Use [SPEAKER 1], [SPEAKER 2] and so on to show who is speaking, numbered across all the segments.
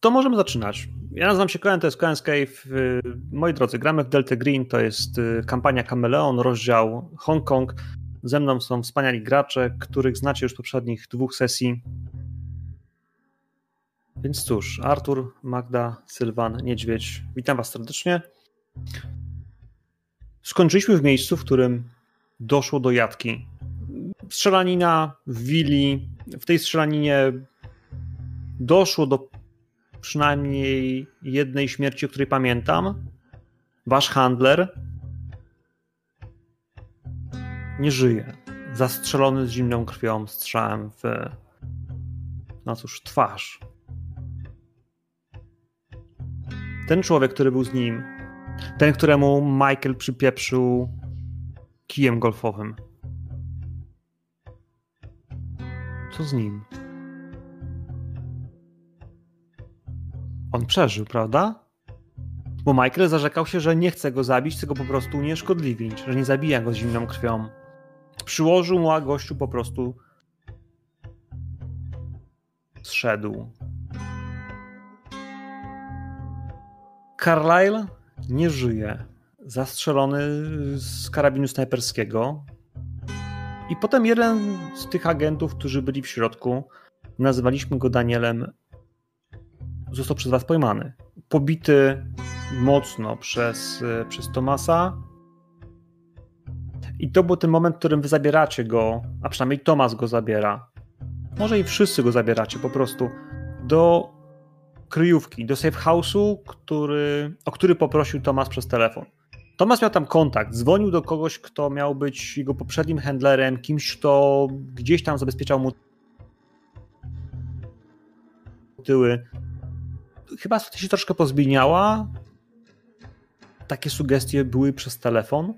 [SPEAKER 1] To możemy zaczynać. Ja nazywam się Cohen, to jest Cohen's Cave. Moi drodzy, gramy w Delta Green, to jest y, kampania Kameleon, rozdział Hongkong. Ze mną są wspaniali gracze, których znacie już z poprzednich dwóch sesji. Więc cóż, Artur, Magda, Sylwan, Niedźwiedź, witam was serdecznie. Skończyliśmy w miejscu, w którym doszło do jatki. Strzelanina w willi. W tej strzelaninie doszło do przynajmniej jednej śmierci, o której pamiętam. Wasz handler nie żyje. Zastrzelony z zimną krwią strzałem w, no cóż, twarz. Ten człowiek, który był z nim, ten, któremu Michael przypieprzył kijem golfowym. Co z nim? On przeżył, prawda? Bo Michael zarzekał się, że nie chce go zabić, go po prostu unieszkodliwić, że nie zabija go z zimną krwią. Przyłożył mu, a gościu po prostu zszedł. Carlyle nie żyje. Zastrzelony z karabinu snajperskiego. I potem jeden z tych agentów, którzy byli w środku, nazywaliśmy go Danielem, został przez was pojmany. Pobity mocno przez, przez Tomasa. I to był ten moment, w którym wy zabieracie go, a przynajmniej Tomas go zabiera. Może i wszyscy go zabieracie po prostu do kryjówki, do safe house'u, który, o który poprosił Tomas przez telefon. Tomas miał tam kontakt, dzwonił do kogoś, kto miał być jego poprzednim handlerem, kimś, kto gdzieś tam zabezpieczał mu tyły. Chyba się troszkę pozmieniała. Takie sugestie były przez telefon.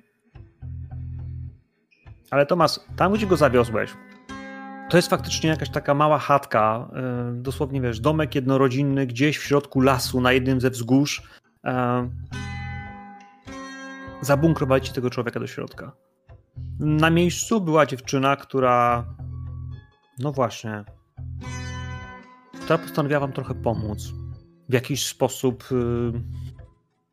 [SPEAKER 1] Ale Tomas, tam gdzie go zawiozłeś, to jest faktycznie jakaś taka mała chatka, y, dosłownie wiesz, domek jednorodzinny gdzieś w środku lasu, na jednym ze wzgórz. Y, zabunkrowali tego człowieka do środka. Na miejscu była dziewczyna, która, no właśnie, która postanowiła wam trochę pomóc. W jakiś sposób yy,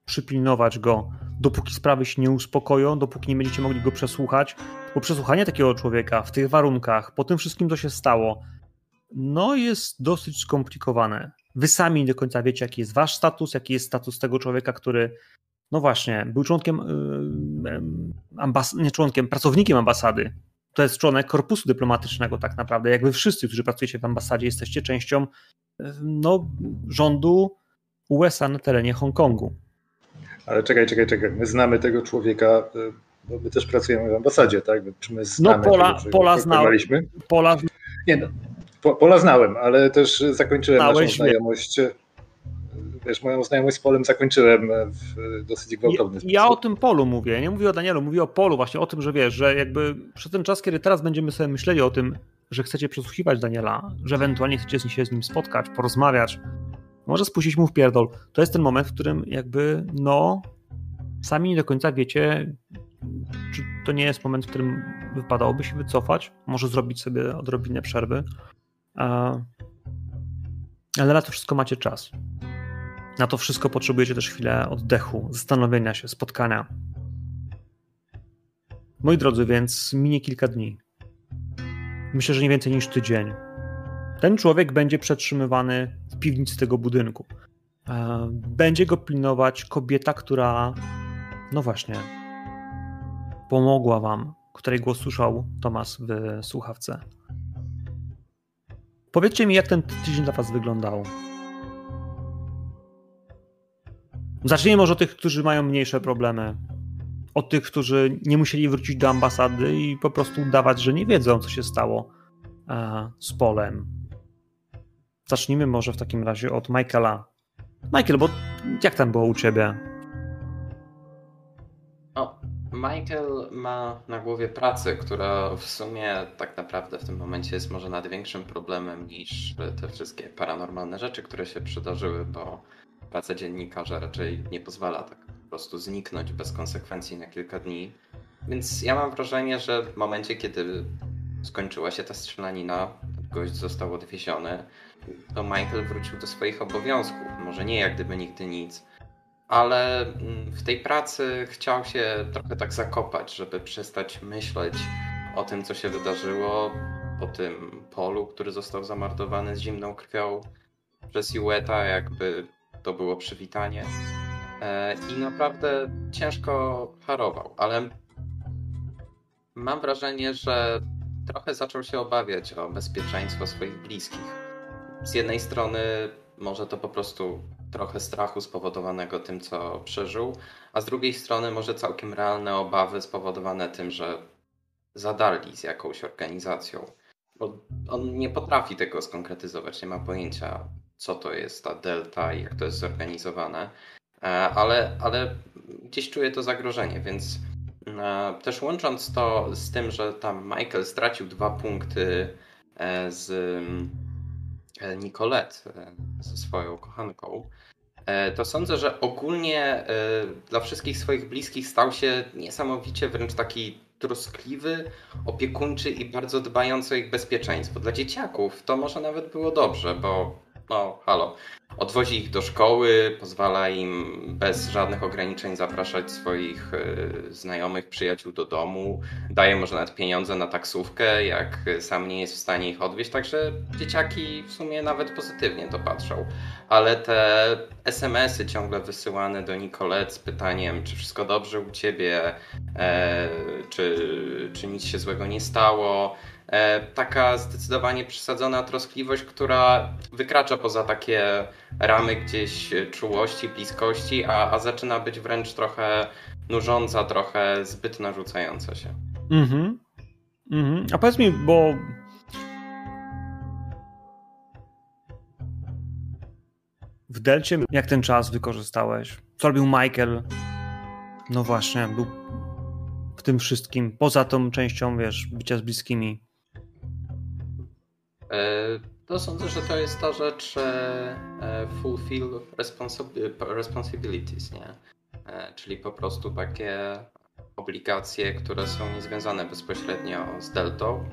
[SPEAKER 1] przypilnować go, dopóki sprawy się nie uspokoją, dopóki nie będziecie mogli go przesłuchać, bo przesłuchanie takiego człowieka w tych warunkach, po tym wszystkim, co się stało, no jest dosyć skomplikowane. Wy sami nie do końca wiecie, jaki jest wasz status, jaki jest status tego człowieka, który, no właśnie, był członkiem, yy, ambas- nie członkiem, pracownikiem ambasady. To jest członek korpusu dyplomatycznego, tak naprawdę. Jak wy wszyscy, którzy pracujecie w ambasadzie, jesteście częścią no, rządu USA na terenie Hongkongu.
[SPEAKER 2] Ale czekaj, czekaj, czekaj. My znamy tego człowieka, y, bo my też pracujemy w ambasadzie, tak? Czy my no, znamy
[SPEAKER 1] no Pola,
[SPEAKER 2] tego,
[SPEAKER 1] Pola znałem. Pola...
[SPEAKER 2] Nie no, po, Pola znałem, ale też zakończyłem Znałeś, naszą znajomość. Y, wiesz, moją znajomość z Polem zakończyłem w dosyć gwałtowny
[SPEAKER 1] sposób. Ja o tym Polu mówię, nie mówię o Danielu, mówię o Polu, właśnie o tym, że wiesz, że jakby przez ten czas, kiedy teraz będziemy sobie myśleli o tym, że chcecie przesłuchiwać Daniela, że ewentualnie chcecie się z nim spotkać, porozmawiać, może spuścić mu w pierdol. To jest ten moment, w którym jakby, no, sami nie do końca wiecie, czy to nie jest moment, w którym wypadałoby się wycofać, może zrobić sobie odrobinę przerwy. Ale na to wszystko macie czas. Na to wszystko potrzebujecie też chwilę oddechu, zastanowienia się, spotkania. Moi drodzy, więc minie kilka dni. Myślę, że nie więcej niż tydzień. Ten człowiek będzie przetrzymywany w piwnicy tego budynku. E, będzie go pilnować kobieta, która, no właśnie, pomogła wam, której głos słyszał Tomas w słuchawce. Powiedzcie mi, jak ten tydzień dla was wyglądał. Zacznijmy może od tych, którzy mają mniejsze problemy. Od tych, którzy nie musieli wrócić do ambasady i po prostu udawać, że nie wiedzą, co się stało z Polem, Zacznijmy może w takim razie od Michaela. Michael, bo jak tam było u ciebie?
[SPEAKER 3] O, Michael ma na głowie pracę, która w sumie tak naprawdę w tym momencie jest może nawet większym problemem niż te wszystkie paranormalne rzeczy, które się przydarzyły, bo praca dziennikarza raczej nie pozwala tak po prostu zniknąć bez konsekwencji na kilka dni. Więc ja mam wrażenie, że w momencie, kiedy skończyła się ta strzelanina, gość został odwieziony, to Michael wrócił do swoich obowiązków. Może nie jak gdyby nigdy nic, ale mm, w tej pracy chciał się trochę tak zakopać, żeby przestać myśleć o tym, co się wydarzyło, o tym polu, który został zamordowany z zimną krwią przez Jueta, jakby to było przywitanie. E, I naprawdę ciężko harował, ale mam wrażenie, że trochę zaczął się obawiać o bezpieczeństwo swoich bliskich. Z jednej strony może to po prostu trochę strachu spowodowanego tym, co przeżył, a z drugiej strony może całkiem realne obawy spowodowane tym, że zadarli z jakąś organizacją. Bo on nie potrafi tego skonkretyzować, nie ma pojęcia, co to jest ta delta i jak to jest zorganizowane, e, ale, ale gdzieś czuje to zagrożenie, więc też łącząc to z tym, że tam Michael stracił dwa punkty e, z Nicolette, ze swoją kochanką, to sądzę, że ogólnie dla wszystkich swoich bliskich stał się niesamowicie wręcz taki troskliwy, opiekuńczy i bardzo dbający o ich bezpieczeństwo. Dla dzieciaków to może nawet było dobrze, bo no halo, odwozi ich do szkoły, pozwala im bez żadnych ograniczeń zapraszać swoich y, znajomych, przyjaciół do domu, daje może nawet pieniądze na taksówkę, jak sam nie jest w stanie ich odwieźć, także dzieciaki w sumie nawet pozytywnie to patrzą. Ale te SMS-y ciągle wysyłane do Nicolette z pytaniem, czy wszystko dobrze u ciebie, e, czy, czy nic się złego nie stało, E, taka zdecydowanie przesadzona troskliwość, która wykracza poza takie ramy gdzieś czułości, bliskości, a, a zaczyna być wręcz trochę nużąca, trochę zbyt narzucająca się. Mhm.
[SPEAKER 1] mhm. A powiedz mi, bo w Delcie jak ten czas wykorzystałeś? Co robił Michael? No właśnie, był w tym wszystkim, poza tą częścią, wiesz, bycia z bliskimi.
[SPEAKER 3] E, to sądzę, że to jest ta rzecz e, fulfill responsibilities, nie? E, czyli po prostu takie obligacje, które są niezwiązane bezpośrednio z deltą,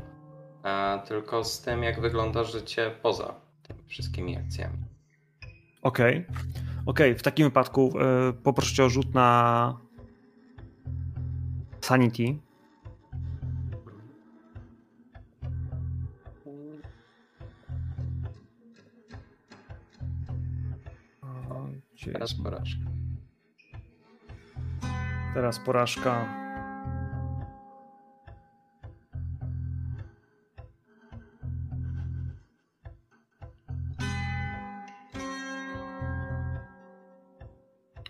[SPEAKER 3] tylko z tym, jak wygląda życie poza tymi wszystkimi akcjami.
[SPEAKER 1] Okej. Okay. Okej, okay. w takim wypadku poproszę o rzut na Sanity.
[SPEAKER 3] Gdzie Teraz jest? porażka.
[SPEAKER 1] Teraz porażka.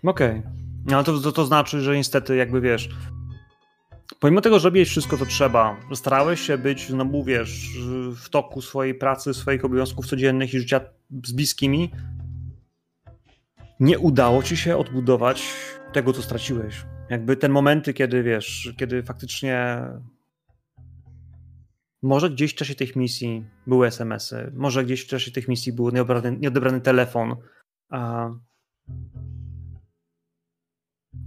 [SPEAKER 1] Okej. Okay. No, to, to, to znaczy, że niestety jakby wiesz, pomimo tego, że robiłeś wszystko, co trzeba, starałeś się być, no mówisz, w toku swojej pracy, swoich obowiązków codziennych i życia z bliskimi, nie udało ci się odbudować tego, co straciłeś. Jakby ten momenty, kiedy wiesz, kiedy faktycznie może gdzieś w czasie tych misji były SMS-y, może gdzieś w czasie tych misji był nieodebrany, nieodebrany telefon. A...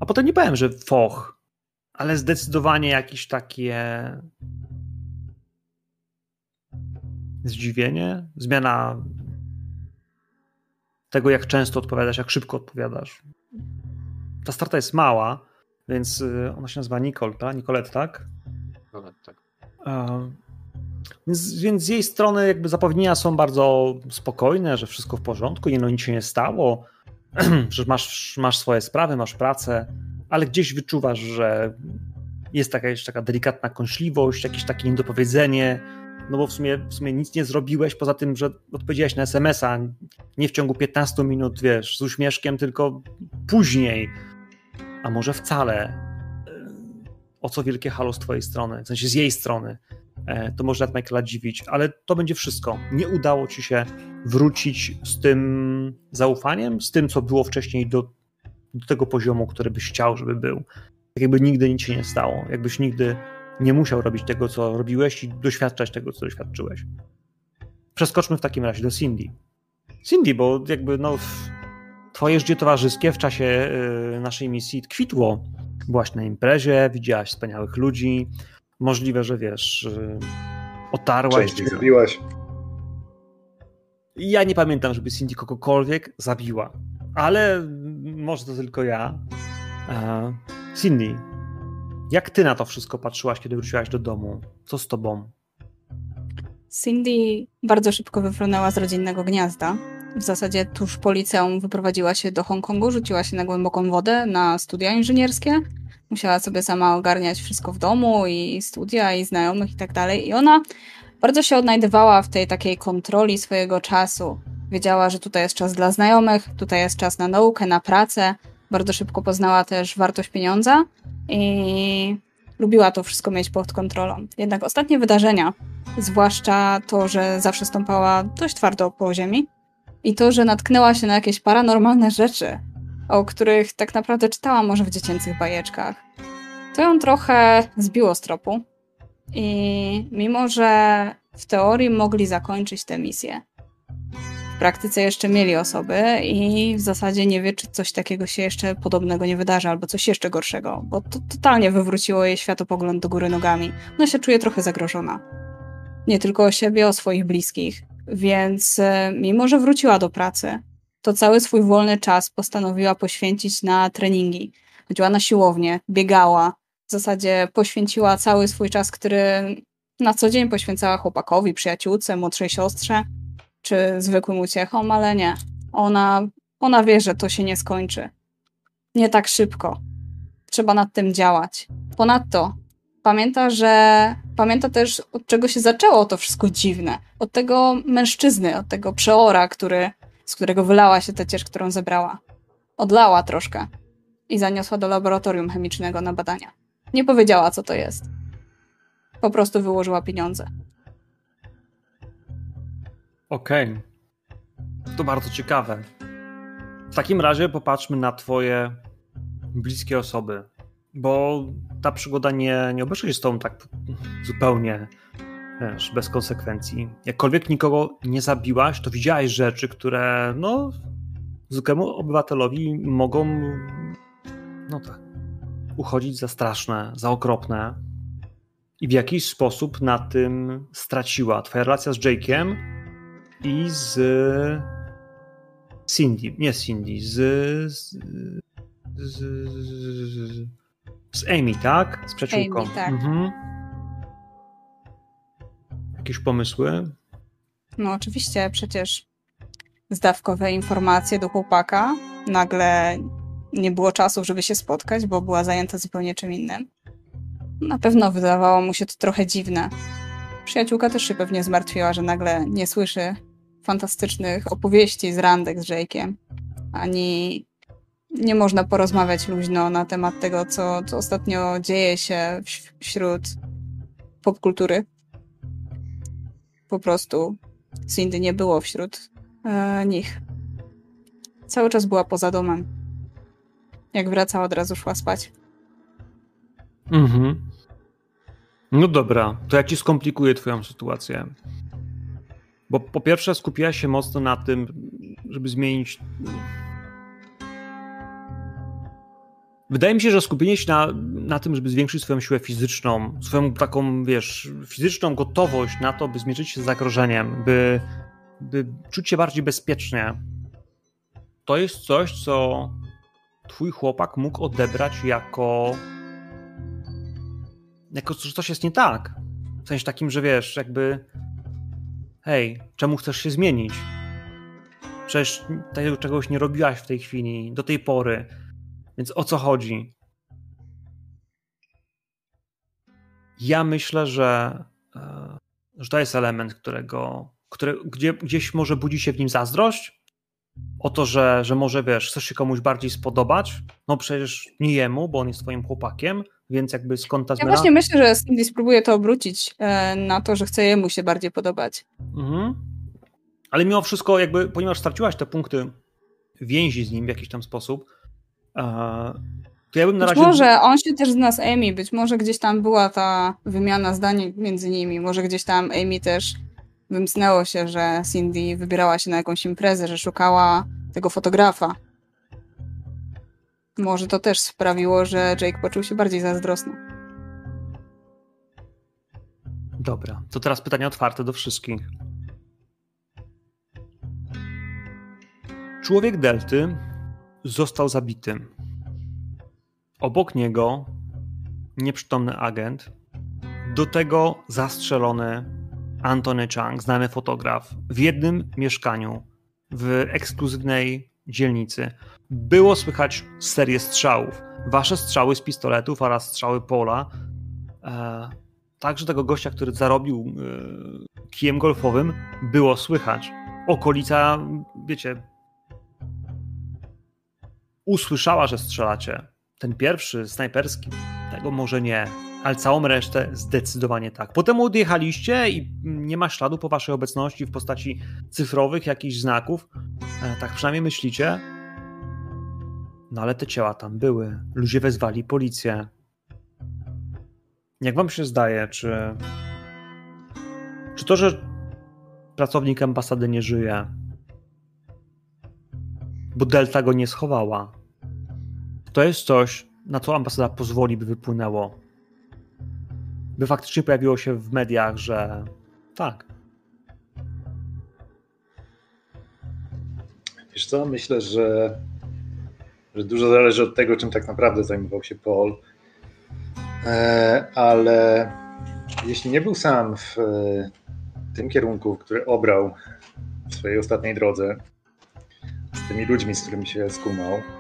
[SPEAKER 1] a potem nie powiem, że foch, ale zdecydowanie jakieś takie zdziwienie, zmiana tego, jak często odpowiadasz, jak szybko odpowiadasz. Ta starta jest mała, więc y, ona się nazywa Nicole, tak? Nicolette, tak?
[SPEAKER 3] Nicolette, tak.
[SPEAKER 1] Więc, więc z jej strony jakby zapewnienia są bardzo spokojne, że wszystko w porządku, nie, no nic się nie stało, że masz, masz swoje sprawy, masz pracę, ale gdzieś wyczuwasz, że jest taka, jeszcze taka delikatna kąśliwość, jakieś takie niedopowiedzenie, no bo w sumie, w sumie nic nie zrobiłeś, poza tym, że odpowiedziałeś na SMS-a nie w ciągu 15 minut, wiesz, z uśmieszkiem, tylko później, a może wcale. O co wielkie halo z twojej strony, w sensie z jej strony. E, to może nawet Michaela dziwić, ale to będzie wszystko. Nie udało ci się wrócić z tym zaufaniem, z tym, co było wcześniej do, do tego poziomu, który byś chciał, żeby był. Tak jakby nigdy nic się nie stało, jakbyś nigdy nie musiał robić tego, co robiłeś i doświadczać tego, co doświadczyłeś. Przeskoczmy w takim razie do Cindy. Cindy, bo jakby no twoje życie towarzyskie w czasie y, naszej misji kwitło. Byłaś na imprezie, widziałaś wspaniałych ludzi. Możliwe, że wiesz, y, otarłaś...
[SPEAKER 2] Część zabiłaś.
[SPEAKER 1] Ja nie pamiętam, żeby Cindy kogokolwiek zabiła, ale może to tylko ja. E, Cindy, jak ty na to wszystko patrzyłaś, kiedy wróciłaś do domu? Co z tobą?
[SPEAKER 4] Cindy bardzo szybko wyfrunęła z rodzinnego gniazda. W zasadzie tuż po liceum wyprowadziła się do Hongkongu, rzuciła się na głęboką wodę, na studia inżynierskie. Musiała sobie sama ogarniać wszystko w domu i studia, i znajomych i tak dalej. I ona bardzo się odnajdywała w tej takiej kontroli swojego czasu. Wiedziała, że tutaj jest czas dla znajomych, tutaj jest czas na naukę, na pracę. Bardzo szybko poznała też wartość pieniądza i lubiła to wszystko mieć pod kontrolą. Jednak ostatnie wydarzenia, zwłaszcza to, że zawsze stąpała dość twardo po ziemi i to, że natknęła się na jakieś paranormalne rzeczy, o których tak naprawdę czytała może w dziecięcych bajeczkach, to ją trochę zbiło z tropu. I mimo, że w teorii mogli zakończyć tę misję, w praktyce jeszcze mieli osoby i w zasadzie nie wie, czy coś takiego się jeszcze podobnego nie wydarzy, albo coś jeszcze gorszego, bo to totalnie wywróciło jej światopogląd do góry nogami. Ona się czuje trochę zagrożona. Nie tylko o siebie, o swoich bliskich. Więc e, mimo, że wróciła do pracy, to cały swój wolny czas postanowiła poświęcić na treningi. Chodziła na siłownię, biegała. W zasadzie poświęciła cały swój czas, który na co dzień poświęcała chłopakowi, przyjaciółce, młodszej siostrze czy zwykłym uciechom, ale nie. Ona, ona wie, że to się nie skończy. Nie tak szybko. Trzeba nad tym działać. Ponadto pamięta, że pamięta też, od czego się zaczęło to wszystko dziwne. Od tego mężczyzny, od tego przeora, który, z którego wylała się ta ciecz, którą zebrała. Odlała troszkę i zaniosła do laboratorium chemicznego na badania. Nie powiedziała, co to jest. Po prostu wyłożyła pieniądze.
[SPEAKER 1] Okej. Okay. To bardzo ciekawe. W takim razie popatrzmy na Twoje bliskie osoby, bo ta przygoda nie, nie obeszła się z Tobą tak zupełnie wiesz, bez konsekwencji. Jakkolwiek nikogo nie zabiłaś, to widziałaś rzeczy, które no, zwykłemu obywatelowi mogą no tak, uchodzić za straszne, za okropne. I w jakiś sposób na tym straciła. Twoja relacja z Jake'iem i z Cindy, nie Cindy, z, z, z, z, z Amy, tak? Z przyjaciółką.
[SPEAKER 4] Amy, tak. Mhm.
[SPEAKER 1] Jakieś pomysły?
[SPEAKER 4] No oczywiście, przecież zdawkowe informacje do chłopaka. Nagle nie było czasu, żeby się spotkać, bo była zajęta zupełnie czym innym. Na pewno wydawało mu się to trochę dziwne. Przyjaciółka też się pewnie zmartwiła, że nagle nie słyszy fantastycznych opowieści z randek z Jake'iem, ani nie można porozmawiać luźno na temat tego, co, co ostatnio dzieje się wśród popkultury. Po prostu Cindy nie było wśród e, nich. Cały czas była poza domem. Jak wracała, od razu szła spać.
[SPEAKER 1] Mhm. No dobra, to ja ci skomplikuję twoją sytuację. Bo po pierwsze skupiła się mocno na tym, żeby zmienić. Wydaje mi się, że skupienie się na, na tym, żeby zwiększyć swoją siłę fizyczną, swoją taką, wiesz, fizyczną gotowość na to, by zmierzyć się z zagrożeniem, by, by czuć się bardziej bezpiecznie, to jest coś, co twój chłopak mógł odebrać jako jako, że coś jest nie tak. W sensie takim, że wiesz, jakby hej, czemu chcesz się zmienić? Przecież tego czegoś nie robiłaś w tej chwili, do tej pory. Więc o co chodzi? Ja myślę, że, e, że to jest element, którego, który, gdzie, gdzieś może budzi się w nim zazdrość. O to, że, że może wiesz, chcesz się komuś bardziej spodobać. No przecież nie jemu, bo on jest twoim chłopakiem, więc jakby skąd ta
[SPEAKER 4] zmiana? Ja właśnie myślę, że Cindy spróbuje to obrócić e, na to, że chce jemu się bardziej podobać. Mhm.
[SPEAKER 1] Ale mimo wszystko, jakby, ponieważ straciłaś te punkty więzi z nim w jakiś tam sposób, e, to ja bym na
[SPEAKER 4] być
[SPEAKER 1] razie...
[SPEAKER 4] może on się też zna z Amy, być może gdzieś tam była ta wymiana zdań między nimi, może gdzieś tam Amy też wymknęło się, że Cindy wybierała się na jakąś imprezę, że szukała tego fotografa. Może to też sprawiło, że Jake poczuł się bardziej zazdrosny.
[SPEAKER 1] Dobra, to teraz pytanie otwarte do wszystkich. Człowiek Delty został zabity. Obok niego nieprzytomny agent, do tego zastrzelony Antony Chang, znany fotograf, w jednym mieszkaniu w ekskluzywnej dzielnicy. Było słychać serię strzałów. Wasze strzały z pistoletów oraz strzały Pola. E, także tego gościa, który zarobił e, kijem golfowym, było słychać. Okolica, wiecie, usłyszała, że strzelacie. Ten pierwszy, snajperski, tego może nie, ale całą resztę zdecydowanie tak. Potem odjechaliście i nie ma śladu po waszej obecności w postaci cyfrowych jakichś znaków. E, tak przynajmniej myślicie. No ale te ciała tam były. Ludzie wezwali policję. Jak wam się zdaje, czy. Czy to, że pracownik ambasady nie żyje, bo Delta go nie schowała, to jest coś, na co ambasada pozwoli, by wypłynęło. By faktycznie pojawiło się w mediach, że tak.
[SPEAKER 2] Wiesz co, myślę, że, że dużo zależy od tego, czym tak naprawdę zajmował się Paul. E, ale jeśli nie był sam w tym kierunku, który obrał w swojej ostatniej drodze, z tymi ludźmi, z którymi się skumał, E,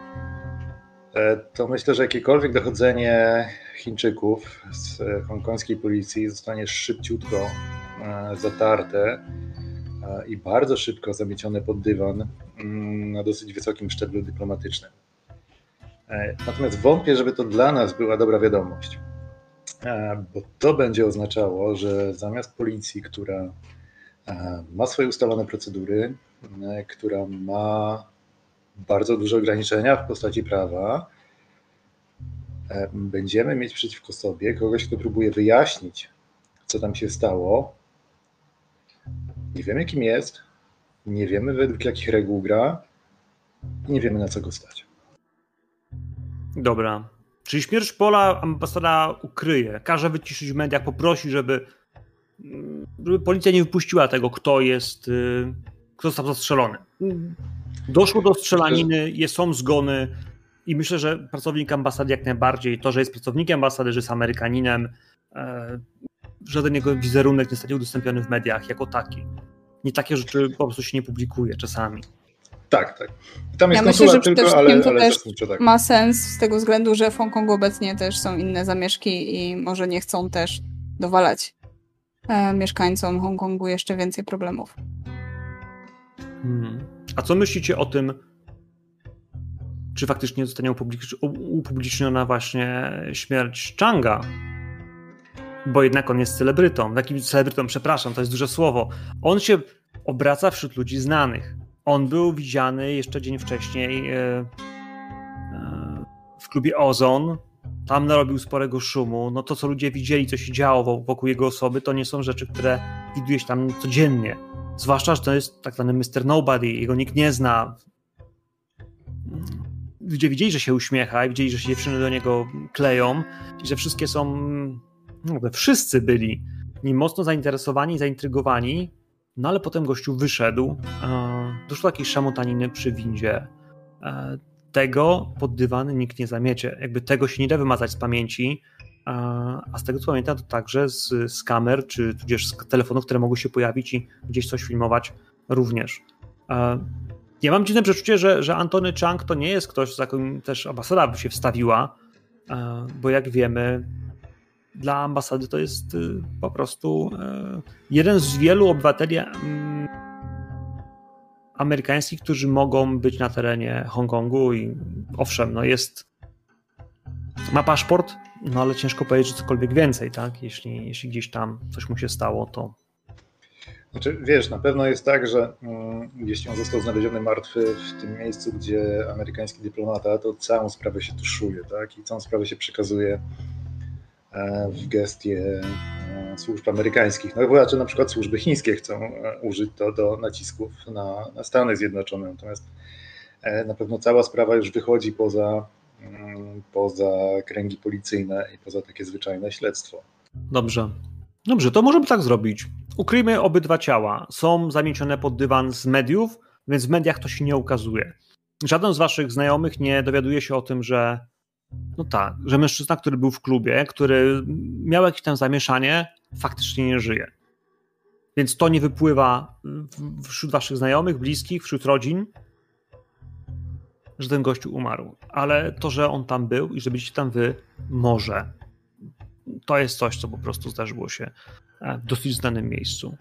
[SPEAKER 2] to myślę, że jakiekolwiek dochodzenie Chińczyków z hongkońskiej policji zostanie szybciutko e, zatarte e, i bardzo szybko zamiecione pod dywan mm, na dosyć wysokim szczeblu dyplomatycznym. Natomiast wątpię, żeby to dla nas była dobra wiadomość, bo to będzie oznaczało, że zamiast policji, która ma swoje ustalone procedury, która ma bardzo duże ograniczenia w postaci prawa, e, będziemy mieć przeciwko sobie kogoś, kto próbuje wyjaśnić, co tam się stało. Nie wiemy, kim jest, nie wiemy według jakich reguł gra, nie wiemy, na co go stać.
[SPEAKER 1] Dobra. Czyli śmierć Pola ambasada ukryje, każe wyciszyć w mediach, poprosi, żeby, żeby policja nie wypuściła tego, kto jest, y, kto został zastrzelony. Doszło do strzelaniny, jest, są zgony i myślę, że pracownik ambasady jak najbardziej, to, że jest pracownikiem ambasady, że jest Amerykaninem, e, żaden jego wizerunek nie zostanie udostępniony w mediach jako taki. Nie takie rzeczy po prostu się nie publikuje czasami.
[SPEAKER 2] Tak, tak. Tam jest ja myślę, że tylko, ale,
[SPEAKER 4] to ale też tak. ma sens z tego względu, że w Hongkongu obecnie też są inne zamieszki i może nie chcą też dowalać e, mieszkańcom Hongkongu jeszcze więcej problemów.
[SPEAKER 1] Hmm. A co myślicie o tym, czy faktycznie zostanie upubliczniona właśnie śmierć Changa? Bo jednak on jest celebrytą. Takim celebrytą, przepraszam, to jest duże słowo. On się obraca wśród ludzi znanych. On był widziany jeszcze dzień wcześniej e, e, w klubie Ozon. Tam narobił sporego szumu. No to, co ludzie widzieli, co się działo wokół jego osoby, to nie są rzeczy, które widujesz tam codziennie. Zwłaszcza, że to jest tak zwany Mr. Nobody, jego nikt nie zna. Ludzie widzieli, że się uśmiecha i widzieli, że się dziewczyny do niego kleją i że wszystkie są, no, wszyscy byli nim mocno zainteresowani, zaintrygowani, no ale potem gościu wyszedł, doszło do jakiejś szamotaniny przy windzie. E, tego pod dywany nikt nie zamiecie. Jakby tego się nie da wymazać z pamięci, a z tego co pamiętam, to także z, z kamer, czy tudzież z telefonów, które mogły się pojawić i gdzieś coś filmować również. Ja mam dziwne przeczucie, że, że Antony Chang to nie jest ktoś, za którym też ambasada by się wstawiła, bo jak wiemy, dla ambasady to jest y, po prostu e, jeden z wielu obywateli mm, amerykańskich, którzy mogą być na terenie Hongkongu i owszem, no jest ma paszport, no ale ciężko powiedzieć, że cokolwiek więcej, tak? Jeśli, jeśli gdzieś tam coś mu się stało, to.
[SPEAKER 2] Znaczy, wiesz, na pewno jest tak, że mm, jeśli on został znaleziony martwy w tym miejscu, gdzie amerykański dyplomata, to całą sprawę się tuszuje, tak? I całą sprawę się przekazuje e, w gestie e, służb amerykańskich. No chyba, że na przykład służby chińskie chcą e, użyć to do nacisków na, na Stany Zjednoczone. Natomiast na pewno cała sprawa już wychodzi poza poza kręgi policyjne i poza takie zwyczajne śledztwo.
[SPEAKER 1] Dobrze. Dobrze, to możemy tak zrobić. Ukryjmy obydwa ciała. Są zamiecione pod dywan z mediów, więc w mediach to się nie ukazuje. Żaden z waszych znajomych nie dowiaduje się o tym, że no tak, że mężczyzna, który był w klubie, który miał jakieś tam zamieszanie, faktycznie nie żyje. Więc to nie wypływa wśród waszych znajomych, bliskich, wśród rodzin, że ten gościu umarł. Ale to, że on tam był i że byliście tam wy, może. To jest coś, co po prostu zdarzyło się e, w dosyć znanym miejscu.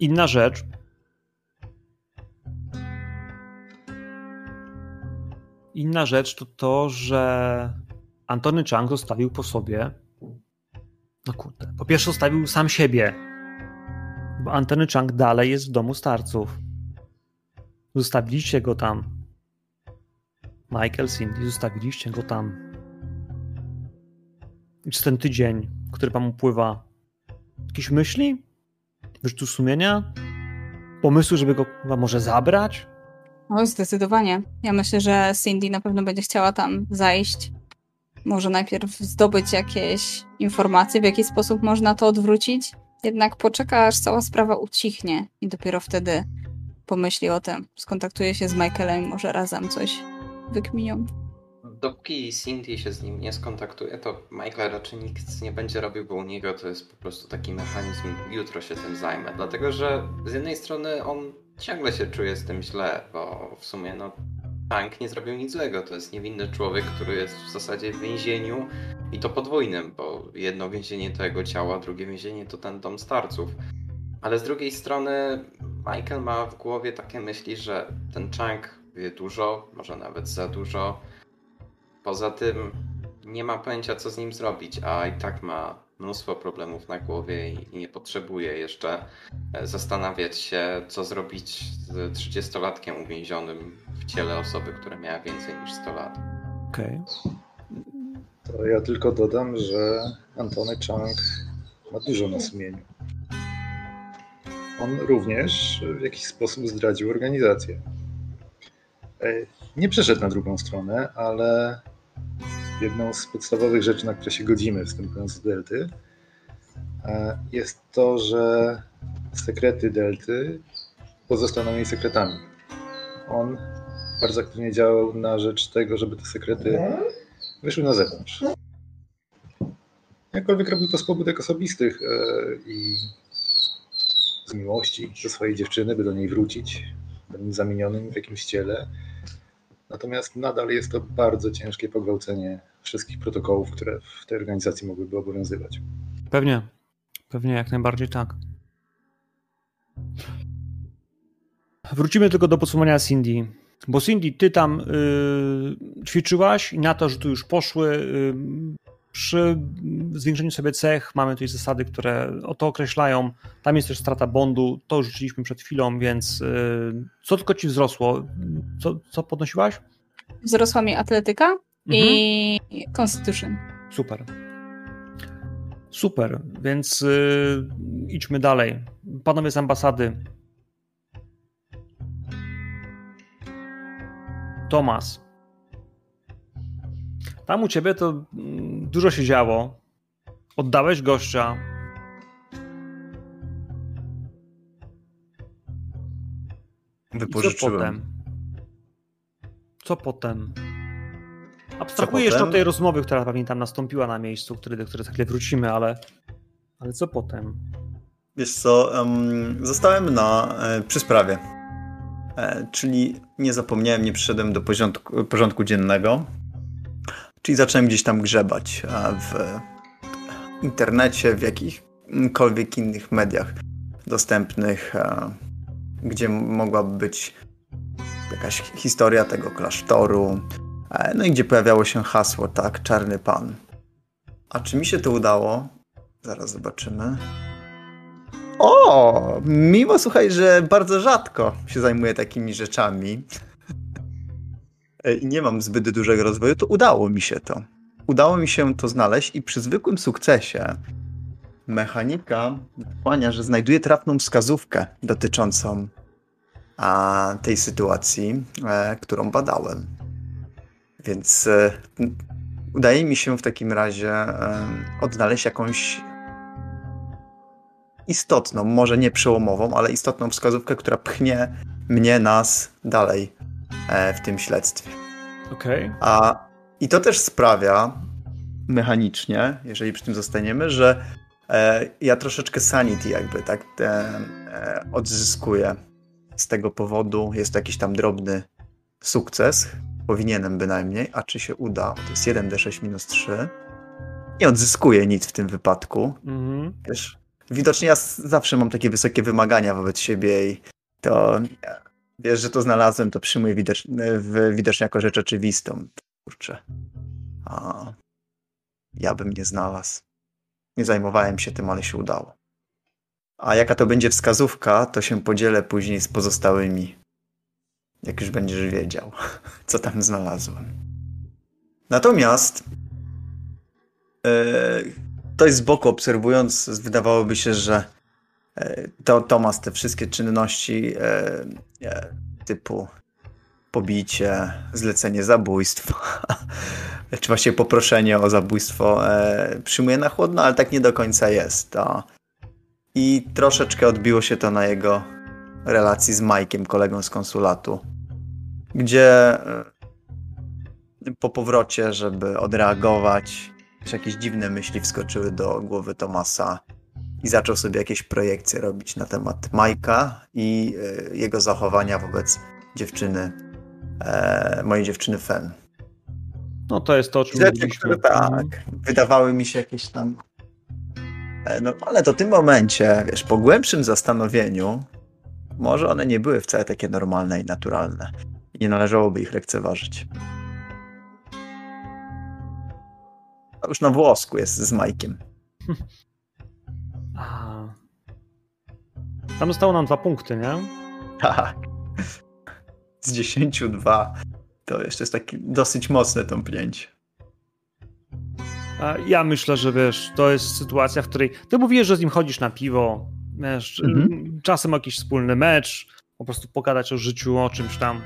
[SPEAKER 1] Inna rzecz. Inna rzecz to to, że Antony Chang zostawił po sobie. No kurde. Po pierwsze, zostawił sam siebie. Bo Antony Chang dalej jest w domu starców. Zostawiliście go tam. Michael, Cindy, zostawiliście go tam. I czy ten tydzień, który wam upływa, jakieś myśli? Wyrzutu sumienia? Pomysły, żeby go może zabrać?
[SPEAKER 4] O, zdecydowanie. Ja myślę, że Cindy na pewno będzie chciała tam zajść. Może najpierw zdobyć jakieś informacje, w jaki sposób można to odwrócić. Jednak poczeka, aż cała sprawa ucichnie i dopiero wtedy pomyśli o tym. Skontaktuje się z Michaelem i może razem coś wykminią.
[SPEAKER 3] Dopóki Cindy się z nim nie skontaktuje, to Michael raczej nikt nie będzie robił, bo u niego to jest po prostu taki mechanizm, jutro się tym zajmę. Dlatego, że z jednej strony on ciągle się czuje z tym źle, bo w sumie no Tank nie zrobił nic złego. To jest niewinny człowiek, który jest w zasadzie w więzieniu i to podwójnym, bo jedno więzienie to jego ciało, a drugie więzienie to ten dom starców. Ale z drugiej strony Michael ma w głowie takie myśli, że ten Chang dużo, może nawet za dużo. Poza tym nie ma pojęcia, co z nim zrobić, a i tak ma mnóstwo problemów na głowie i nie potrzebuje jeszcze e, zastanawiać się, co zrobić z 30-latkiem uwięzionym w ciele osoby, która miała więcej niż 100 lat.
[SPEAKER 1] Okej.
[SPEAKER 2] Okay. To ja tylko dodam, że Antony Chang ma dużo na sumieniu. On również w jakiś sposób zdradził organizację. E, nie przeszedł na drugą stronę, ale jedną z podstawowych rzeczy, na które się godzimy wstępując do Delty, e, jest to, że sekrety Delty pozostaną jej sekretami. On bardzo aktywnie działał na rzecz tego, żeby te sekrety wyszły na zewnątrz. Jakkolwiek robił to z pobudek osobistych e, i z miłości do swojej dziewczyny, by do niej wrócić, będąc zamienionym w jakimś ciele. Natomiast nadal jest to bardzo ciężkie pogwałcenie wszystkich protokołów, które w tej organizacji mogłyby obowiązywać.
[SPEAKER 1] Pewnie, pewnie jak najbardziej tak. Wrócimy tylko do podsumowania Cindy. Bo Cindy, ty tam y, ćwiczyłaś i na to, że tu już poszły, y, przy zwiększeniu sobie cech mamy tutaj zasady, które to określają. Tam jest też strata bondu, to już rzuciliśmy przed chwilą, więc y, co tylko ci wzrosło? Co, co podnosiłaś?
[SPEAKER 4] Wzrosła mi atletyka mhm. i Constitution.
[SPEAKER 1] Super. Super, więc y, idźmy dalej. Panowie z ambasady. Tomas. Tam u ciebie to mm, dużo się działo. Oddałeś gościa.
[SPEAKER 5] Wypożyczyłem.
[SPEAKER 1] Co potem? Co potem? Abstrahuję jeszcze od tej rozmowy, która pewnie tam nastąpiła na miejscu, który, do której za chwilę wrócimy, ale, ale co potem?
[SPEAKER 5] Wiesz co, um, zostałem na, e, przy sprawie. E, czyli nie zapomniałem, nie przyszedłem do porządku, porządku dziennego. Czyli zacząłem gdzieś tam grzebać w internecie, w jakichkolwiek innych mediach dostępnych, gdzie mogłaby być jakaś historia tego klasztoru, no i gdzie pojawiało się hasło, tak, Czarny Pan. A czy mi się to udało? Zaraz zobaczymy. O, mimo słuchaj, że bardzo rzadko się zajmuję takimi rzeczami, i nie mam zbyt dużego rozwoju, to udało mi się to. Udało mi się to znaleźć i przy zwykłym sukcesie mechanika wchłania, że znajduje trafną wskazówkę dotyczącą a, tej sytuacji, e, którą badałem. Więc e, udaje mi się w takim razie e, odnaleźć jakąś istotną, może nie przełomową, ale istotną wskazówkę, która pchnie mnie, nas dalej e, w tym śledztwie.
[SPEAKER 1] Okej. Okay.
[SPEAKER 5] A i to też sprawia mechanicznie, jeżeli przy tym zostaniemy, że e, ja troszeczkę sanity jakby tak e, odzyskuję z tego powodu. Jest to jakiś tam drobny sukces, powinienem bynajmniej, a czy się uda, to jest 1d6 minus 3. Nie odzyskuję nic w tym wypadku. Mhm. Wiesz, widocznie ja zawsze mam takie wysokie wymagania wobec siebie i to wiesz, że to znalazłem, to przyjmuję widocz, widocznie jako rzecz oczywistą. Kurczę. A ja bym nie znalazł. Nie zajmowałem się tym, ale się udało. A jaka to będzie wskazówka, to się podzielę później z pozostałymi. Jak już będziesz wiedział, co tam znalazłem. Natomiast yy, ktoś z boku obserwując, wydawałoby się, że to Tomas te wszystkie czynności yy, typu pobicie, zlecenie zabójstwa, czy właściwie poproszenie o zabójstwo e, przyjmuje na chłodno, ale tak nie do końca jest. To. I troszeczkę odbiło się to na jego relacji z Mike'iem, kolegą z konsulatu, gdzie e, po powrocie, żeby odreagować, jakieś dziwne myśli wskoczyły do głowy Tomasa i zaczął sobie jakieś projekcje robić na temat Majka i e, jego zachowania wobec dziewczyny e, mojej dziewczyny Fen.
[SPEAKER 1] No to jest to, o czym
[SPEAKER 5] Rzeczy, które tak, wydawały mi się jakieś tam e, no, ale to w tym momencie, wiesz, po głębszym zastanowieniu, może one nie były wcale takie normalne i naturalne. I nie należałoby ich lekceważyć. To już na włosku jest z Majkiem.
[SPEAKER 1] Tam zostało nam dwa punkty, nie?
[SPEAKER 5] Tak z 10 2 to jeszcze jest taki dosyć mocne tąpnięcie.
[SPEAKER 1] Ja myślę, że wiesz, to jest sytuacja, w której ty mówisz, że z nim chodzisz na piwo, wiesz, mhm. czasem jakiś wspólny mecz, po prostu pogadać o życiu, o czymś tam.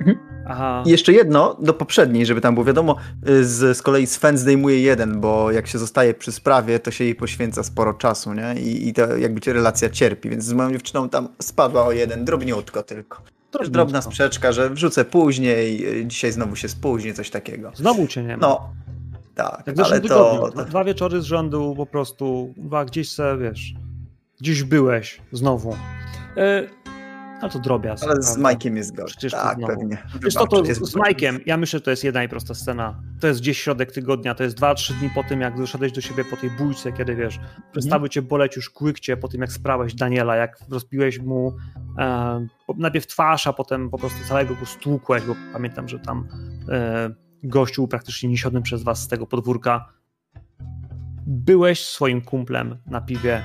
[SPEAKER 5] Mhm. Aha. I jeszcze jedno do poprzedniej, żeby tam było wiadomo, y, z, z kolei Sven zdejmuje jeden, bo jak się zostaje przy sprawie, to się jej poświęca sporo czasu, nie? I, i to jakby relacja cierpi, więc z moją dziewczyną tam spadła o jeden, drobniutko tylko. Też drobna sprzeczka, że wrzucę później, dzisiaj znowu się spóźnię, coś takiego.
[SPEAKER 1] Znowu cię nie ma.
[SPEAKER 5] No, tak, Jak ale to...
[SPEAKER 1] Dwa wieczory z rzędu po prostu, gdzieś se, wiesz, gdzieś byłeś znowu. E, ale to drobiazg.
[SPEAKER 5] Ale z Majkiem jest gorzej. Przecież tak, pewnie.
[SPEAKER 1] Wiesz to, to z, Majkiem, ja myślę, że to jest jedna i prosta scena. To jest gdzieś środek tygodnia, to jest dwa, trzy dni po tym, jak doszedłeś do siebie po tej bójce, kiedy wiesz, przestały mm. cię boleć już kłykcie po tym, jak sprałeś Daniela, jak rozbiłeś mu e, najpierw twarz, a potem po prostu całego go stłukłeś, bo pamiętam, że tam e, gościu praktycznie niesionym przez was z tego podwórka. Byłeś swoim kumplem na piwie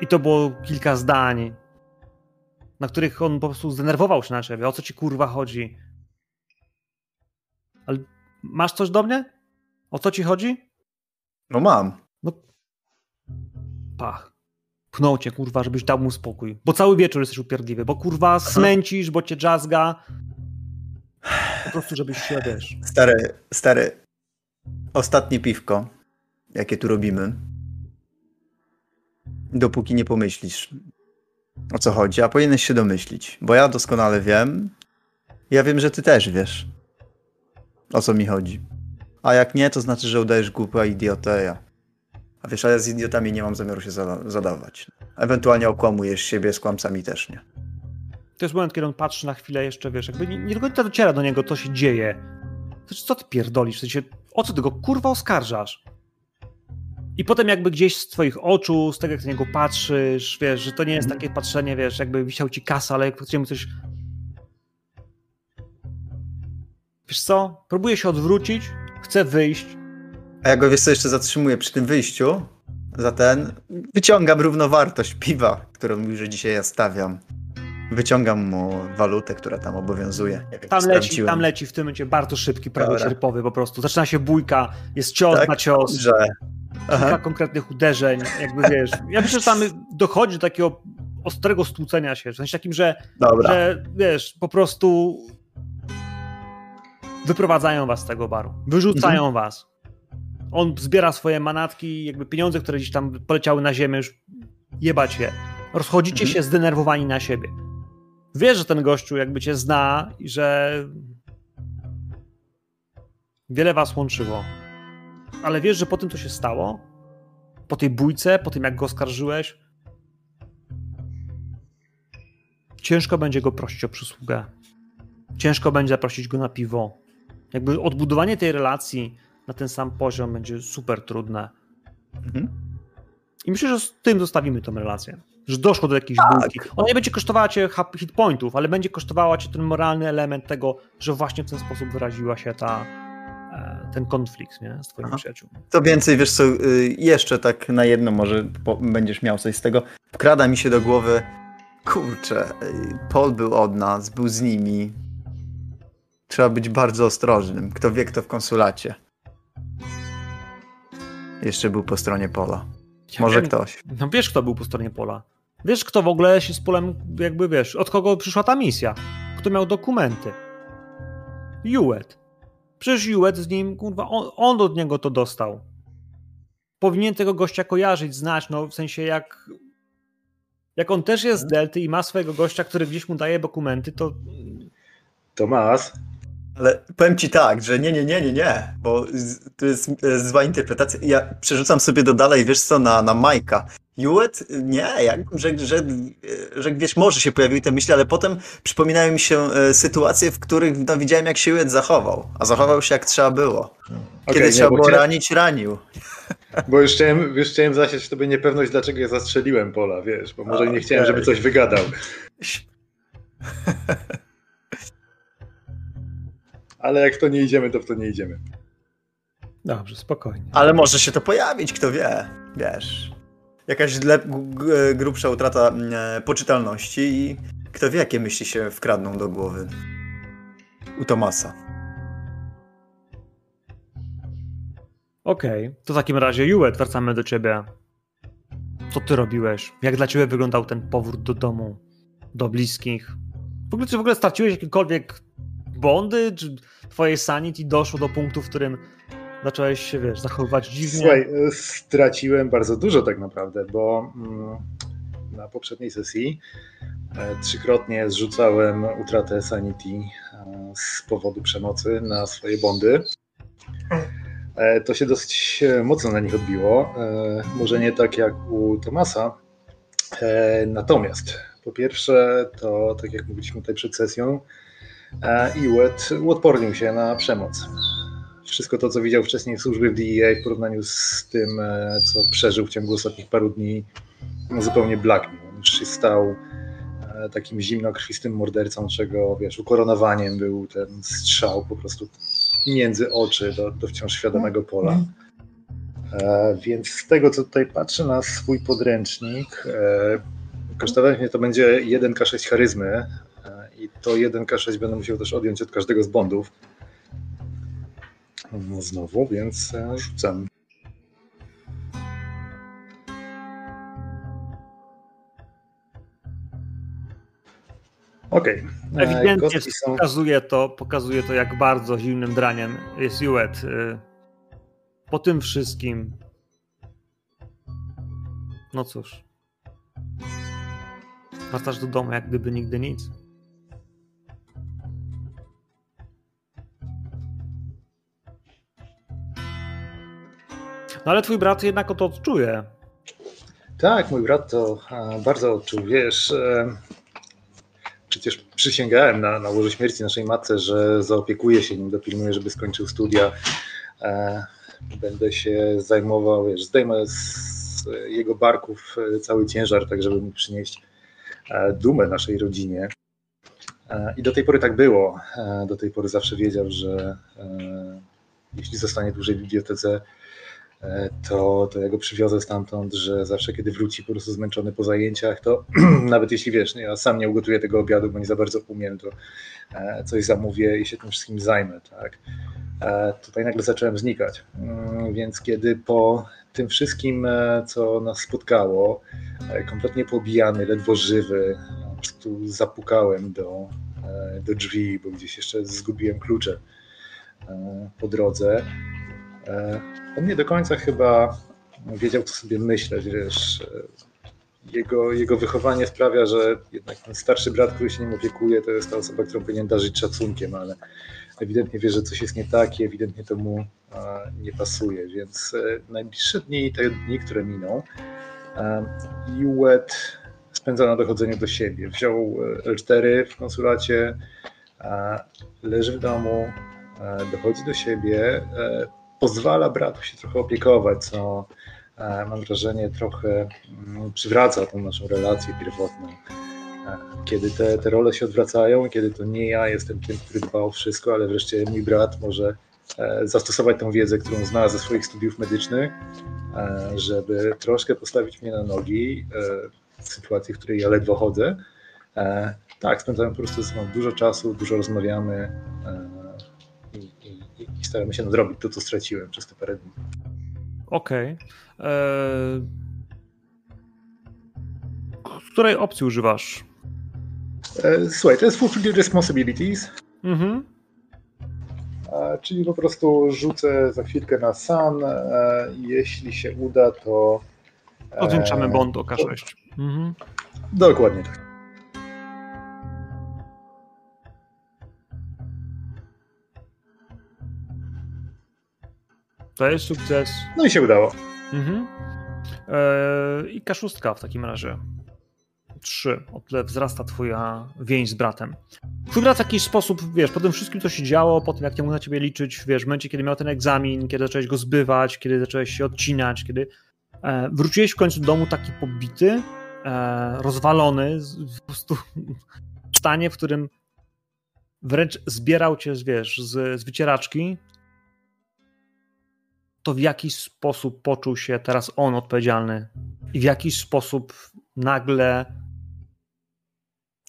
[SPEAKER 1] i to było kilka zdań, na których on po prostu zdenerwował się na ciebie. O co ci kurwa chodzi? Ale masz coś do mnie? O co ci chodzi?
[SPEAKER 5] No mam. No.
[SPEAKER 1] Pach. Pchnął cię, kurwa, żebyś dał mu spokój. Bo cały wieczór jesteś upierdliwy, bo kurwa smęcisz, bo cię jazzga. Po prostu, żebyś się, wiesz...
[SPEAKER 5] Stary, stary. Ostatnie piwko, jakie tu robimy. Dopóki nie pomyślisz, o co chodzi, a powinieneś się domyślić, bo ja doskonale wiem. Ja wiem, że ty też wiesz, o co mi chodzi. A jak nie, to znaczy, że udajesz głupia idioteja. A wiesz, a ja z idiotami nie mam zamiaru się zadawać. Ewentualnie okłamujesz siebie, z kłamcami też nie.
[SPEAKER 1] To jest moment, kiedy on patrzy na chwilę jeszcze, wiesz, jakby nie, nie do końca dociera do niego, co się dzieje. co ty pierdolisz? W sensie, o co ty go kurwa oskarżasz? I potem jakby gdzieś z twoich oczu, z tego jak na niego patrzysz, wiesz, że to nie jest mhm. takie patrzenie, wiesz, jakby wisiał ci kasa, ale jak chcemy coś... Wiesz co? Próbuję się odwrócić, chcę wyjść.
[SPEAKER 5] A ja go, wiesz co, jeszcze zatrzymuję przy tym wyjściu, za ten, wyciągam równowartość piwa, którą że dzisiaj ja stawiam. Wyciągam mu walutę, która tam obowiązuje.
[SPEAKER 1] Tam leci, tam leci w tym momencie bardzo szybki, prawie sierpowy po prostu. Zaczyna się bójka, jest cios tak, na cios. Kilka Aha. konkretnych uderzeń, jakby wiesz. Ja myślę, że tam dochodzi do takiego ostrego stłucenia się, w sensie takim, że, że wiesz, po prostu wyprowadzają was z tego baru, wyrzucają mhm. was. On zbiera swoje manatki, jakby pieniądze, które gdzieś tam poleciały na ziemię, już jebać je. Rozchodzicie mhm. się zdenerwowani na siebie. Wiesz, że ten gościu jakby cię zna i że wiele was łączyło. Ale wiesz, że po tym, co się stało, po tej bójce, po tym, jak go oskarżyłeś, ciężko będzie go prosić o przysługę. Ciężko będzie zaprosić go na piwo. Jakby odbudowanie tej relacji na ten sam poziom będzie super trudne. Mhm. I myślę, że z tym zostawimy tę relację. Że doszło do jakiejś tak. bójki. Ona nie będzie kosztowała cię hit pointów, ale będzie kosztowała cię ten moralny element tego, że właśnie w ten sposób wyraziła się ta, ten konflikt nie? z twoimi Aha. przyjaciółmi.
[SPEAKER 5] Co więcej, wiesz co, y, jeszcze tak na jedno może będziesz miał coś z tego. Wkrada mi się do głowy, kurczę, y, Paul był od nas, był z nimi. Trzeba być bardzo ostrożnym. Kto wie, kto w konsulacie. Jeszcze był po stronie Pola. Ja Może wiem, ktoś.
[SPEAKER 1] No wiesz, kto był po stronie Pola. Wiesz, kto w ogóle się z Polem, jakby wiesz, od kogo przyszła ta misja. Kto miał dokumenty. Juet. Przecież Juet z nim, kurwa, on, on od niego to dostał. Powinien tego gościa kojarzyć, znać, no w sensie jak jak on też jest z Delty i ma swojego gościa, który gdzieś mu daje dokumenty, to...
[SPEAKER 2] Tomas,
[SPEAKER 5] ale powiem ci tak, że nie, nie, nie, nie, nie, bo to jest e, zła interpretacja. Ja przerzucam sobie do dalej, wiesz co, na, na Majka. Hewitt? Nie, jak, że, że, że wiesz, może się pojawiły te myśli, ale potem przypominają mi się e, sytuacje, w których no, widziałem, jak się Hewitt zachował. A zachował się jak trzeba było. Kiedy okay, trzeba nie, było ranić, ranił.
[SPEAKER 2] Bo już chciałem, już chciałem zasiać w tobie niepewność, dlaczego ja zastrzeliłem Pola, wiesz, bo może A, nie chciałem, żeby coś wygadał. ale jak w to nie idziemy, to w to nie idziemy.
[SPEAKER 1] Dobrze, spokojnie.
[SPEAKER 5] Ale może się to pojawić, kto wie. Wiesz. Jakaś grubsza utrata e, poczytalności i kto wie, jakie myśli się wkradną do głowy u Tomasa.
[SPEAKER 1] Okej, okay. to w takim razie, Juet, wracamy do ciebie. Co ty robiłeś? Jak dla ciebie wyglądał ten powrót do domu, do bliskich? W ogóle, czy w ogóle straciłeś jakiekolwiek bondy, czy twoje sanity doszło do punktu, w którym zacząłeś się, wiesz, zachowywać dziwnie?
[SPEAKER 2] Słuchaj, e, straciłem bardzo dużo tak naprawdę, bo mm, na poprzedniej sesji e, trzykrotnie zrzucałem utratę sanity e, z powodu przemocy na swoje bondy. To się dosyć mocno na nich odbiło. Może nie tak jak u Tomasa. Natomiast po pierwsze, to tak jak mówiliśmy tutaj przed sesją, i uodpornił się na przemoc. Wszystko to, co widział wcześniej w służbie w DEA w porównaniu z tym, e, co przeżył w ciągu ostatnich paru dni, no zupełnie blaknął. On już się stał e, takim zimnokrwistym mordercą, czego wiesz, ukoronowaniem był ten strzał po prostu między oczy do, do wciąż świadomego pola. E, więc z tego, co tutaj patrzę na swój podręcznik, kosztować mnie to będzie 1K6 charyzmy, i to 1K6 będę musiał też odjąć od każdego z bondów. No znowu, więc e, rzucam. Okej.
[SPEAKER 1] Okay. E, Ewidentnie są... pokazuje, to, pokazuje to, jak bardzo zimnym draniem jest Juet. E, po tym wszystkim. No cóż. Wracasz do domu, jak gdyby nigdy nic. No ale twój brat jednak o to odczuje.
[SPEAKER 2] Tak, mój brat to bardzo odczuł. Wiesz, e, przecież przysięgałem na, na łożu śmierci naszej matce, że zaopiekuję się nim, dopilnuję, żeby skończył studia. E, będę się zajmował, wiesz, zdejmę z jego barków e, cały ciężar, tak żeby mi przynieść dumę naszej rodzinie. I do tej pory tak było. Do tej pory zawsze wiedział, że jeśli zostanie dłużej w bibliotece, to, to ja go przywiozę stamtąd, że zawsze kiedy wróci po prostu zmęczony po zajęciach, to nawet jeśli wiesz, ja sam nie ugotuję tego obiadu, bo nie za bardzo umiem, to e, coś zamówię i się tym wszystkim zajmę, tak. E, tutaj nagle zacząłem znikać, mm, więc kiedy po tym wszystkim, co nas spotkało, kompletnie pobijany, ledwo żywy, po prostu zapukałem do, do drzwi, bo gdzieś jeszcze zgubiłem klucze po drodze on nie do końca chyba wiedział, co sobie myśleć, wiesz. jego, jego wychowanie sprawia, że jednak ten starszy brat, który się nim opiekuje, to jest ta osoba, którą powinien darzyć szacunkiem, ale ewidentnie wie, że coś jest nie tak i ewidentnie to mu nie pasuje, więc e, najbliższe dni, te dni, które miną, Juet spędza na dochodzeniu do siebie. Wziął e, L4 w konsulacie, leży w domu, e, dochodzi do siebie, pozwala bratu się trochę opiekować, co mam wrażenie trochę mm, przywraca tą naszą relację pierwotną. Kiedy te, te role się odwracają, kiedy to nie ja jestem tym, który dba o wszystko, ale wreszcie mój brat może e, zastosować tą wiedzę, którą zna ze swoich studiów medycznych, e, żeby troszkę postawić mnie na nogi e, w sytuacji, w której ja ledwo chodzę. Tak, spędzamy po prostu ze sobą dużo czasu, dużo rozmawiamy i, staramy się nadrobić to, co straciłem przez te parę dni.
[SPEAKER 1] Okej. Okay. Eee... Której opcji używasz?
[SPEAKER 2] Eee, słuchaj, to jest Fulfill Responsibilities. Mhm. Eee, czyli po prostu rzucę za chwilkę na Sun. Eee, jeśli się uda, to.
[SPEAKER 1] Odwieńczamy bond o K6. Mhm.
[SPEAKER 2] Dokładnie tak.
[SPEAKER 1] To jest sukces.
[SPEAKER 2] No i się udało.
[SPEAKER 1] Mhm. Eee, I kaszustka w takim razie. Trzy. O tyle wzrasta twoja więź z bratem. Twój brat w jakiś sposób, wiesz, po tym wszystkim, co się działo, po tym, jak nie mógł na ciebie liczyć, wiesz, w momencie, kiedy miał ten egzamin, kiedy zacząłeś go zbywać, kiedy zacząłeś się odcinać, kiedy e, wróciłeś w końcu do domu taki pobity, e, rozwalony, z, po prostu w stanie, w którym wręcz zbierał cię, wiesz, z, z wycieraczki, to w jakiś sposób poczuł się teraz on odpowiedzialny i w jakiś sposób nagle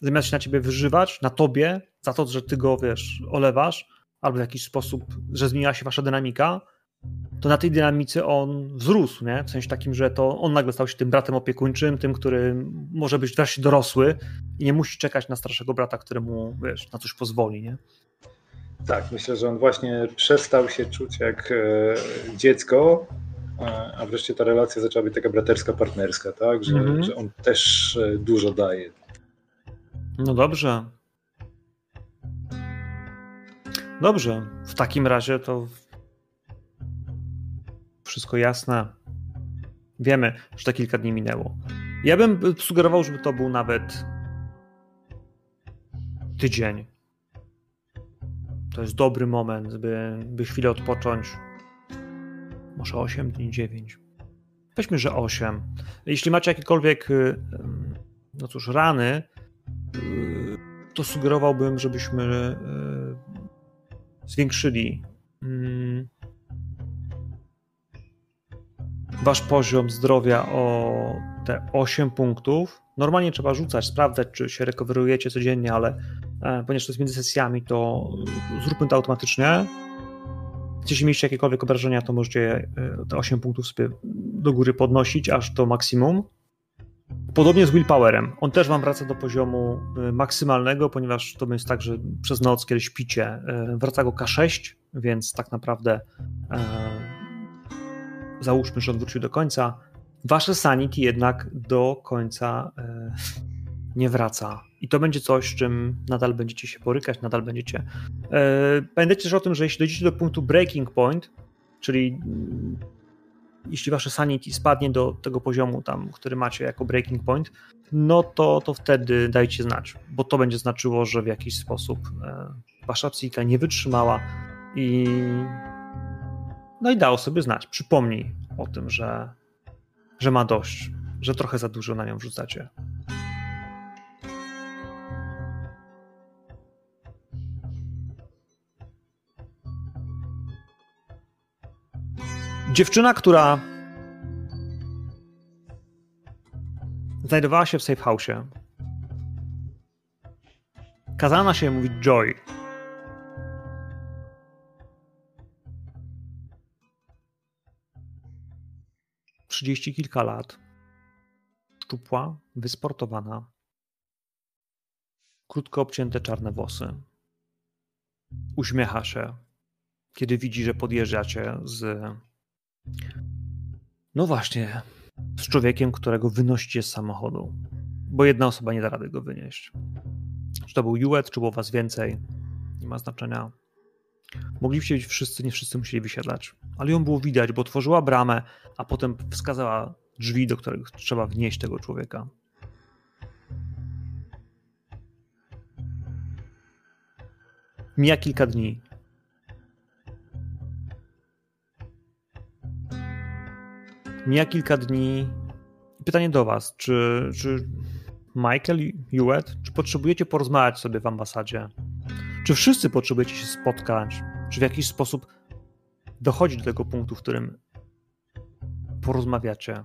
[SPEAKER 1] zamiast się na ciebie wyżywać, na tobie, za to, że ty go, wiesz, olewasz, albo w jakiś sposób, że zmieniła się wasza dynamika, to na tej dynamice on wzrósł, nie? W sensie takim, że to on nagle stał się tym bratem opiekuńczym, tym, który może być wreszcie dorosły i nie musi czekać na starszego brata, któremu, wiesz, na coś pozwoli, nie?
[SPEAKER 2] Tak, myślę, że on właśnie przestał się czuć jak e, dziecko, a wreszcie ta relacja zaczęła być taka braterska, partnerska, tak? Że, mm -hmm. że on też e, dużo daje.
[SPEAKER 1] No dobrze. Dobrze. W takim razie to wszystko jasne. Wiemy, że to kilka dni minęło. Ja bym sugerował, żeby to był nawet tydzień to jest dobry moment, by, by chwilę odpocząć. Może 8 dni, 9. Weźmy, że 8. Jeśli macie jakiekolwiek, y, no cóż, rany, y, to sugerowałbym, żebyśmy y, zwiększyli mm, wasz poziom zdrowia o te 8 punktów. Normalnie trzeba rzucać, sprawdzać, czy się rekowerujecie codziennie, ale ponieważ to jest między sesjami, to zróbmy to automatycznie. Jeśli mieliście jakiekolwiek obrażenia, to możecie e, te 8 punktów sobie do góry podnosić aż do maksimum. Podobnie z willpowerem. On też wam wraca do poziomu e, maksymalnego, ponieważ to jest tak, że przez noc, kiedy śpicie, wraca go K6, więc tak naprawdę załóżmy, że on wrócił do końca. Wasze sanity jednak do końca nie wraca. I to będzie coś, z czym nadal będziecie się borykać, nadal będziecie. E, pamiętajcie też o tym, że jeśli dojdziecie do punktu breaking point, czyli mm, jeśli wasze sanity spadnie do tego poziomu tam, który macie jako breaking point, no to, to wtedy dajcie znać, bo to będzie znaczyło, że w jakiś sposób e, wasza psychika nie wytrzymała i no i dało sobie znać. Przypomnij o tym, że, że ma dość, że trochę za dużo na nią wrzucacie. Dziewczyna, która znajdowała się w safe house, kazała na siebie mówić Joy. Trzydzieści kilka lat. Szczupła, wysportowana. Krótko obcięte czarne włosy. Uśmiecha się, kiedy widzi, że podjeżdżacie z no właśnie, z człowiekiem, którego wynosicie z samochodu, bo jedna osoba nie da rady go wynieść. Czy to był Juet, czy było was więcej, nie ma znaczenia. Mogliście być wszyscy, nie wszyscy musieli wysiadać, ale ją było widać, bo otworzyła bramę, a potem wskazała drzwi, do których trzeba wnieść tego człowieka. Mija kilka dni. Mija kilka dni. Pytanie do Was, czy, czy Michael Hewitt, czy potrzebujecie porozmawiać sobie w ambasadzie? Czy wszyscy potrzebujecie się spotkać? Czy w jakiś sposób dochodzi do tego punktu, w którym porozmawiacie?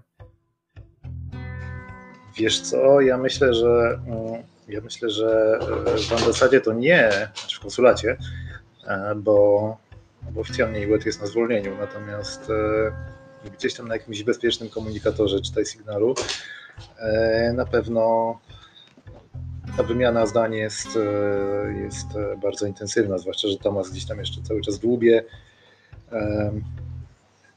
[SPEAKER 2] Wiesz co, ja myślę, że mm, ja myślę, że e, w ambasadzie to nie, znaczy w konsulacie, e, bo, bo oficjalnie Iwet jest na zwolnieniu, natomiast e, gdzieś tam na jakimś bezpiecznym komunikatorze, czytaj sygnalu, na pewno ta wymiana zdań jest, jest bardzo intensywna, zwłaszcza, że Tomas gdzieś tam jeszcze cały czas dłubie.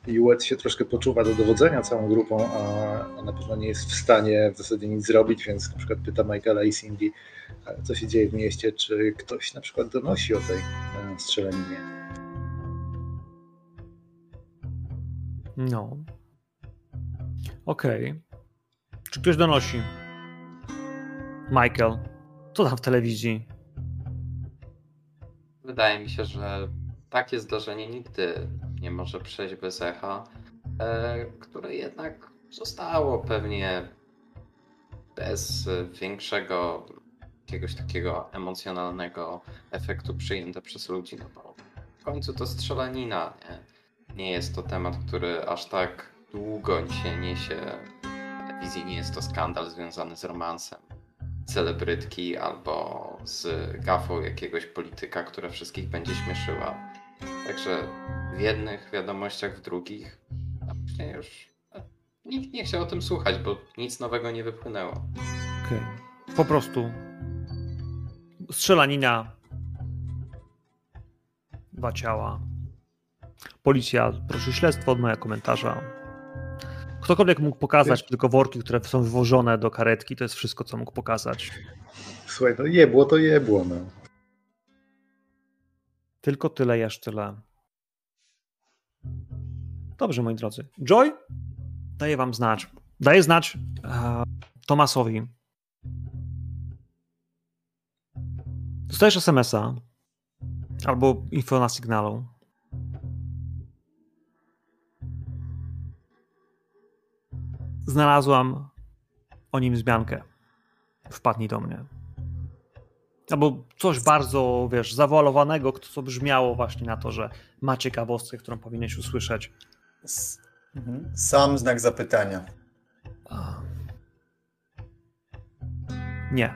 [SPEAKER 2] Juet się troszkę poczuwa do dowodzenia całą grupą, a, na pewno nie jest w stanie w zasadzie nic zrobić, więc na przykład pyta Michaela i Cindy, co się dzieje w mieście, czy ktoś na przykład donosi o tej e, strzelaninie.
[SPEAKER 1] No. Okej. Okay. Czy ktoś donosi? Michael, co tam w telewizji?
[SPEAKER 3] Wydaje mi się, że takie zdarzenie nigdy nie może przejść bez echa, e, które jednak zostało pewnie bez większego jakiegoś takiego emocjonalnego efektu przyjęte przez ludzi, no bo w końcu to strzelanina, nie? Nie jest to temat, który aż tak długo się niesie telewizji, nie jest to skandal związany z romansem celebrytki albo z gafą jakiegoś polityka, która wszystkich będzie śmieszyła. Także w jednych wiadomościach, w drugich, a później już e, nikt nie chciał o tym słuchać, bo nic nowego nie wypłynęło.
[SPEAKER 1] Okej. Okay. Po prostu strzelanina, dwa ciała. Policja prosi śledztwo od mojego komentarza. Ktokolwiek mógł pokazać tylko worki, które są wywożone do karetki, to jest wszystko, co mógł pokazać.
[SPEAKER 2] Słuchaj, no jebło to jebło, no.
[SPEAKER 1] Tylko tyle, jeszcze tyle. Dobrze, moi drodzy. Joy, daję wam znać. Daję znać uh, Tomasowi. Dostajesz SMS-a albo info na sygnalu. Znalazłam o nim zmiankę. Wpadnij do mnie. Albo coś bardzo, wiesz, zawalowanego, co brzmiało właśnie na to, że ma ciekawostkę, którą powinieneś usłyszeć.
[SPEAKER 5] Mhm. Sam znak zapytania.
[SPEAKER 1] Nie.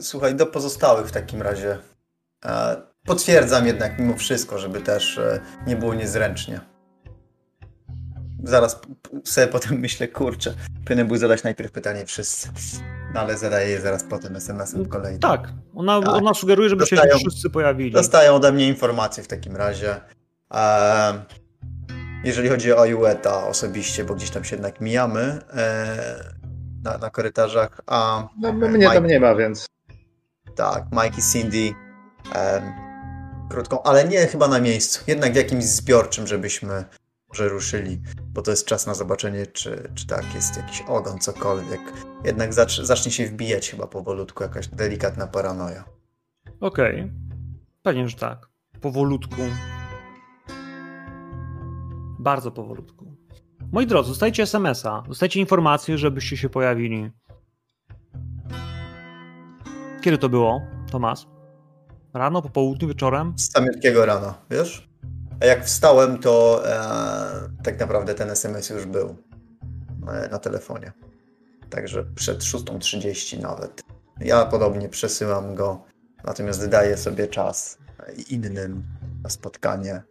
[SPEAKER 5] Słuchaj, do pozostałych w takim razie. Potwierdzam jednak mimo wszystko, żeby też e, nie było niezręcznie zaraz sobie potem myślę, kurczę, powinien był zadać najpierw pytanie wszyscy, no ale zadaję je zaraz potem SMS-em kolejnym.
[SPEAKER 1] Tak, ona, tak. ona sugeruje, żeby dostają, się wszyscy pojawili.
[SPEAKER 5] Dostają ode mnie informacje w takim razie. Jeżeli chodzi o Jueta osobiście, bo gdzieś tam się jednak mijamy e, na, na korytarzach, a...
[SPEAKER 2] No, mnie Mike, tam nie ma, więc...
[SPEAKER 5] Tak, Mike i Cindy krótką, ale nie chyba na miejscu, jednak jakimś zbiorczym, żebyśmy że ruszyli, bo to jest czas na zobaczenie, czy, czy tak jest jakiś ogon, cokolwiek. Jednak zacz, zacznie się wbijać chyba powolutku jakaś delikatna paranoja.
[SPEAKER 1] Okej. Okay. Pewnie, że tak. Powolutku. Bardzo powolutku. Moi drodzy, dostajcie SMS-a, dostajcie informację, żebyście się pojawili. Kiedy to było, Tomas? Rano, po południu, wieczorem?
[SPEAKER 5] Z samiutkiego rana, wiesz? A jak wstałem, to e, tak naprawdę ten SMS już był e, na telefonie. Także przed 6.30 nawet. Ja podobnie przesyłam go, natomiast daję sobie czas innym na spotkanie.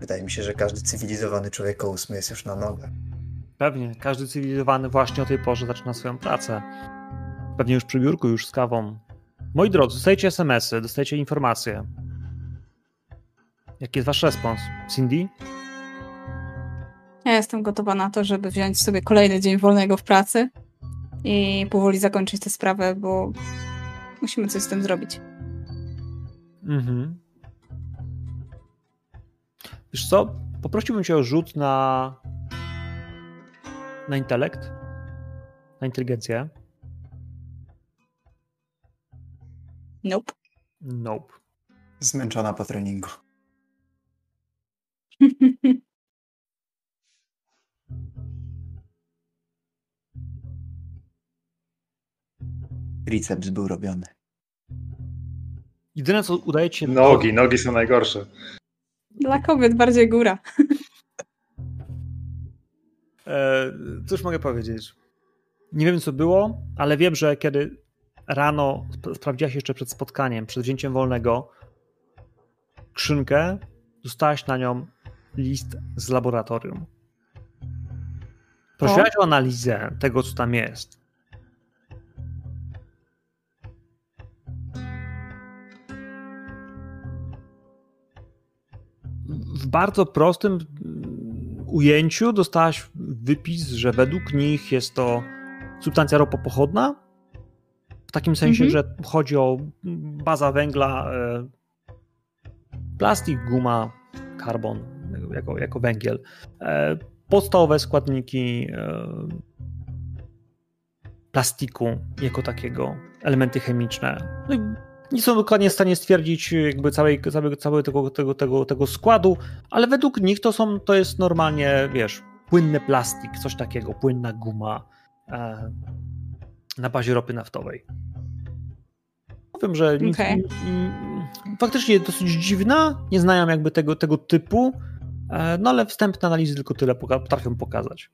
[SPEAKER 5] Wydaje mi się, że każdy cywilizowany człowiek o 8 jest już na nogach.
[SPEAKER 1] Pewnie, każdy cywilizowany właśnie o tej porze zaczyna swoją pracę. Pewnie już przy biurku, już z kawą. Moi drodzy, dostajecie SMS-y, dostajecie informacje. Jaki jest wasz respons? Cindy?
[SPEAKER 4] Ja jestem gotowa na to, żeby wziąć sobie kolejny dzień wolnego w pracy i powoli zakończyć tę sprawę, bo musimy coś z tym zrobić.
[SPEAKER 1] Mhm. Wiesz co? Poprosiłbym cię o rzut na na intelekt, na inteligencję.
[SPEAKER 4] Nope.
[SPEAKER 1] Nope.
[SPEAKER 5] Zmęczona po treningu. Triceps był robiony.
[SPEAKER 1] Jedyne co udaje ci się...
[SPEAKER 2] Nogi, nogi są najgorsze.
[SPEAKER 4] Dla kobiet bardziej góra.
[SPEAKER 1] E, cóż mogę powiedzieć? Nie wiem co było, ale wiem, że kiedy rano sp- sprawdziłaś jeszcze przed spotkaniem, przed wzięciem wolnego skrzynkę, dostałaś na nią list z laboratorium. Prosiłaś o analizę tego, co tam jest. W bardzo prostym mm, ujęciu dostałaś wypis, że według nich jest to substancja ropopochodna. W takim sensie,
[SPEAKER 4] Mhm.
[SPEAKER 1] że chodzi o baza węgla, e, plastik, guma, karbon jako, jako węgiel. E, podstawowe składniki e, plastiku jako takiego, elementy chemiczne. No i nie są dokładnie w stanie stwierdzić jakby całej, całego, całego tego, tego, tego, tego składu, ale według nich to są, to jest normalnie, wiesz, płynny plastik, coś takiego, płynna guma e, na bazie ropy naftowej. Powiem, że nic,
[SPEAKER 4] Okej.
[SPEAKER 1] mm, faktycznie dosyć dziwna, nie znają jakby tego, tego typu, e, no ale wstępne analizy tylko tyle poka- potrafią pokazać.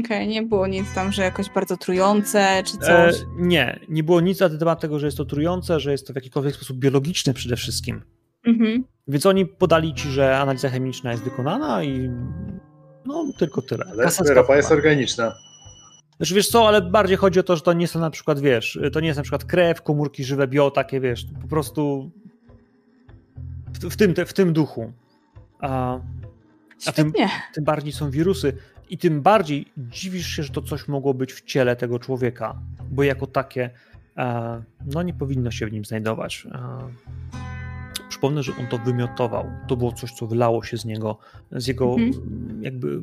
[SPEAKER 4] Okej, nie było nic tam, że jakoś bardzo trujące czy
[SPEAKER 1] E,
[SPEAKER 4] coś.
[SPEAKER 1] nie, nie było nic na temat tego, że jest to trujące, że jest to w jakikolwiek sposób biologiczny przede wszystkim.
[SPEAKER 4] Mhm.
[SPEAKER 1] Więc oni podali ci, że analiza chemiczna jest wykonana i no tylko tyle.
[SPEAKER 2] Ale ropa jest organiczna.
[SPEAKER 1] Znaczy wiesz co, ale bardziej chodzi o to, że to nie są na przykład, wiesz, to nie jest na przykład krew, komórki żywe, bio, takie wiesz, po prostu w, w, tym, w tym duchu. A, a tym, tym bardziej są wirusy i tym bardziej dziwisz się, że to coś mogło być w ciele tego człowieka, bo jako takie e, no nie powinno się w nim znajdować. Przypomnę, że on to wymiotował. To było coś, co wylało się z niego, z jego
[SPEAKER 4] Mhm.
[SPEAKER 1] jakby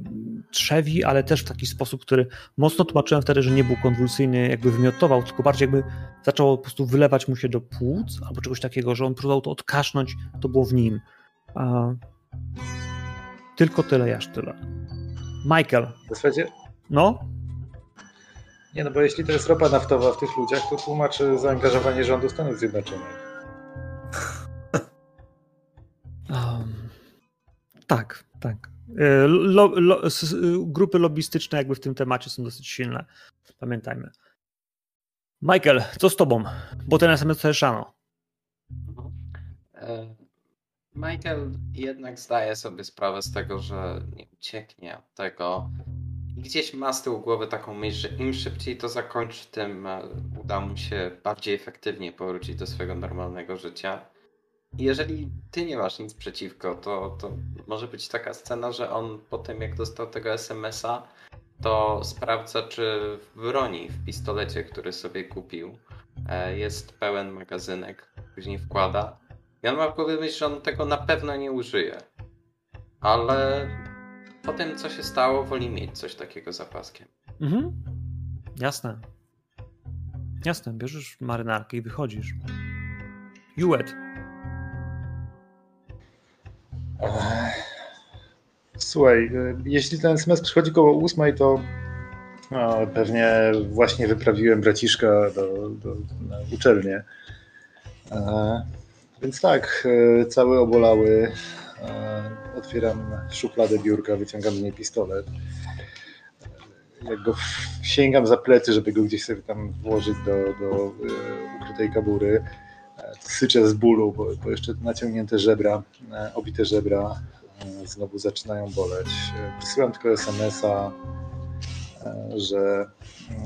[SPEAKER 1] trzewi, ale też w taki sposób, który mocno tłumaczyłem wtedy, że nie był konwulsyjny, jakby wymiotował, tylko bardziej jakby zaczęło po prostu wylewać mu się do płuc albo czegoś takiego, że on próbował to odkasznąć, to było w nim. E, tylko tyle, jaż tyle. Michael,
[SPEAKER 2] W zasadzie,
[SPEAKER 1] no?
[SPEAKER 2] nie no bo jeśli to jest ropa naftowa w tych ludziach, to tłumaczy zaangażowanie rządu Stanów Zjednoczonych.
[SPEAKER 1] Tak, tak. E, Lo, lo, grupy lobbystyczne jakby w tym temacie są dosyć silne. Pamiętajmy. Michael, co z tobą? Bo ten SMS to.
[SPEAKER 3] Mhm. E, Michael jednak zdaje sobie sprawę z tego, że nie ucieknie od tego. Gdzieś ma z tyłu głowy taką myśl, że im szybciej to zakończy, tym e, uda mu się bardziej efektywnie powrócić do swojego normalnego życia. Jeżeli ty nie masz nic przeciwko, to, to może być taka scena, że on po tym jak dostał tego SMS-a, to sprawdza, czy w broni, w pistolecie, który sobie kupił, e, jest pełen magazynek. Później wkłada. I on ma w głowie myśl, że on tego na pewno nie użyje. Ale po tym, co się stało, woli mieć coś takiego za paskiem.
[SPEAKER 1] Mhm. Jasne. Jasne, bierzesz marynarkę i wychodzisz. Juet.
[SPEAKER 2] Słuchaj, y, jeśli ten SMS przychodzi koło ósmej, to no, pewnie właśnie wyprawiłem braciszka do, do, na uczelnię. E, więc tak, e, cały obolały. E, otwieram szufladę biurka, wyciągam z niej pistolet. Jak go sięgam za plecy, żeby go gdzieś sobie tam włożyć do, do e, ukrytej kabury, syczę z bólu, bo, bo jeszcze naciągnięte żebra, e, obite żebra e, znowu zaczynają boleć. E, Wysyłam tylko SMS-a, że,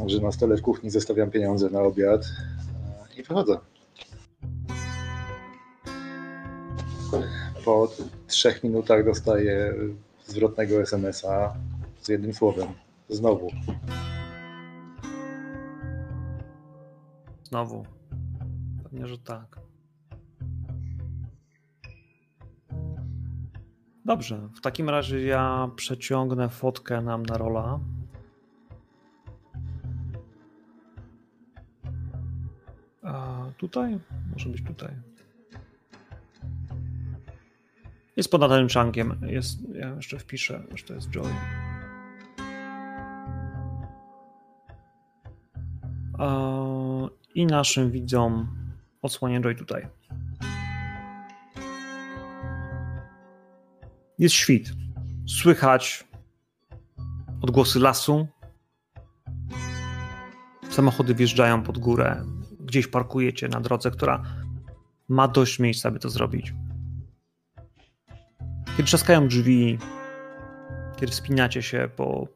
[SPEAKER 2] że na stole w kuchni zostawiam pieniądze na obiad i wychodzę. po trzech minutach dostaję zwrotnego SMS-a z jednym słowem. Znowu.
[SPEAKER 1] Znowu. Pewnie, że tak. Dobrze, w takim razie ja przeciągnę fotkę nam na rola. A tutaj? Może być tutaj. Jest pod Natalie Changiem. Jest, ja jeszcze wpiszę, że to jest Joy. I naszym widzom odsłonię Joy tutaj. Jest świt. Słychać odgłosy lasu. Samochody wjeżdżają pod górę. Gdzieś parkujecie na drodze, która ma dość miejsca, by to zrobić. Kiedy trzaskają drzwi, kiedy wspinacie się po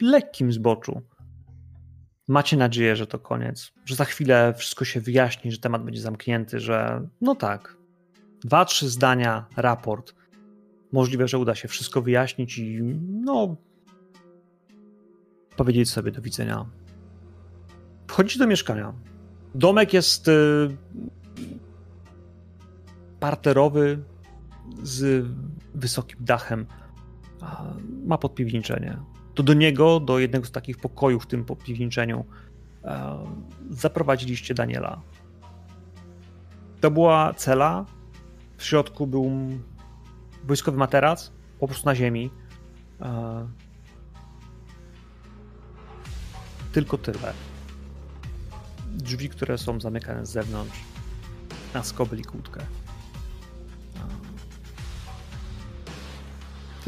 [SPEAKER 1] lekkim zboczu, macie nadzieję, że to koniec, że za chwilę wszystko się wyjaśni, że temat będzie zamknięty, że no tak, dwa, trzy zdania, raport. Możliwe, że uda się wszystko wyjaśnić i no powiedzieć sobie do widzenia. Wchodzicie do mieszkania. Domek jest y, parterowy, z wysokim dachem. Ma podpiwniczenie. To do niego, do jednego z takich pokojów w tym podpiwniczeniu, zaprowadziliście Daniela. To była cela. W środku był wojskowy materac, po prostu na ziemi. Tylko tyle. Drzwi, które są zamykane z zewnątrz, na skobel i kłódkę.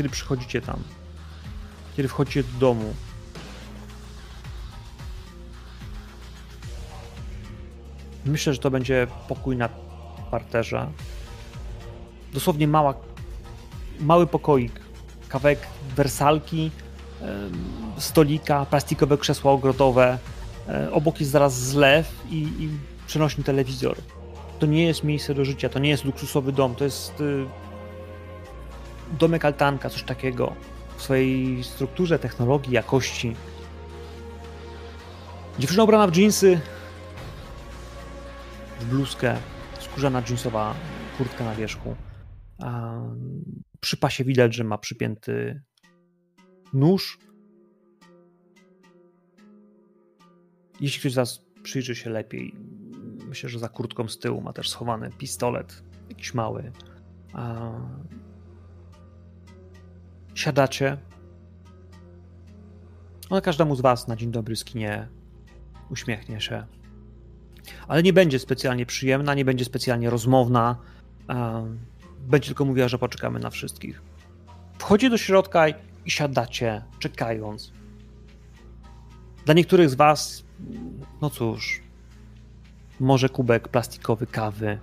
[SPEAKER 1] kiedy przychodzicie tam, kiedy wchodzicie do domu. Myślę, że to będzie pokój na parterze. Dosłownie mała, mały pokoik, kawałek wersalki, stolika, plastikowe krzesła ogrodowe. E, obok jest zaraz zlew i, i przenośny telewizor. To nie jest miejsce do życia, to nie jest luksusowy dom, to jest y, domek altanka, coś takiego swojej strukturze, technologii, jakości. Dziewczyna ubrana w dżinsy, w bluzkę, skórzana dżinsowa kurtka na wierzchu. Przy pasie widać, że ma przypięty nóż. Jeśli ktoś z Was przyjrzy się lepiej, myślę, że za kurtką z tyłu ma też schowany pistolet, jakiś mały. Siadacie. Ona każdemu z was na dzień dobry skinie, uśmiechnie się. Ale nie będzie specjalnie przyjemna, nie będzie specjalnie rozmowna. Będzie tylko mówiła, że poczekamy na wszystkich. Wchodzi do środka i siadacie, czekając. Dla niektórych z was, no cóż, może kubek plastikowy kawy,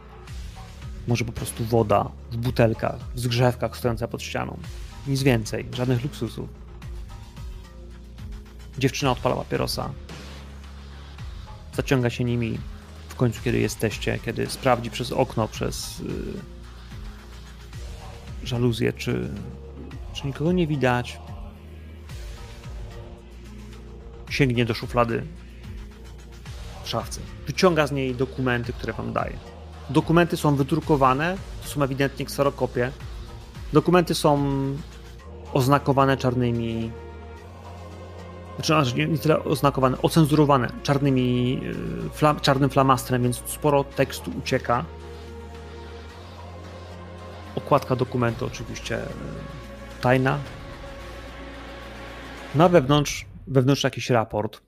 [SPEAKER 1] może po prostu woda w butelkach, w zgrzewkach stojąca pod ścianą. Nic więcej, żadnych luksusów. Dziewczyna odpala papierosa. Zaciąga się nimi w końcu, kiedy jesteście, kiedy sprawdzi przez okno, przez yy, żaluzję, czy, czy nikogo nie widać. Sięgnie do szuflady w szafce. Wyciąga z niej dokumenty, które wam daje. Dokumenty są wydrukowane, to są ewidentnie kserokopie. Dokumenty są oznakowane czarnymi. Znaczy, nie, nie tyle oznakowane, ocenzurowane czarnymi, flam, czarnym flamastrem, więc sporo tekstu ucieka. Okładka dokumentu oczywiście y, tajna. Na wewnątrz, wewnątrz jakiś raport.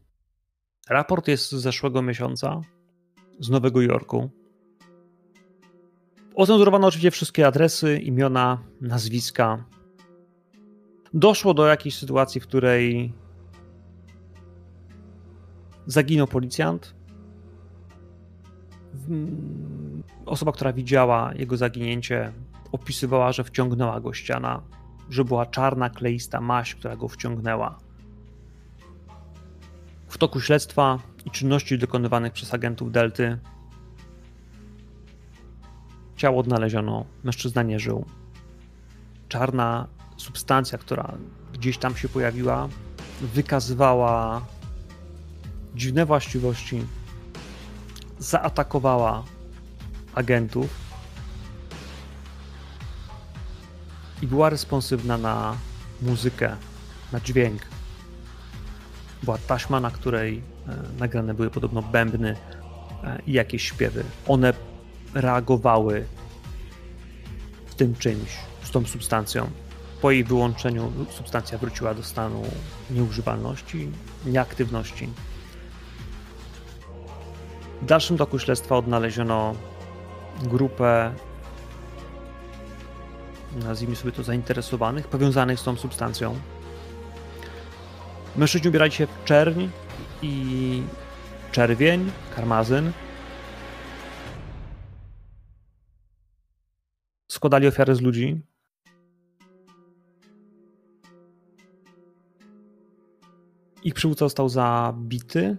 [SPEAKER 1] Raport jest z zeszłego miesiąca, z Nowego Jorku. Ocenzurowano oczywiście wszystkie adresy, imiona, nazwiska, doszło do jakiejś sytuacji, w której zaginął policjant. Osoba, która widziała jego zaginięcie, opisywała, że wciągnęła go ściana, że była czarna, kleista maść, która go wciągnęła. W toku śledztwa i czynności dokonywanych przez agentów Delty ciało odnaleziono, mężczyzna nie żył. Czarna substancja, która gdzieś tam się pojawiła, wykazywała dziwne właściwości, zaatakowała agentów i była responsywna na muzykę, na dźwięk. Była taśma, na której e, nagrane były podobno bębny e, i jakieś śpiewy. One reagowały w tym czymś, z tą substancją. Po jej wyłączeniu substancja wróciła do stanu nieużywalności, nieaktywności. W dalszym toku śledztwa odnaleziono grupę, nazwijmy sobie to zainteresowanych, powiązanych z tą substancją. Mężczyźni ubierali się w czerń i czerwień, karmazyn. Składali ofiary z ludzi. Ich przywódca został zabity.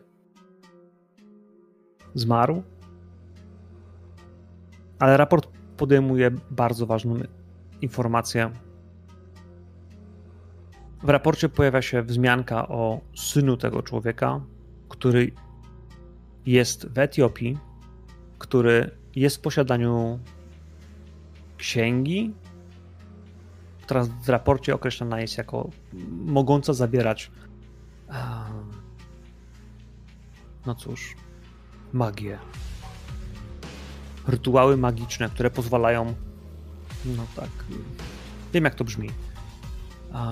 [SPEAKER 1] Zmarł. Ale raport podejmuje bardzo ważną informację. W raporcie pojawia się wzmianka o synu tego człowieka, który jest w Etiopii, który jest w posiadaniu księgi, która w raporcie określana jest jako mogąca zawierać no cóż, magię. Rytuały magiczne, które pozwalają no tak, wiem jak to brzmi.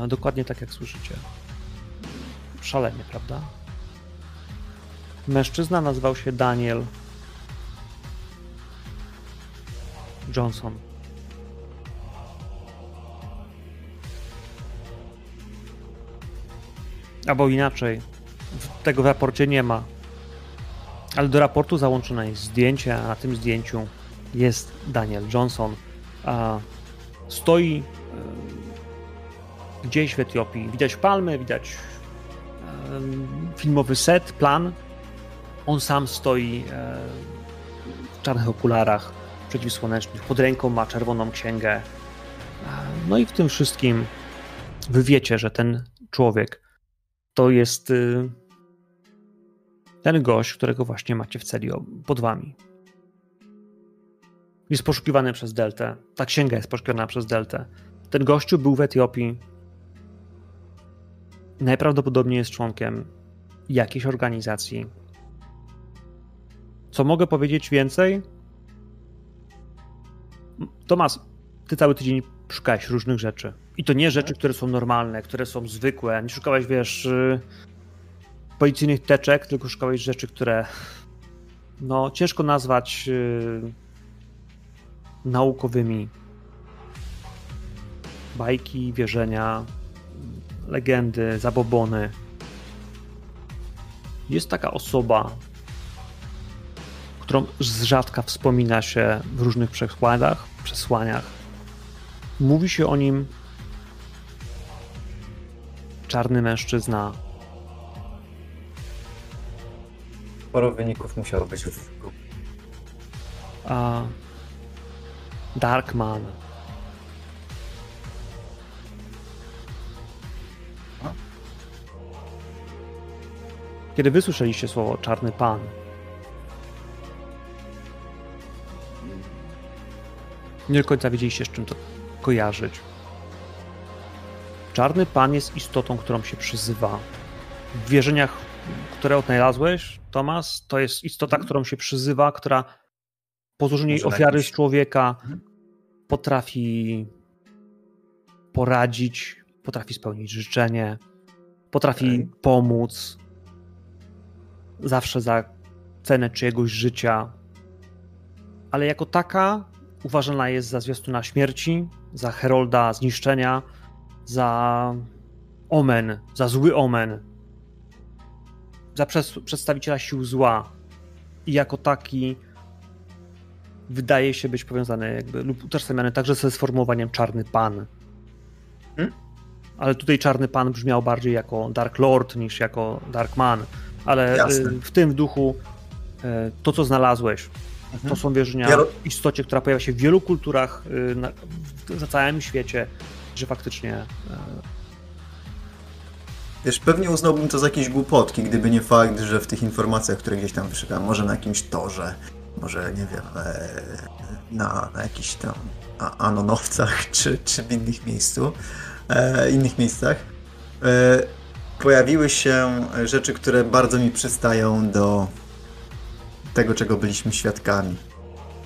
[SPEAKER 1] Dokładnie tak jak słyszycie. Szalenie, prawda? Mężczyzna nazywał się Daniel Johnson. Albo inaczej, tego w raporcie nie ma. Ale do raportu załączone jest zdjęcie, a na tym zdjęciu jest Daniel Johnson. A stoi gdzieś w Etiopii. Widać palmy, widać filmowy set, plan. On sam stoi w czarnych okularach przeciwsłonecznych. Pod ręką ma czerwoną księgę. No i w tym wszystkim wy wiecie, że ten człowiek to jest y, ten gość, którego właśnie macie w celi pod wami. Jest poszukiwany przez Deltę. Ta księga jest poszukiwana przez Deltę. Ten gościu był w Etiopii. Najprawdopodobniej jest członkiem jakiejś organizacji. Co mogę powiedzieć więcej? Tomas, ty cały tydzień szukałeś różnych rzeczy. I to nie rzeczy, które są normalne, które są zwykłe. Nie szukałeś, wiesz, y, policyjnych teczek, tylko szukałeś rzeczy, które no ciężko nazwać yy, naukowymi. Bajki, wierzenia, legendy, zabobony. Jest taka osoba, którą z rzadka wspomina się w różnych przekładach, przesłaniach. Mówi się o nim czarny mężczyzna.
[SPEAKER 5] Sporo wyników musiało być w
[SPEAKER 1] A Darkman. Kiedy wysłyszeliście słowo Czarny Pan, nie do końca wiedzieliście, z czym to kojarzyć. Czarny Pan jest istotą, którą się przyzywa. W wierzeniach, które odnalazłeś, Tomas, to jest istota, mhm. którą się przyzywa, która po złożeniu ofiary z człowieka mhm. potrafi poradzić, potrafi spełnić życzenie, potrafi okay. pomóc. Zawsze za cenę czyjegoś życia. Ale jako taka uważana jest za zwiastuna śmierci, za herolda zniszczenia, za omen, za zły omen, za przedstawiciela sił zła i jako taki wydaje się być powiązany jakby lub utożsamiany także ze sformułowaniem czarny pan. Hmm? Ale tutaj czarny pan brzmiał bardziej jako Dark Lord niż jako Dark Man. Ale y, Jasne. w tym duchu y, to, co znalazłeś, To są wierzenia w istocie, która pojawia się w wielu kulturach y, na, w, na całym świecie, że faktycznie e,
[SPEAKER 5] Wiesz, pewnie uznałbym to za jakieś głupotki, gdyby nie fakt, że w tych informacjach, które gdzieś tam wyszukałem, może na jakimś torze, może, nie wiem, e, na, na jakichś tam anonowcach, czy, czy w innych miejscu, e, innych miejscach, pojawiły się rzeczy, które bardzo mi przystają do tego, czego byliśmy świadkami.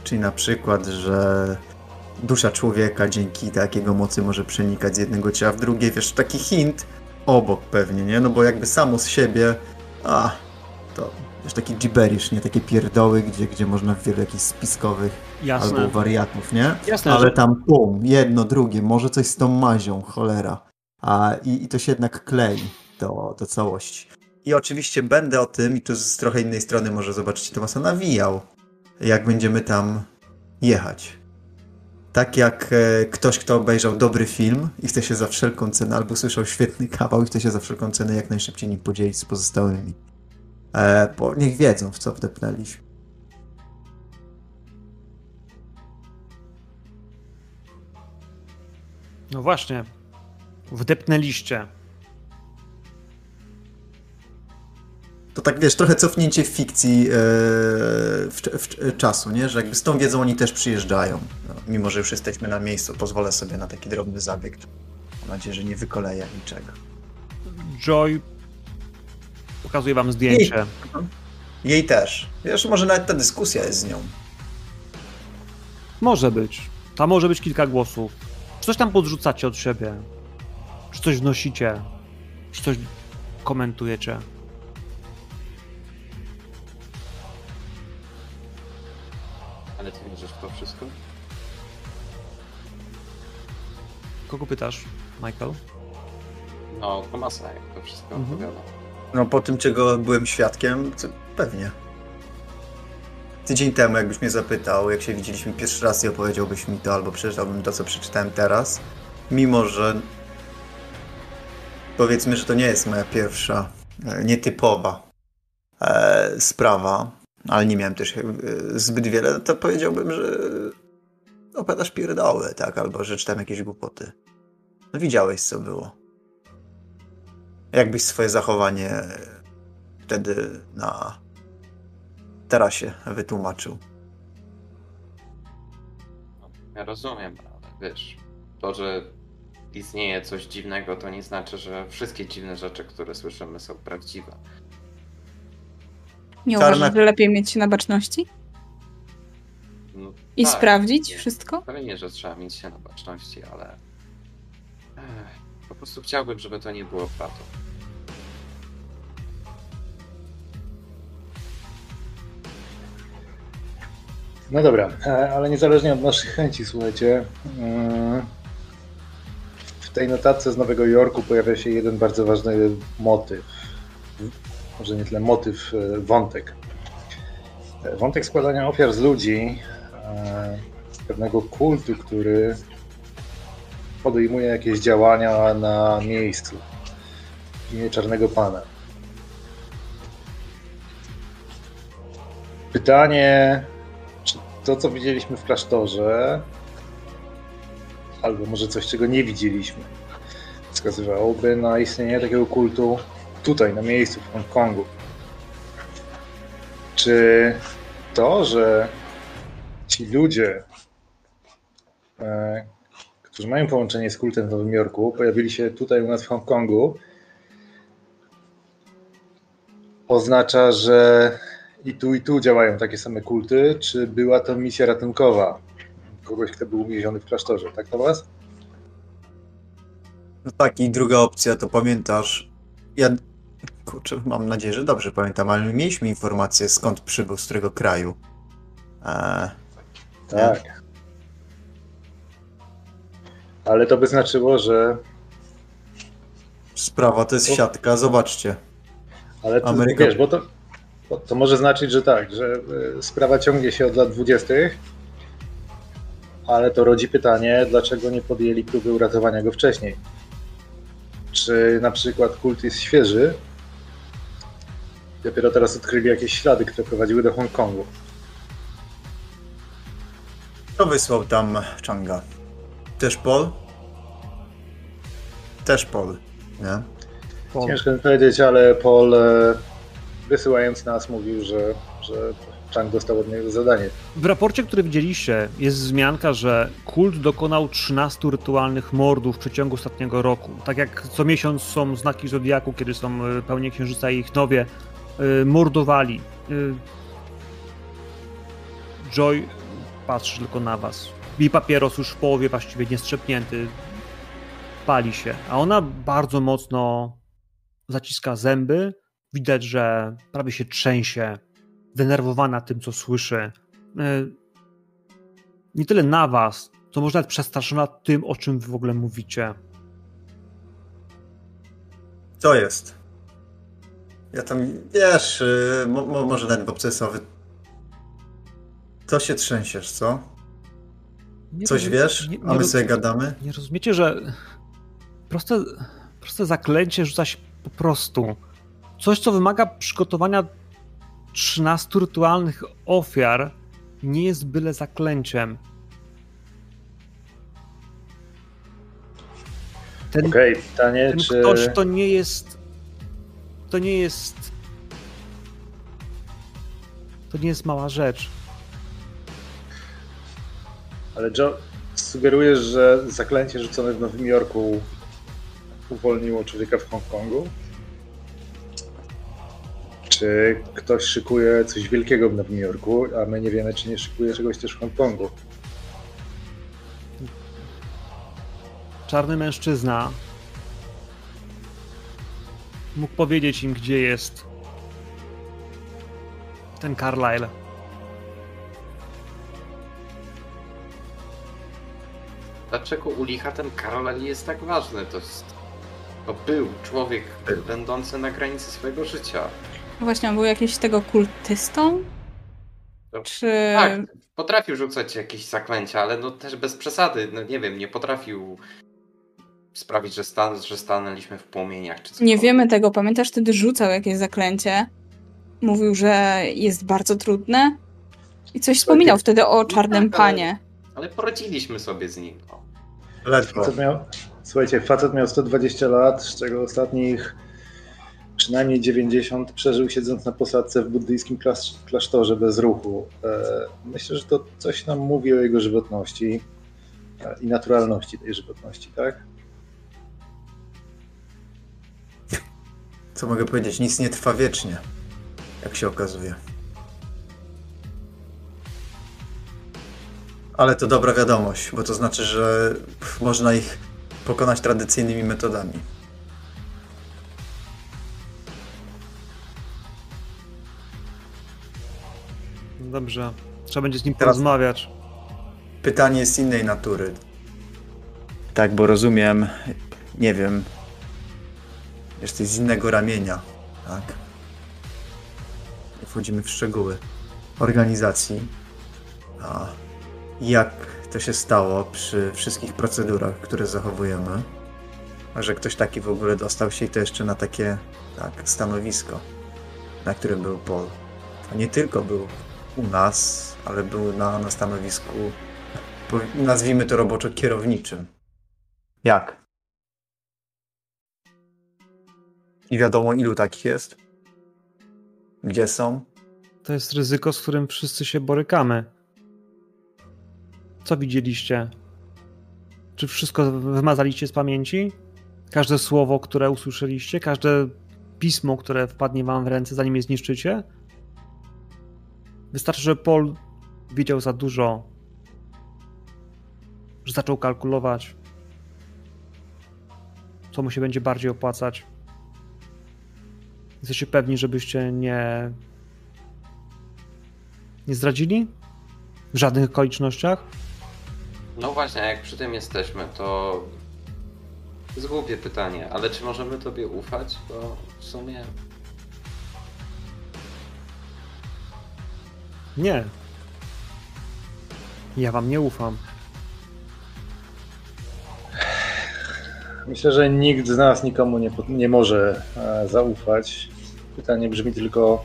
[SPEAKER 5] Czyli na przykład, że dusza człowieka dzięki takiego mocy może przenikać z jednego ciała w drugie. Wiesz, taki hint obok pewnie, nie? No bo jakby samo z siebie, a to wiesz, taki gibberish, nie? Takie pierdoły, gdzie, gdzie można w wielu jakichś spiskowych
[SPEAKER 1] jasne.
[SPEAKER 5] albo wariatów, nie?
[SPEAKER 1] Jasne,
[SPEAKER 5] Ale
[SPEAKER 1] że
[SPEAKER 5] tam pum, jedno, drugie, może coś z tą mazią, cholera. A, i, I to się jednak klei do, do całości. I oczywiście będę o tym, i tu z trochę innej strony może zobaczycie Tomasa, nawijał, jak będziemy tam jechać. Tak jak e, ktoś, kto obejrzał dobry film i chce się za wszelką cenę, albo słyszał świetny kawał i chce się za wszelką cenę jak najszybciej nim podzielić z pozostałymi. E, bo niech wiedzą, w co wdepnęliśmy.
[SPEAKER 1] no właśnie, wdepnęliście.
[SPEAKER 5] To tak wiesz, trochę cofnięcie w fikcji e, w, w, czasu, nie? Że jakby z tą wiedzą oni też przyjeżdżają. Mimo, że już jesteśmy na miejscu, pozwolę sobie na taki drobny zabieg. Mam nadzieję, że nie wykoleję niczego.
[SPEAKER 1] Joy pokazuje wam zdjęcie.
[SPEAKER 5] Jej też. Wiesz, może nawet ta dyskusja jest z nią.
[SPEAKER 1] Może być. Tam może być kilka głosów. Czy coś tam podrzucacie od siebie? Czy coś wnosicie? Czy coś komentujecie? Kogo pytasz, Michael?
[SPEAKER 3] No, Tomasa, jak to wszystko
[SPEAKER 1] Mhm.
[SPEAKER 3] opowiada.
[SPEAKER 5] No po tym, czego byłem świadkiem, to pewnie. Tydzień temu, jakbyś mnie zapytał, jak się widzieliśmy pierwszy raz i opowiedziałbyś mi to, albo przeczytałbym to, co przeczytałem teraz, mimo że powiedzmy, że to nie jest moja pierwsza e, nietypowa e, sprawa, ale nie miałem też e, zbyt wiele, to powiedziałbym, że opowiadasz pierdoły, tak, albo że czytam jakieś głupoty. No widziałeś, co było. Jakbyś swoje zachowanie wtedy na terasie wytłumaczył.
[SPEAKER 3] No, ja rozumiem, ale wiesz, to, że istnieje coś dziwnego, to nie znaczy, że wszystkie dziwne rzeczy, które słyszymy, są prawdziwe.
[SPEAKER 4] Nie
[SPEAKER 5] Czarna-
[SPEAKER 4] uważasz, że lepiej mieć się na baczności?
[SPEAKER 3] No,
[SPEAKER 4] I
[SPEAKER 3] tak,
[SPEAKER 4] sprawdzić
[SPEAKER 3] nie.
[SPEAKER 4] wszystko?
[SPEAKER 3] Pewnie, że trzeba mieć się na baczności, ale Ech, po prostu chciałbym, żeby to nie było prawdą.
[SPEAKER 2] No dobra, e, ale niezależnie od naszych chęci, słuchajcie, mm, w tej notatce z Nowego Jorku pojawia się jeden bardzo ważny motyw. Może nie tyle motyw, e, wątek. E, Wątek składania ofiar z ludzi, e, pewnego kultu, który podejmuje jakieś działania na miejscu w imię Czarnego Pana. Pytanie, czy to, co widzieliśmy w klasztorze, albo może coś, czego nie widzieliśmy, wskazywałoby na istnienie takiego kultu tutaj, na miejscu, w Hongkongu. Czy to, że ci ludzie, e, którzy mają połączenie z kultem w Nowym Jorku, pojawili się tutaj u nas w Hongkongu, oznacza, że i tu, i tu działają takie same kulty, czy była to misja ratunkowa kogoś, kto był uwięziony w klasztorze, tak to was?
[SPEAKER 5] No tak, i druga opcja, to pamiętasz, ja, kurczę, mam nadzieję, że dobrze pamiętam, ale my mieliśmy informację, skąd przybył, z którego kraju. E,
[SPEAKER 2] Tak. Ale to by znaczyło, że.
[SPEAKER 5] sprawa to jest
[SPEAKER 2] O.
[SPEAKER 5] siatka, zobaczcie.
[SPEAKER 2] Ale to,
[SPEAKER 5] Ameryka-
[SPEAKER 2] wiesz, bo to, bo to może znaczyć, że tak, że y, sprawa ciągnie się od lat 20., ale to rodzi pytanie, dlaczego nie podjęli próby uratowania go wcześniej? Czy na przykład kult jest świeży? Dopiero teraz odkryli jakieś ślady, które prowadziły do Hongkongu.
[SPEAKER 5] Kto wysłał tam Changa? Też Paul? Też Paul, nie?
[SPEAKER 1] Paul.
[SPEAKER 2] Ciężko mi powiedzieć, ale Paul e, wysyłając nas mówił, że, że Chang dostał od niego zadanie.
[SPEAKER 1] W raporcie, który widzieliście, jest wzmianka, że kult dokonał 13 rytualnych mordów w przeciągu ostatniego roku. Tak jak co miesiąc są znaki Zodiaku, kiedy są y, pełnie księżyca i ich nowie, y, mordowali. Joy patrzy tylko na was. I papieros już w połowie właściwie niestrzepnięty. Pali się. A ona bardzo mocno zaciska zęby. Widać, że prawie się trzęsie zdenerwowana tym, co słyszy. E, Nie tyle na was, co może nawet przestraszona tym, o czym wy w ogóle mówicie.
[SPEAKER 5] Co jest? Ja tam, wiesz, yy, mo, mo, może nawet obcesowy. Co się trzęsiesz, co?
[SPEAKER 1] Nie
[SPEAKER 5] Coś
[SPEAKER 1] rozumie-
[SPEAKER 5] wiesz?
[SPEAKER 1] nie- nie
[SPEAKER 5] A my sobie gadamy?
[SPEAKER 1] Nie rozumiecie, że proste, proste zaklęcie rzuca się po prostu. Coś, co wymaga przygotowania 13 rytualnych ofiar, nie jest byle zaklęciem. Ten,
[SPEAKER 2] Okej, pytanie,
[SPEAKER 1] ten
[SPEAKER 2] czy...
[SPEAKER 1] ktoś to nie jest. To nie jest. To nie jest mała rzecz.
[SPEAKER 2] Ale Joe, sugerujesz, że zaklęcie rzucone w Nowym Jorku uwolniło człowieka w Hongkongu? Czy ktoś szykuje coś wielkiego w Nowym Jorku, a my nie wiemy, czy nie szykuje czegoś też w Hongkongu?
[SPEAKER 1] Czarny mężczyzna mógł powiedzieć im, gdzie jest ten Carlyle.
[SPEAKER 3] Dlaczego u licha ten Karol jest tak ważny? To jest... To był człowiek
[SPEAKER 5] Był.
[SPEAKER 3] będący na granicy swojego życia.
[SPEAKER 4] Właśnie, on był jakiś tego kultystą?
[SPEAKER 3] To-
[SPEAKER 4] Czy...
[SPEAKER 3] Tak, potrafił rzucać jakieś zaklęcia, ale no też bez przesady. No nie wiem, nie potrafił sprawić, że, stan, że stanęliśmy w płomieniach czy
[SPEAKER 4] Nie wiemy tego. Pamiętasz, wtedy rzucał jakieś zaklęcie. Mówił, że jest bardzo trudne. I coś wspominał wtedy o czarnym
[SPEAKER 3] tak, ale-
[SPEAKER 4] panie.
[SPEAKER 3] Ale poradziliśmy sobie z nim. No.
[SPEAKER 5] Ledwo.
[SPEAKER 2] Facet miał, słuchajcie, facet miał 120 lat, z czego ostatnich przynajmniej 90 przeżył siedząc na posadzce w buddyjskim klas- klasztorze bez ruchu. E, Myślę, że to coś nam mówi o jego żywotności e, i naturalności tej żywotności, tak?
[SPEAKER 5] Co mogę powiedzieć? Nic nie trwa wiecznie, jak się okazuje. Ale to dobra wiadomość, bo to znaczy, że można ich pokonać tradycyjnymi metodami.
[SPEAKER 1] No Dobrze. Trzeba będzie z nim
[SPEAKER 5] Teraz-
[SPEAKER 1] porozmawiać.
[SPEAKER 5] Pytanie jest innej natury. Tak, bo rozumiem, nie wiem, jesteś z innego ramienia, tak? Wchodzimy w szczegóły organizacji. A jak to się stało przy wszystkich procedurach, które zachowujemy, że ktoś taki w ogóle dostał się i to jeszcze na takie tak, stanowisko, na którym był Paul. A nie tylko był u nas, ale był na, na stanowisku nazwijmy to roboczo kierowniczym. Jak? I wiadomo, ilu takich jest? Gdzie są?
[SPEAKER 1] To jest ryzyko, z którym wszyscy się borykamy. Co widzieliście? Czy wszystko wymazaliście z pamięci? Każde słowo, które usłyszeliście? Każde pismo, które wpadnie wam w ręce, zanim je zniszczycie? Wystarczy, że Paul wiedział za dużo, że zaczął kalkulować, co mu się będzie bardziej opłacać. Jesteście pewni, żebyście nie nie zdradzili? W żadnych okolicznościach?
[SPEAKER 3] No właśnie, a jak przy tym jesteśmy, to zgłupie pytanie, ale czy możemy tobie ufać? Bo w sumie
[SPEAKER 1] Nie. Ja wam nie ufam.
[SPEAKER 2] Myślę, że nikt z nas nikomu nie, nie może e, zaufać. Pytanie brzmi tylko,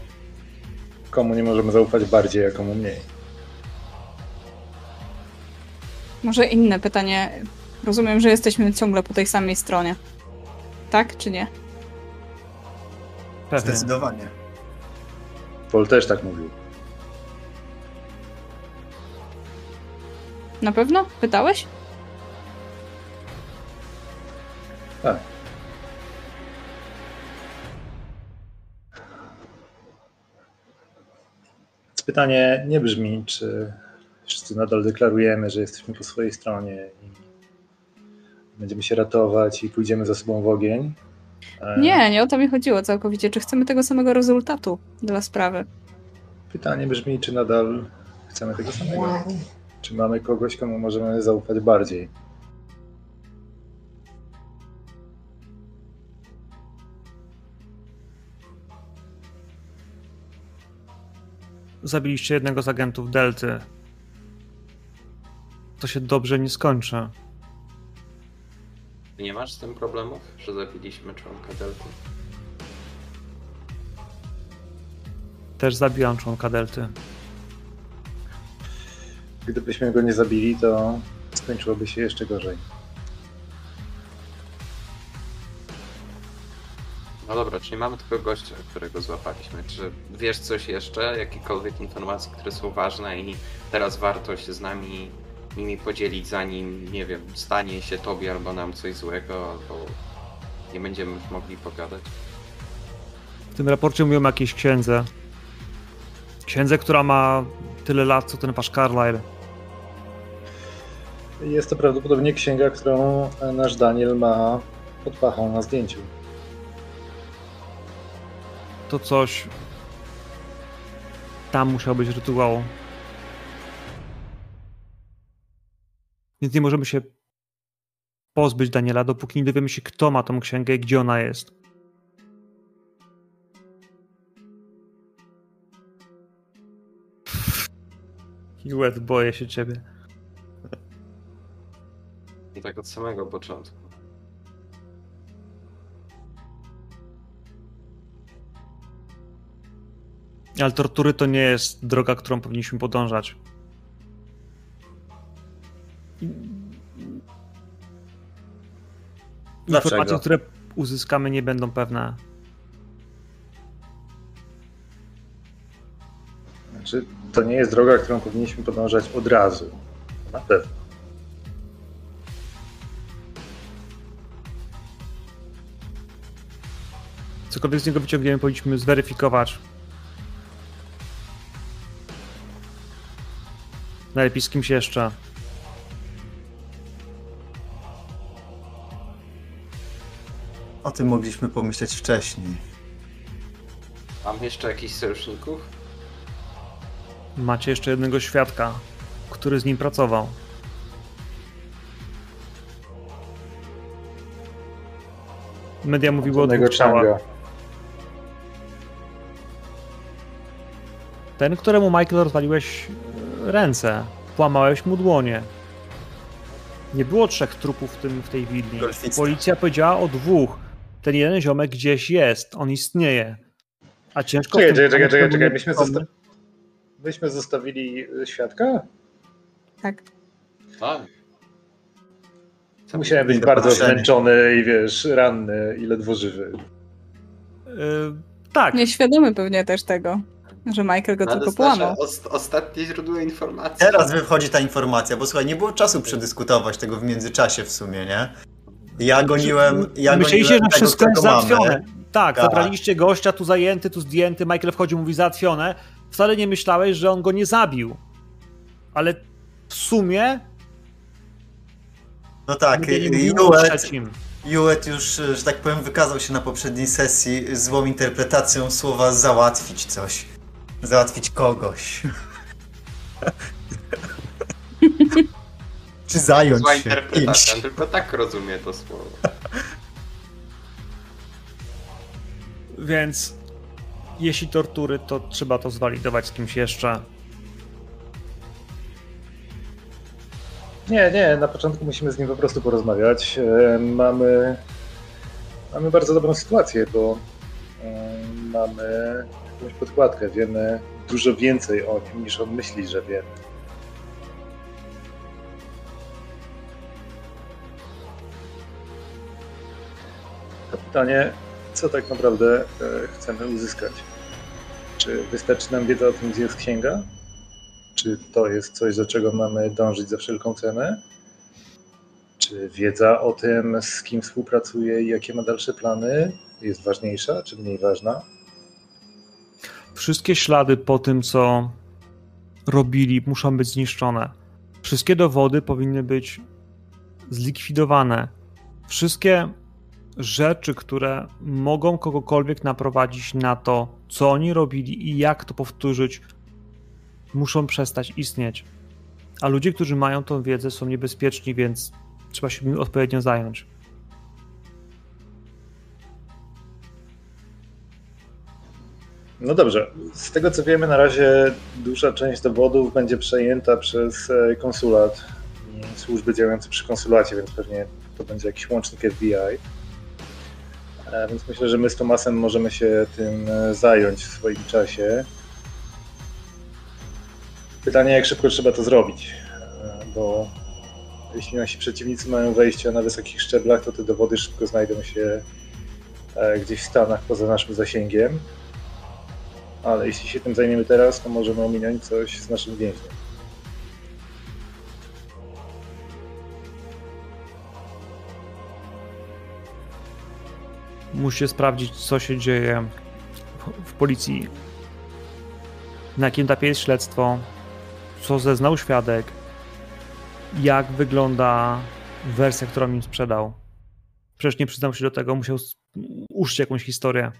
[SPEAKER 2] komu nie możemy zaufać bardziej, a komu mniej.
[SPEAKER 4] Może inne pytanie. Rozumiem, że jesteśmy ciągle po tej samej stronie. Tak czy nie?
[SPEAKER 1] Pewnie.
[SPEAKER 5] Zdecydowanie.
[SPEAKER 2] Paul też tak mówił.
[SPEAKER 4] Na pewno? Pytałeś?
[SPEAKER 2] Tak. Więc Pytanie nie brzmi, czy wszyscy nadal deklarujemy, że jesteśmy po swojej stronie i będziemy się ratować i pójdziemy za sobą w ogień. E,
[SPEAKER 4] Nie, nie o to mi chodziło całkowicie. Czy chcemy tego samego rezultatu dla sprawy?
[SPEAKER 2] Pytanie brzmi, czy nadal chcemy tego samego. Czy mamy kogoś, komu możemy zaufać bardziej?
[SPEAKER 1] Zabiliście jednego z agentów Delty. To się dobrze nie skończy.
[SPEAKER 3] Nie masz z tym problemów, że zabiliśmy członka Delty?
[SPEAKER 1] Też zabijam członka Delty.
[SPEAKER 2] Gdybyśmy go nie zabili, to skończyłoby się jeszcze gorzej.
[SPEAKER 3] No dobra, czyli mamy tylko gościa, którego złapaliśmy. Czy wiesz coś jeszcze? Jakiekolwiek informacje, które są ważne i teraz warto się z nami nimi podzielić, zanim, nie wiem, stanie się tobie albo nam coś złego, albo nie będziemy już mogli pogadać?
[SPEAKER 1] W tym raporcie mówią o jakiejś księdze. Księdze, która ma tyle lat, co ten wasz Carlyle.
[SPEAKER 2] Jest to prawdopodobnie księga, którą nasz Daniel ma pod pachą na zdjęciu.
[SPEAKER 1] To coś... Tam musiał być rytuał. Więc nie możemy się pozbyć Daniela, dopóki nie dowiemy się, kto ma tą księgę i gdzie ona jest. Hewitt, boję się ciebie.
[SPEAKER 3] I tak od samego początku.
[SPEAKER 1] Ale tortury to nie jest droga, którą powinniśmy podążać.
[SPEAKER 5] Dlaczego?
[SPEAKER 1] Informacje, które uzyskamy, nie będą pewne.
[SPEAKER 2] Znaczy, to nie jest droga, którą powinniśmy podążać od razu. Na pewno.
[SPEAKER 1] Cokolwiek z niego wyciągniemy, powinniśmy zweryfikować. Najlepiej z kimś jeszcze.
[SPEAKER 5] O tym mogliśmy pomyśleć wcześniej.
[SPEAKER 3] Mam jeszcze jakichś sojuszników?
[SPEAKER 1] Macie jeszcze jednego świadka, który z nim pracował. Media mówiły o dwóch ciałach. Ten, któremu Michael rozwaliłeś ręce, połamałeś mu dłonie. Nie było trzech trupów w, tym, w tej willi. Policja powiedziała o dwóch. Ten jeden ziomek gdzieś jest, on istnieje. A ciężko...
[SPEAKER 2] Czekaj, czekaj, czekaj, czekaj.
[SPEAKER 1] było
[SPEAKER 2] Myśmy, zosta- myśmy zostawili y, świadka?
[SPEAKER 4] Tak.
[SPEAKER 3] Tak.
[SPEAKER 2] Musiałem być bardzo zmęczony i wiesz, ranny i ledwo żywy.
[SPEAKER 1] Yy, tak,
[SPEAKER 4] Nieświadomy pewnie też tego, że Michael go
[SPEAKER 3] ale
[SPEAKER 4] tylko
[SPEAKER 3] znaczy,
[SPEAKER 4] połamał.
[SPEAKER 3] ost- ostatnie źródło informacji.
[SPEAKER 5] Teraz wychodzi ta informacja, bo słuchaj, nie było czasu przedyskutować tego w międzyczasie w sumie, nie? Ja goniłem. Ja
[SPEAKER 1] Myśleliście,
[SPEAKER 5] goniłem
[SPEAKER 1] że wszystko jest załatwione.
[SPEAKER 5] mamy.
[SPEAKER 1] Tak,
[SPEAKER 5] Tak.
[SPEAKER 1] zabraliście gościa, tu zajęty, tu zdjęty, Michael wchodzi, mówi załatwione. Wcale nie myślałeś, że on go nie zabił. Ale w sumie
[SPEAKER 5] No tak, Juet. Juet już, że tak powiem, wykazał się na poprzedniej sesji złą interpretacją słowa załatwić coś. Załatwić kogoś. Czy zająć
[SPEAKER 3] Zła
[SPEAKER 5] się
[SPEAKER 3] interpretacja,
[SPEAKER 5] kimś.
[SPEAKER 3] tylko tak rozumie to słowo.
[SPEAKER 1] Więc jeśli tortury, to trzeba to zwalidować z kimś jeszcze.
[SPEAKER 2] Nie, nie, na początku musimy z nim po prostu porozmawiać. E, Mamy, mamy bardzo dobrą sytuację, bo e, mamy jakąś podkładkę. Wiemy dużo więcej o nim niż on myśli, że wiemy. Pytanie, co tak naprawdę e, chcemy uzyskać? Czy wystarczy nam wiedza o tym, gdzie jest księga? Czy to jest coś, do czego mamy dążyć za wszelką cenę? Czy wiedza o tym, z kim współpracuje i jakie ma dalsze plany, jest ważniejsza czy mniej ważna?
[SPEAKER 1] Wszystkie ślady po tym, co robili, muszą być zniszczone. Wszystkie dowody powinny być zlikwidowane. Wszystkie rzeczy, które mogą kogokolwiek naprowadzić na to, co oni robili i jak to powtórzyć, muszą przestać istnieć. A ludzie, którzy mają tą wiedzę, są niebezpieczni, więc trzeba się nimi odpowiednio zająć.
[SPEAKER 2] No dobrze. Z tego co wiemy, na razie duża część dowodów będzie przejęta przez e, konsulat i służby działające przy konsulacie, więc pewnie to będzie jakiś łącznik FBI. E, więc myślę, że my z Tomasem możemy się tym e, zająć w swoim czasie. Pytanie, jak szybko trzeba to zrobić, bo jeśli nasi przeciwnicy mają wejścia na wysokich szczeblach, to te dowody szybko znajdą się gdzieś w Stanach poza naszym zasięgiem ale jeśli się tym zajmiemy teraz, to możemy ominąć coś z naszym więźniem.
[SPEAKER 1] Musicie sprawdzić, co się dzieje w, w policji. Na jakim etapie jest śledztwo, co zeznał świadek, jak wygląda wersja, którą im sprzedał. Przecież nie przyznał się do tego, musiał uszć jakąś historię.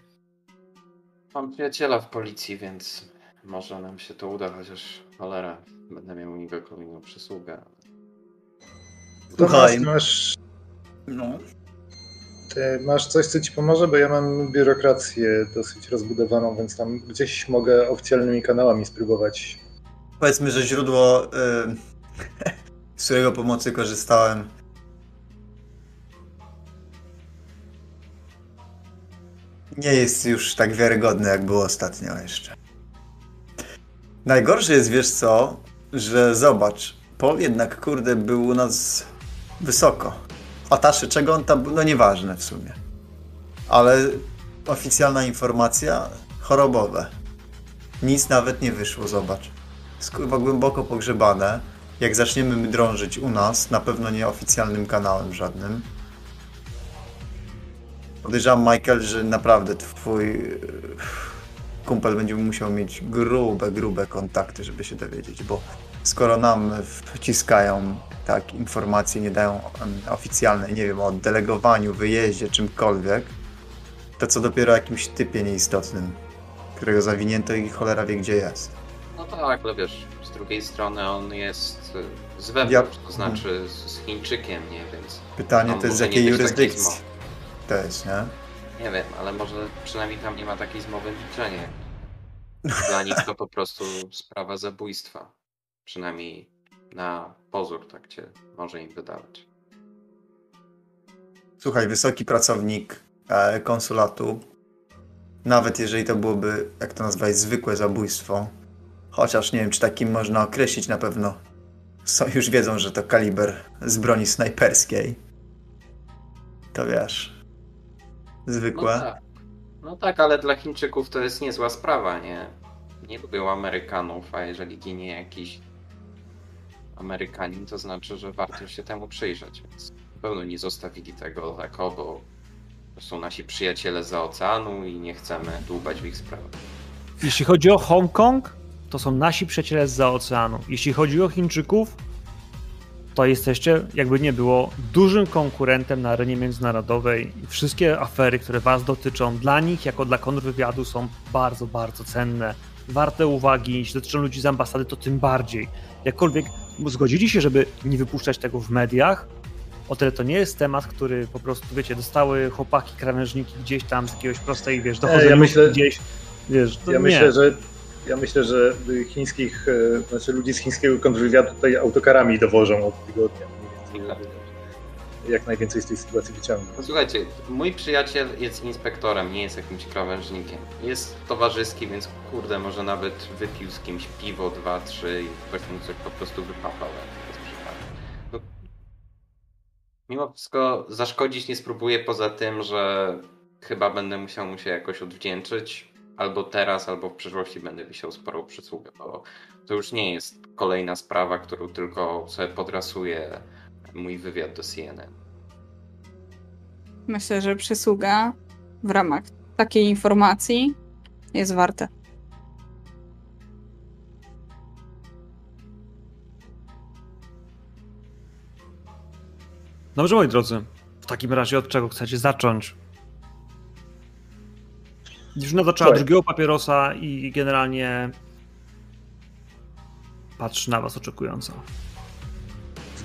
[SPEAKER 3] Mam przyjaciela w policji, więc może nam się to uda, chociaż cholera, będę miał u niego kolejną przysługę.
[SPEAKER 2] Słuchaj, masz... No. Ty masz coś, co ci pomoże, bo ja mam biurokrację dosyć rozbudowaną, więc tam gdzieś mogę oficjalnymi kanałami spróbować.
[SPEAKER 5] Powiedzmy, że źródło, yy, z którego pomocy korzystałem, nie jest już tak wiarygodny, jak było ostatnio jeszcze. Najgorsze jest, wiesz co, że zobacz, Paul jednak, kurde, był u nas wysoko. Ataszy, czego on tam no nieważne w sumie. Ale oficjalna informacja, chorobowe. Nic nawet nie wyszło, zobacz. Skurwa głęboko pogrzebane. Jak zaczniemy drążyć u nas, na pewno nie oficjalnym kanałem żadnym, Podejrzewam, Michael, że naprawdę twój e, kumpel będzie musiał mieć grube, grube kontakty, żeby się dowiedzieć, bo skoro nam wciskają tak informacje, nie dają oficjalne, nie wiem, o delegowaniu, wyjeździe, czymkolwiek, to co dopiero jakimś typie nieistotnym, którego zawinięto i cholera wie gdzie jest.
[SPEAKER 3] No tak, ale wiesz, z drugiej strony on jest e, z wewnątrz, ja... to znaczy z Chińczykiem, nie, więc...
[SPEAKER 5] Pytanie to jest z jakiej jurysdykcji to jest, nie?
[SPEAKER 3] Nie wiem, ale może przynajmniej tam nie ma takiej zmowy milczenia. Dla nich to po prostu sprawa zabójstwa. Przynajmniej na pozór tak cię może im wydawać.
[SPEAKER 5] Słuchaj, wysoki pracownik e, konsulatu, nawet jeżeli to byłoby, jak to nazwać, zwykłe zabójstwo, chociaż nie wiem, czy takim można określić na pewno, są, już wiedzą, że to kaliber z broni snajperskiej, to wiesz, zwykłe.
[SPEAKER 3] No tak. no tak, ale dla Chińczyków to jest niezła sprawa, nie? Nie lubią Amerykanów, a jeżeli ginie jakiś Amerykanin, to znaczy, że warto się temu przyjrzeć, więc pewno nie zostawili tego tak, bo to są nasi przyjaciele za oceanu i nie chcemy dłubać w ich sprawę.
[SPEAKER 1] Jeśli chodzi o Hongkong, to są nasi przyjaciele z oceanu. Jeśli chodzi o Chińczyków, to jesteście, jakby nie było, dużym konkurentem na arenie międzynarodowej. Wszystkie afery, które Was dotyczą, dla nich, jako dla kontrwywiadu, są bardzo, bardzo cenne. Warte uwagi, jeśli dotyczą ludzi z ambasady, to tym bardziej. Jakkolwiek zgodzili się, żeby nie wypuszczać tego w mediach, o tyle to nie jest temat, który po prostu, wiecie, dostały chłopaki, krawężniki gdzieś tam z jakiegoś prostej, wiesz, dochodzenia
[SPEAKER 2] ja myślę,
[SPEAKER 1] gdzieś. Wiesz,
[SPEAKER 2] ja myślę, że ja myślę, że chińskich, e, znaczy ludzi z chińskiego kontrwywiadu tutaj autokarami dowożą od tygodnia. Jak najwięcej z tej sytuacji wyciągnąć.
[SPEAKER 3] No, słuchajcie, mój przyjaciel jest inspektorem, nie jest jakimś krawężnikiem. Jest towarzyski, więc kurde, może nawet wypił z kimś piwo, dwa, trzy i ktoś mu coś po prostu wypapał. No, mimo wszystko zaszkodzić nie spróbuję poza tym, że chyba będę musiał mu się jakoś odwdzięczyć. Albo teraz, albo w przyszłości będę wisiał sporą przysługę, bo to już nie jest kolejna sprawa, którą tylko sobie podrasuje mój wywiad do CNN.
[SPEAKER 4] Myślę, że przysługa w ramach takiej informacji jest warte.
[SPEAKER 1] Dobrze, moi drodzy. W takim razie od czego chcecie zacząć? Dziewczyna zaczęła drugiego papierosa i generalnie patrzy na was oczekująco.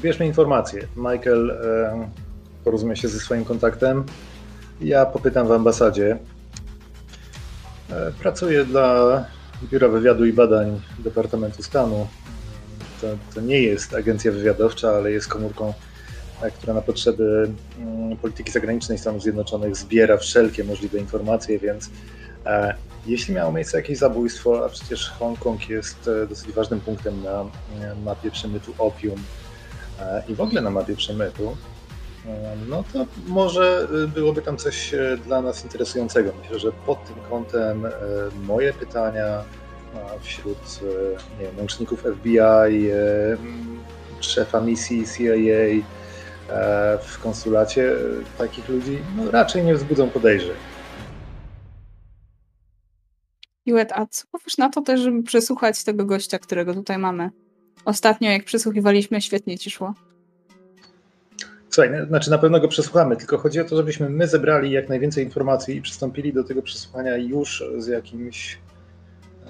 [SPEAKER 2] Zbierzmy informacje. Michael e, porozumie się ze swoim kontaktem. Ja popytam w ambasadzie. E, pracuję dla Biura Wywiadu i Badań Departamentu Stanu. To, to nie jest agencja wywiadowcza, ale jest komórką, e, która na potrzeby mm, polityki zagranicznej Stanów Zjednoczonych zbiera wszelkie możliwe informacje, więc jeśli miało miejsce jakieś zabójstwo, a przecież Hongkong jest dosyć ważnym punktem na mapie przemytu opium, i w ogóle na mapie przemytu, e, no to może e, byłoby tam coś e, dla nas interesującego. Myślę, że pod tym kątem e, moje pytania wśród e, nie wiem, łączników FBI, e, m, szefa misji CIA e, w konsulacie, e, takich ludzi no, raczej nie wzbudzą podejrzeń.
[SPEAKER 4] Iwet, a co powiesz na to też, żeby przesłuchać tego gościa, którego tutaj mamy? Ostatnio, jak przesłuchiwaliśmy, świetnie ci szło.
[SPEAKER 2] Słuchaj, na- znaczy na pewno go przesłuchamy, tylko chodzi o to, żebyśmy my zebrali jak najwięcej informacji i przystąpili do tego przesłuchania już z jakimś,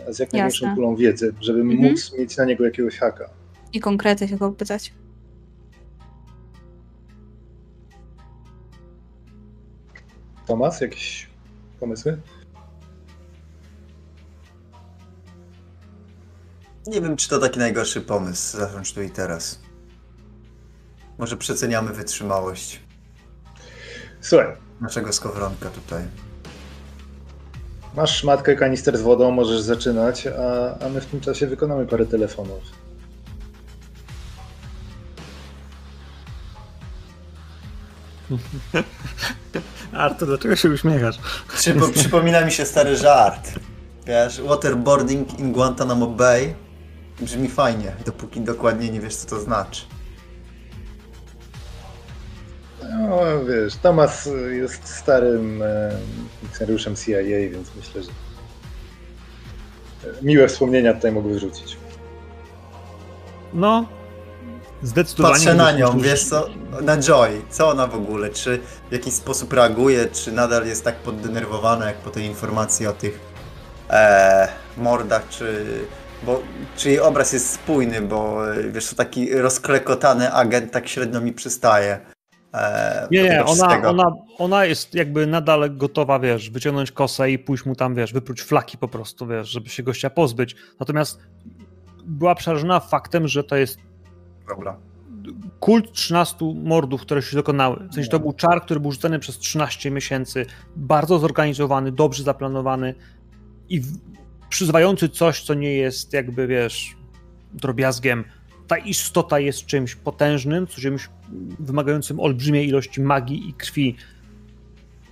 [SPEAKER 2] z jak największą
[SPEAKER 4] Jasne.
[SPEAKER 2] pulą wiedzy, żeby
[SPEAKER 4] Mhm.
[SPEAKER 2] móc mieć na niego jakiegoś haka.
[SPEAKER 4] I konkrety się go pytać.
[SPEAKER 2] Tomas, jakieś pomysły?
[SPEAKER 5] Nie wiem, czy to taki najgorszy pomysł, zacząć tu i teraz. Może przeceniamy wytrzymałość
[SPEAKER 2] Słuchaj,
[SPEAKER 5] naszego skowronka tutaj.
[SPEAKER 2] masz szmatkę, kanister z wodą, możesz zaczynać, a, a my w tym czasie wykonamy parę telefonów.
[SPEAKER 1] Artur, dlaczego się uśmiechasz?
[SPEAKER 5] Przypo, przypomina mi się stary żart. Wiesz, waterboarding in Guantanamo Bay brzmi fajnie, dopóki dokładnie nie wiesz, co to znaczy.
[SPEAKER 2] No wiesz, Tomas jest starym e, funkcjonariuszem CIA, więc myślę, że miłe wspomnienia tutaj mogły wrzucić.
[SPEAKER 1] No, zdecydowanie.
[SPEAKER 5] Patrzę na nią,
[SPEAKER 1] że-
[SPEAKER 5] wiesz co, na Joy, co ona w ogóle, czy w jakiś sposób reaguje, czy nadal jest tak poddenerwowana, jak po tej informacji o tych e, mordach, czy, bo, czy jej obraz jest spójny, bo wiesz co, taki rozklekotany agent tak średnio mi przystaje. E,
[SPEAKER 1] Nie, nie, ona, ona, ona jest jakby nadal gotowa, wiesz, wyciągnąć kosę i pójść mu tam, wiesz, wypróć flaki po prostu, wiesz, żeby się gościa pozbyć. Natomiast była przerażona faktem, że to jest
[SPEAKER 5] Dobra.
[SPEAKER 1] kult 13 mordów, które się dokonały. W sensie to był czar, który był rzucony przez 13 miesięcy, bardzo zorganizowany, dobrze zaplanowany i przyzwający coś, co nie jest jakby, wiesz, drobiazgiem. Ta istota jest czymś potężnym, czymś wymagającym olbrzymiej ilości magii i krwi,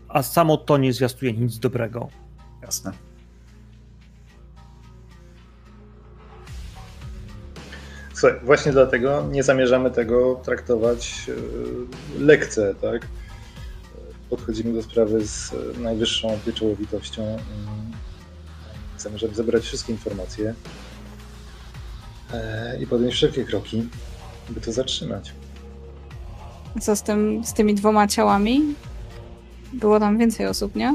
[SPEAKER 1] a samo to nie zwiastuje nic dobrego.
[SPEAKER 5] Jasne.
[SPEAKER 2] Słuchaj, właśnie dlatego nie zamierzamy tego traktować e, lekce, tak? Podchodzimy do sprawy z e, najwyższą pieczołowitością. Mm, Zamierzamy zebrać wszystkie informacje e, i podjąć wszelkie kroki, by to zatrzymać.
[SPEAKER 4] Co z, tym, z tymi dwoma ciałami? Było tam więcej osób, nie?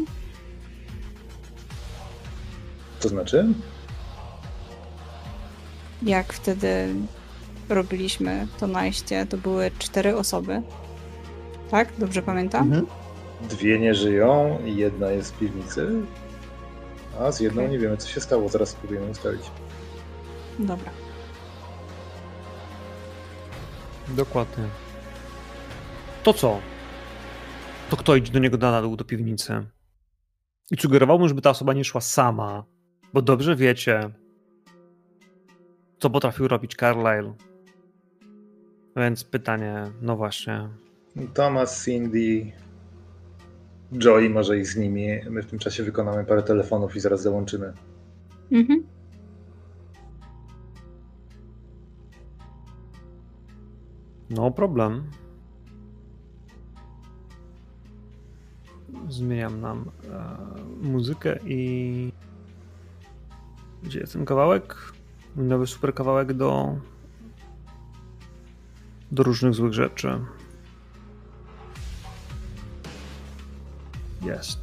[SPEAKER 2] To znaczy?
[SPEAKER 4] Jak wtedy robiliśmy to najście, to były cztery osoby. Tak? Dobrze pamiętam?
[SPEAKER 5] Mhm.
[SPEAKER 2] Dwie nie żyją i jedna jest w piwnicy, a z jedną nie wiemy, co się stało. Zaraz spróbujemy ustalić.
[SPEAKER 4] Dobra.
[SPEAKER 1] Dokładnie. To co? To kto idzie do niego na dół, do piwnicy? I sugerowałbym, żeby ta osoba nie szła sama, bo dobrze wiecie, co potrafił robić Carlyle. Więc pytanie, no właśnie.
[SPEAKER 2] Thomas, Cindy, Joey może iść z nimi. My w tym czasie wykonamy parę telefonów i zaraz dołączymy.
[SPEAKER 4] Mhm.
[SPEAKER 1] No problem. Zmieniam nam e, muzykę i. Gdzie jest ten kawałek? Nowy super kawałek do. do różnych złych rzeczy. Jest.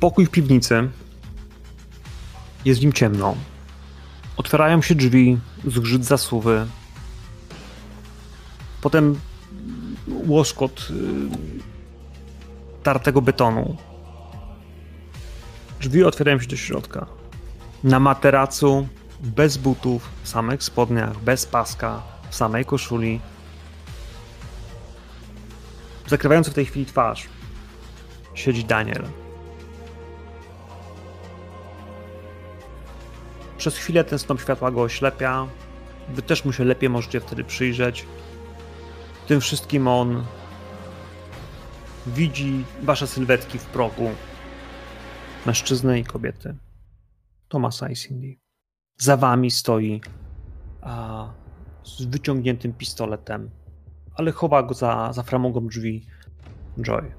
[SPEAKER 1] Pokój w piwnicy. Jest w nim ciemno. Otwierają się drzwi, zgrzyt zasuwy. Potem łoskot y, tartego betonu. Drzwi otwierają się do środka. Na materacu, bez butów, w samych spodniach, bez paska, w samej koszuli. Zakrywając w tej chwili twarz, siedzi Daniel. Przez chwilę ten snop światła go oślepia. Wy też mu się lepiej możecie wtedy przyjrzeć. Tym wszystkim on widzi wasze sylwetki w progu. Mężczyzny i kobiety. Tomasa i Cindy. Za wami stoi a, z wyciągniętym pistoletem, ale chowa go za, za framugą drzwi Joy.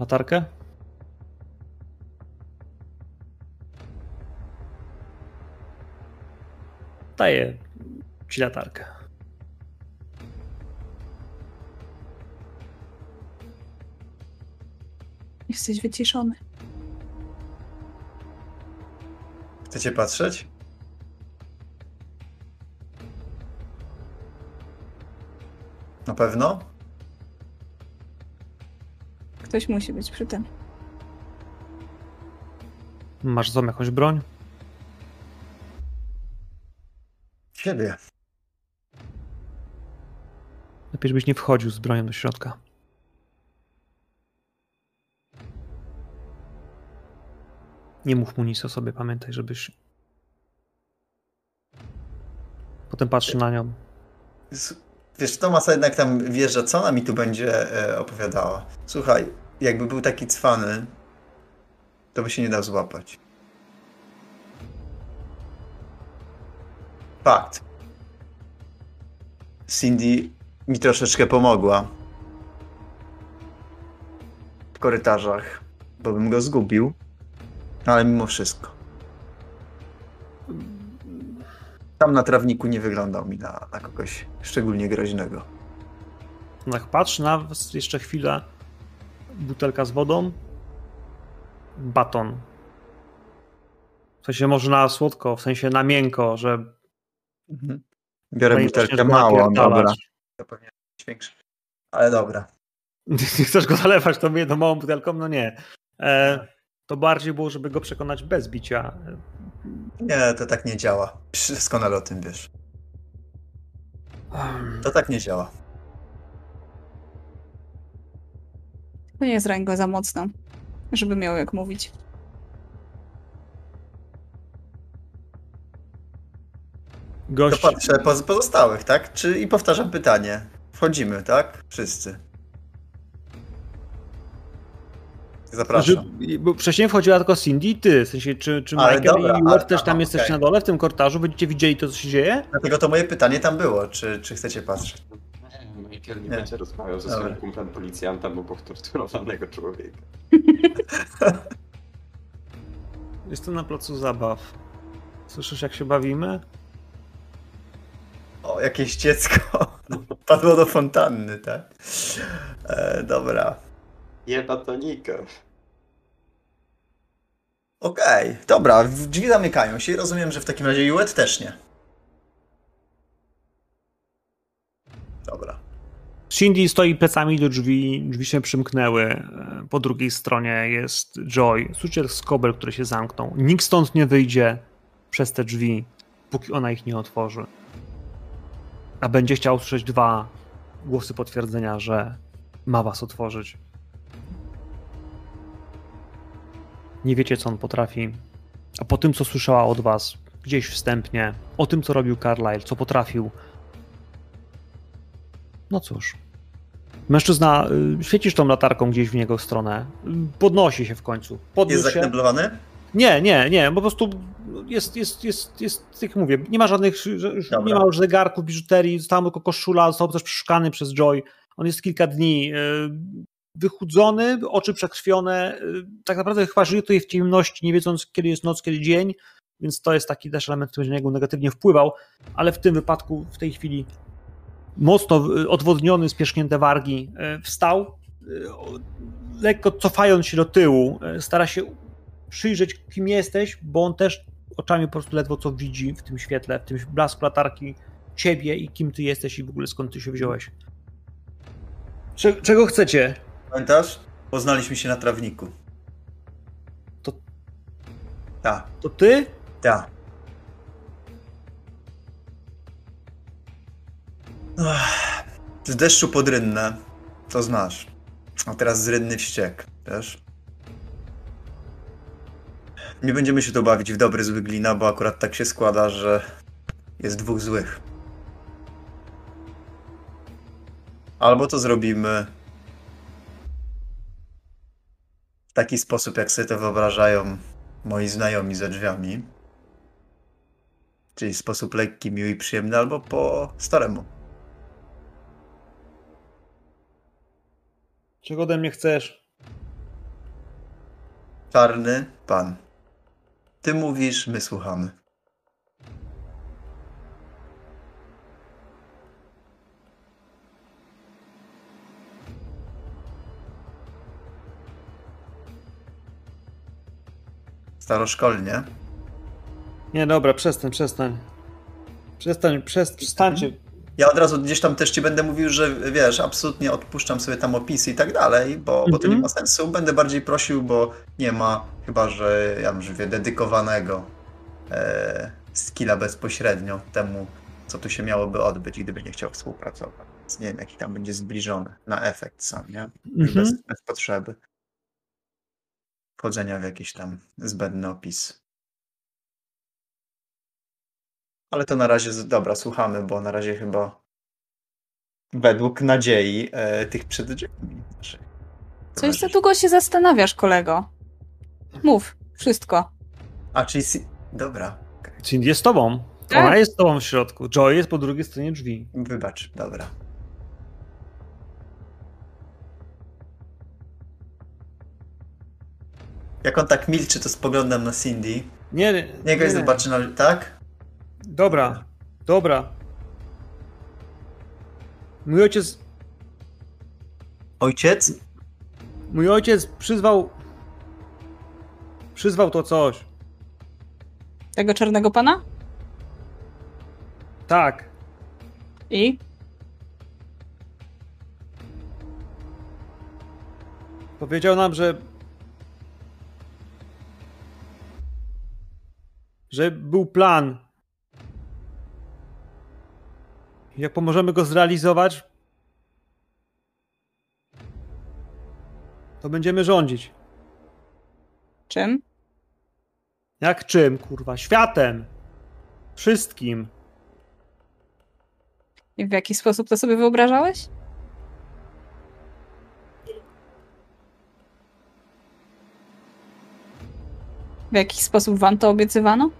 [SPEAKER 1] Latarkę? Daję ci latarkę.
[SPEAKER 4] Jesteś wyciszony.
[SPEAKER 5] Chcecie patrzeć? Na pewno?
[SPEAKER 4] Ktoś musi być przy tym.
[SPEAKER 1] Masz z jakąś broń?
[SPEAKER 5] Siebie.
[SPEAKER 1] Lepiej, żebyś nie wchodził z bronią do środka. Nie mów mu nic o sobie, pamiętaj, żebyś. Potem patrzy na nią.
[SPEAKER 5] Wiesz, Tomasa jednak tam wjeżdża, co ona mi tu będzie e, opowiadała. Słuchaj, jakby był taki cwany, to by się nie dał złapać. Fakt. Cindy mi troszeczkę pomogła w korytarzach, bo bym go zgubił, ale mimo wszystko. Tam na trawniku nie wyglądał mi na, na kogoś szczególnie groźnego.
[SPEAKER 1] Tak patrzy na was jeszcze chwilę. Butelka z wodą. Baton. W sensie może na słodko, w sensie na miękko, że
[SPEAKER 5] Mhm. Biorę
[SPEAKER 1] no
[SPEAKER 5] butelkę małą,
[SPEAKER 1] napierdalać.
[SPEAKER 5] dobra. To pewnie większy. Ale dobra.
[SPEAKER 1] Chcesz go zalewać tą jedną małą butelką? No nie. E, to bardziej było, żeby go przekonać bez bicia.
[SPEAKER 5] Nie, to tak nie działa. Doskonale o tym wiesz. To tak nie działa.
[SPEAKER 4] To nie zrań go za mocno, żeby miał jak mówić.
[SPEAKER 5] To
[SPEAKER 1] Gość,
[SPEAKER 5] patrzę po pozostałych, tak? Czy i powtarzam pytanie. Wchodzimy, tak? Wszyscy. Zapraszam.
[SPEAKER 1] Znaczy, bo wcześniej wchodziła tylko Cindy i ty. W sensie, czy, czy Michael
[SPEAKER 5] dobra,
[SPEAKER 1] i Ward też tam
[SPEAKER 5] aha,
[SPEAKER 1] jesteście
[SPEAKER 5] okej.
[SPEAKER 1] na dole w tym korytarzu? Będziecie widzieli to, co się dzieje?
[SPEAKER 5] Dlatego to moje pytanie tam było. Czy, czy chcecie patrzeć?
[SPEAKER 3] Nie, Michael nie,
[SPEAKER 5] Nie.
[SPEAKER 3] będzie rozmawiał ze swoim kumplem policjantem obok torturowanego człowieka.
[SPEAKER 1] Jestem na placu zabaw. Słyszysz, jak się bawimy?
[SPEAKER 5] O, jakieś dziecko padło do fontanny, tak? E, dobra.
[SPEAKER 3] Jeba tonika.
[SPEAKER 5] Okej, dobra, w- drzwi zamykają się i rozumiem, że w takim razie Juet też nie. Dobra.
[SPEAKER 1] Cindy stoi plecami do drzwi, drzwi się przymknęły. E, Po drugiej stronie jest Joy. Słyszycie skobel, który się zamknął. Nikt stąd nie wyjdzie przez te drzwi, póki ona ich nie otworzy. A będzie chciał usłyszeć dwa głosy potwierdzenia, że ma was otworzyć. Nie wiecie, co on potrafi. a po tym, co słyszała od was gdzieś wstępnie, o tym, co robił Carlyle, co potrafił. No cóż. Mężczyzna, y, świecisz tą latarką gdzieś w niego stronę, y, podnosi się w końcu. Podniósł
[SPEAKER 5] Jest zakneblowany?
[SPEAKER 1] Nie, nie, nie, po prostu jest, jest, jest, jest, jak mówię, nie ma żadnych,
[SPEAKER 5] Dobra.
[SPEAKER 1] nie ma już zegarków, biżuterii, została tylko koszula, został też przeszukany przez Joy. On jest kilka dni e, wychudzony, oczy przekrwione, e, tak naprawdę chyba żyje tutaj w ciemności, nie wiedząc kiedy jest noc, kiedy dzień, więc to jest taki też element, który na niego negatywnie wpływał, ale w tym wypadku w tej chwili mocno e, odwodniony, spiesznięte wargi, e, wstał, lekko cofając się do tyłu, stara się przyjrzeć, kim jesteś, bo on też oczami po prostu ledwo co widzi w tym świetle, w tym blasku latarki ciebie i kim ty jesteś i w ogóle skąd ty się wziąłeś. Cze- czego chcecie?
[SPEAKER 5] Pamiętasz? Poznaliśmy się na trawniku.
[SPEAKER 1] To-
[SPEAKER 5] Tak,
[SPEAKER 1] To ty?
[SPEAKER 5] Ach, Z deszczu pod rynnę, to znasz. A teraz z rynny wściek, wiesz? Nie będziemy się tu bawić w dobry zły glina, bo akurat tak się składa, że jest dwóch złych. Albo to zrobimy taki sposób, jak sobie to wyobrażają moi znajomi za drzwiami. Czyli sposób lekki, miły i przyjemny, albo po staremu.
[SPEAKER 1] Czego ode mnie chcesz?
[SPEAKER 5] Czarny pan. Ty mówisz, my słuchamy. Staroszkolnie.
[SPEAKER 1] Nie, dobra, przestań, przestań. Przestań, przest, przestańcie.
[SPEAKER 5] Ja od razu gdzieś tam też ci będę mówił, że wiesz, absolutnie odpuszczam sobie tam opisy i tak dalej, bo, bo to nie
[SPEAKER 1] Mhm.
[SPEAKER 5] ma sensu. Będę bardziej prosił, bo nie ma chyba, że ja mówię, dedykowanego e, skilla bezpośrednio temu, co tu się miałoby odbyć, gdyby nie chciał współpracować. Więc nie wiem, jaki tam będzie zbliżony na efekt sam, nie?
[SPEAKER 1] Mhm.
[SPEAKER 5] Bez, bez potrzeby wchodzenia w jakiś tam zbędny opis. Ale to na razie, dobra, słuchamy, bo na razie chyba według nadziei e, tych przed.
[SPEAKER 4] Coś za długo się zastanawiasz, kolego. Mów, wszystko.
[SPEAKER 5] A, czyli... Si- dobra,
[SPEAKER 1] Cindy jest z tobą.
[SPEAKER 4] Tak.
[SPEAKER 1] Ona jest z tobą w środku. Joy jest po drugiej stronie drzwi.
[SPEAKER 5] wybacz, dobra. Jak on tak milczy, to spoglądam na Cindy.
[SPEAKER 1] Nie, nie.
[SPEAKER 5] Niego
[SPEAKER 1] nie.
[SPEAKER 5] zobaczy na... Tak?
[SPEAKER 1] Dobra, dobra. Mój ojciec,
[SPEAKER 5] Ojciec?
[SPEAKER 1] mój ojciec przyzwał, przyzwał to coś.
[SPEAKER 4] Tego czarnego pana?
[SPEAKER 1] Tak.
[SPEAKER 4] I?
[SPEAKER 1] Powiedział nam, że. Że był plan. Jak pomożemy go zrealizować, to będziemy rządzić.
[SPEAKER 4] Czym?
[SPEAKER 1] Jak czym, kurwa? Światem! Wszystkim.
[SPEAKER 4] I w jaki sposób to sobie wyobrażałeś? W jaki sposób wam to obiecywano?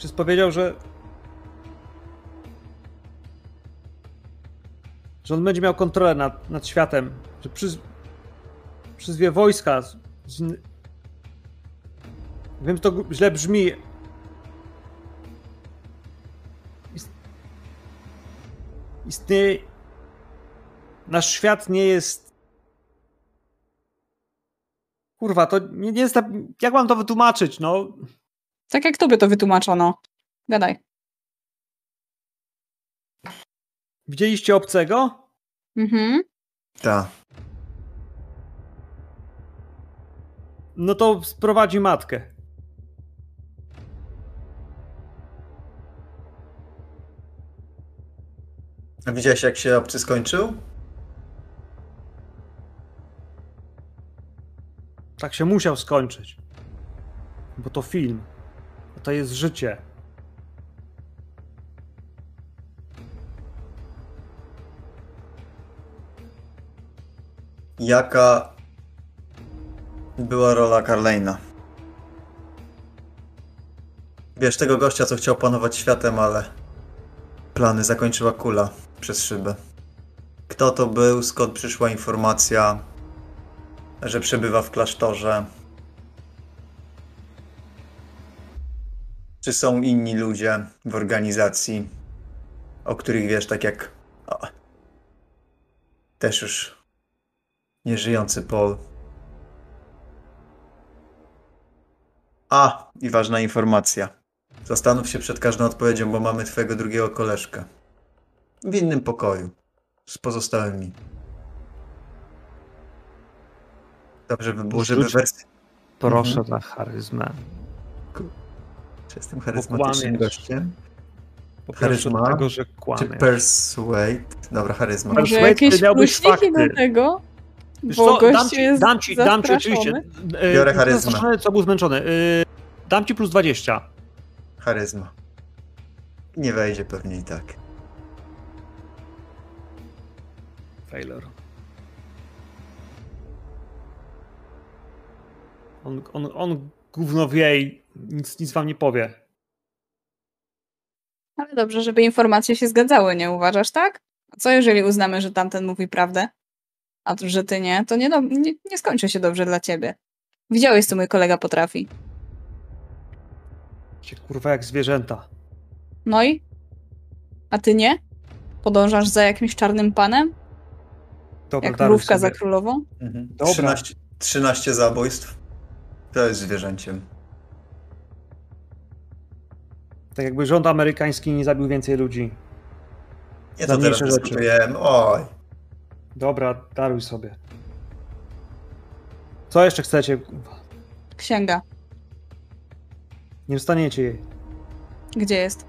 [SPEAKER 1] Przez powiedział, że. że on będzie miał kontrolę nad, nad światem. Że przyz, przyzwie wojska. Z, z, wiem, że to źle brzmi. Ist, istnieje. Nasz świat nie jest. Kurwa, to nie, nie jest. Jak mam to wytłumaczyć? No,
[SPEAKER 4] Tak jak tobie to wytłumaczono. Gadaj.
[SPEAKER 1] widzieliście obcego?
[SPEAKER 4] Mhm.
[SPEAKER 5] Tak.
[SPEAKER 1] No to sprowadzi matkę.
[SPEAKER 5] A widziałeś, jak się obcy skończył?
[SPEAKER 1] Tak się musiał skończyć. Bo to film. To jest życie.
[SPEAKER 5] Jaka była rola Carlane'a? Wiesz, tego gościa, co chciał panować światem, ale plany zakończyła kula przez szybę. Kto to był, skąd przyszła informacja, że przebywa w klasztorze? Czy są inni ludzie w organizacji, o których wiesz, tak jak o, też już nieżyjący Paul? A, i ważna informacja. Zastanów się przed każdą odpowiedzią, bo mamy twojego drugiego koleżkę. W innym pokoju. Z pozostałymi. Dobrze by było, żeby wersja...
[SPEAKER 1] Proszę
[SPEAKER 5] Mhm.
[SPEAKER 1] na charyzmę.
[SPEAKER 5] Czy jestem charyzmatycznym gościem?
[SPEAKER 1] Po
[SPEAKER 5] Charyzma?
[SPEAKER 1] dlatego, że
[SPEAKER 5] Czy persuade? Dobra, charyzma.
[SPEAKER 1] Może Persuade
[SPEAKER 4] jakieś
[SPEAKER 1] miał być
[SPEAKER 4] pluśniki
[SPEAKER 1] fakty.
[SPEAKER 4] do tego? Bo
[SPEAKER 1] co, dam ci,
[SPEAKER 4] jest
[SPEAKER 1] dam ci, dam ci oczywiście. e,
[SPEAKER 5] Biorę charyzmę.
[SPEAKER 1] Co był zmęczony. E, Dam ci plus 20.
[SPEAKER 5] Charyzma. Nie wejdzie pewnie i tak.
[SPEAKER 1] Failure. On, on, on gówno wie i nic, nic wam nie powie.
[SPEAKER 4] Ale dobrze, żeby informacje się zgadzały, nie uważasz, tak? A co jeżeli uznamy, że tamten mówi prawdę, a to, że ty nie, to nie, do, nie, nie skończy się dobrze dla ciebie. Widziałeś, co mój kolega potrafi.
[SPEAKER 1] Cię kurwa jak zwierzęta.
[SPEAKER 4] No i? A ty nie? Podążasz za jakimś czarnym panem?
[SPEAKER 1] Dobra,
[SPEAKER 4] Jak za królową?
[SPEAKER 5] Mhm.
[SPEAKER 1] Dobra.
[SPEAKER 5] 13, 13 zabójstw. To jest zwierzęciem.
[SPEAKER 1] Tak jakby rząd amerykański nie zabił więcej ludzi.
[SPEAKER 5] Nie to teraz dyskutujemy. Oj.
[SPEAKER 1] Dobra, daruj sobie. Co jeszcze chcecie?
[SPEAKER 4] Księga.
[SPEAKER 1] Nie dostaniecie jej.
[SPEAKER 4] Gdzie jest?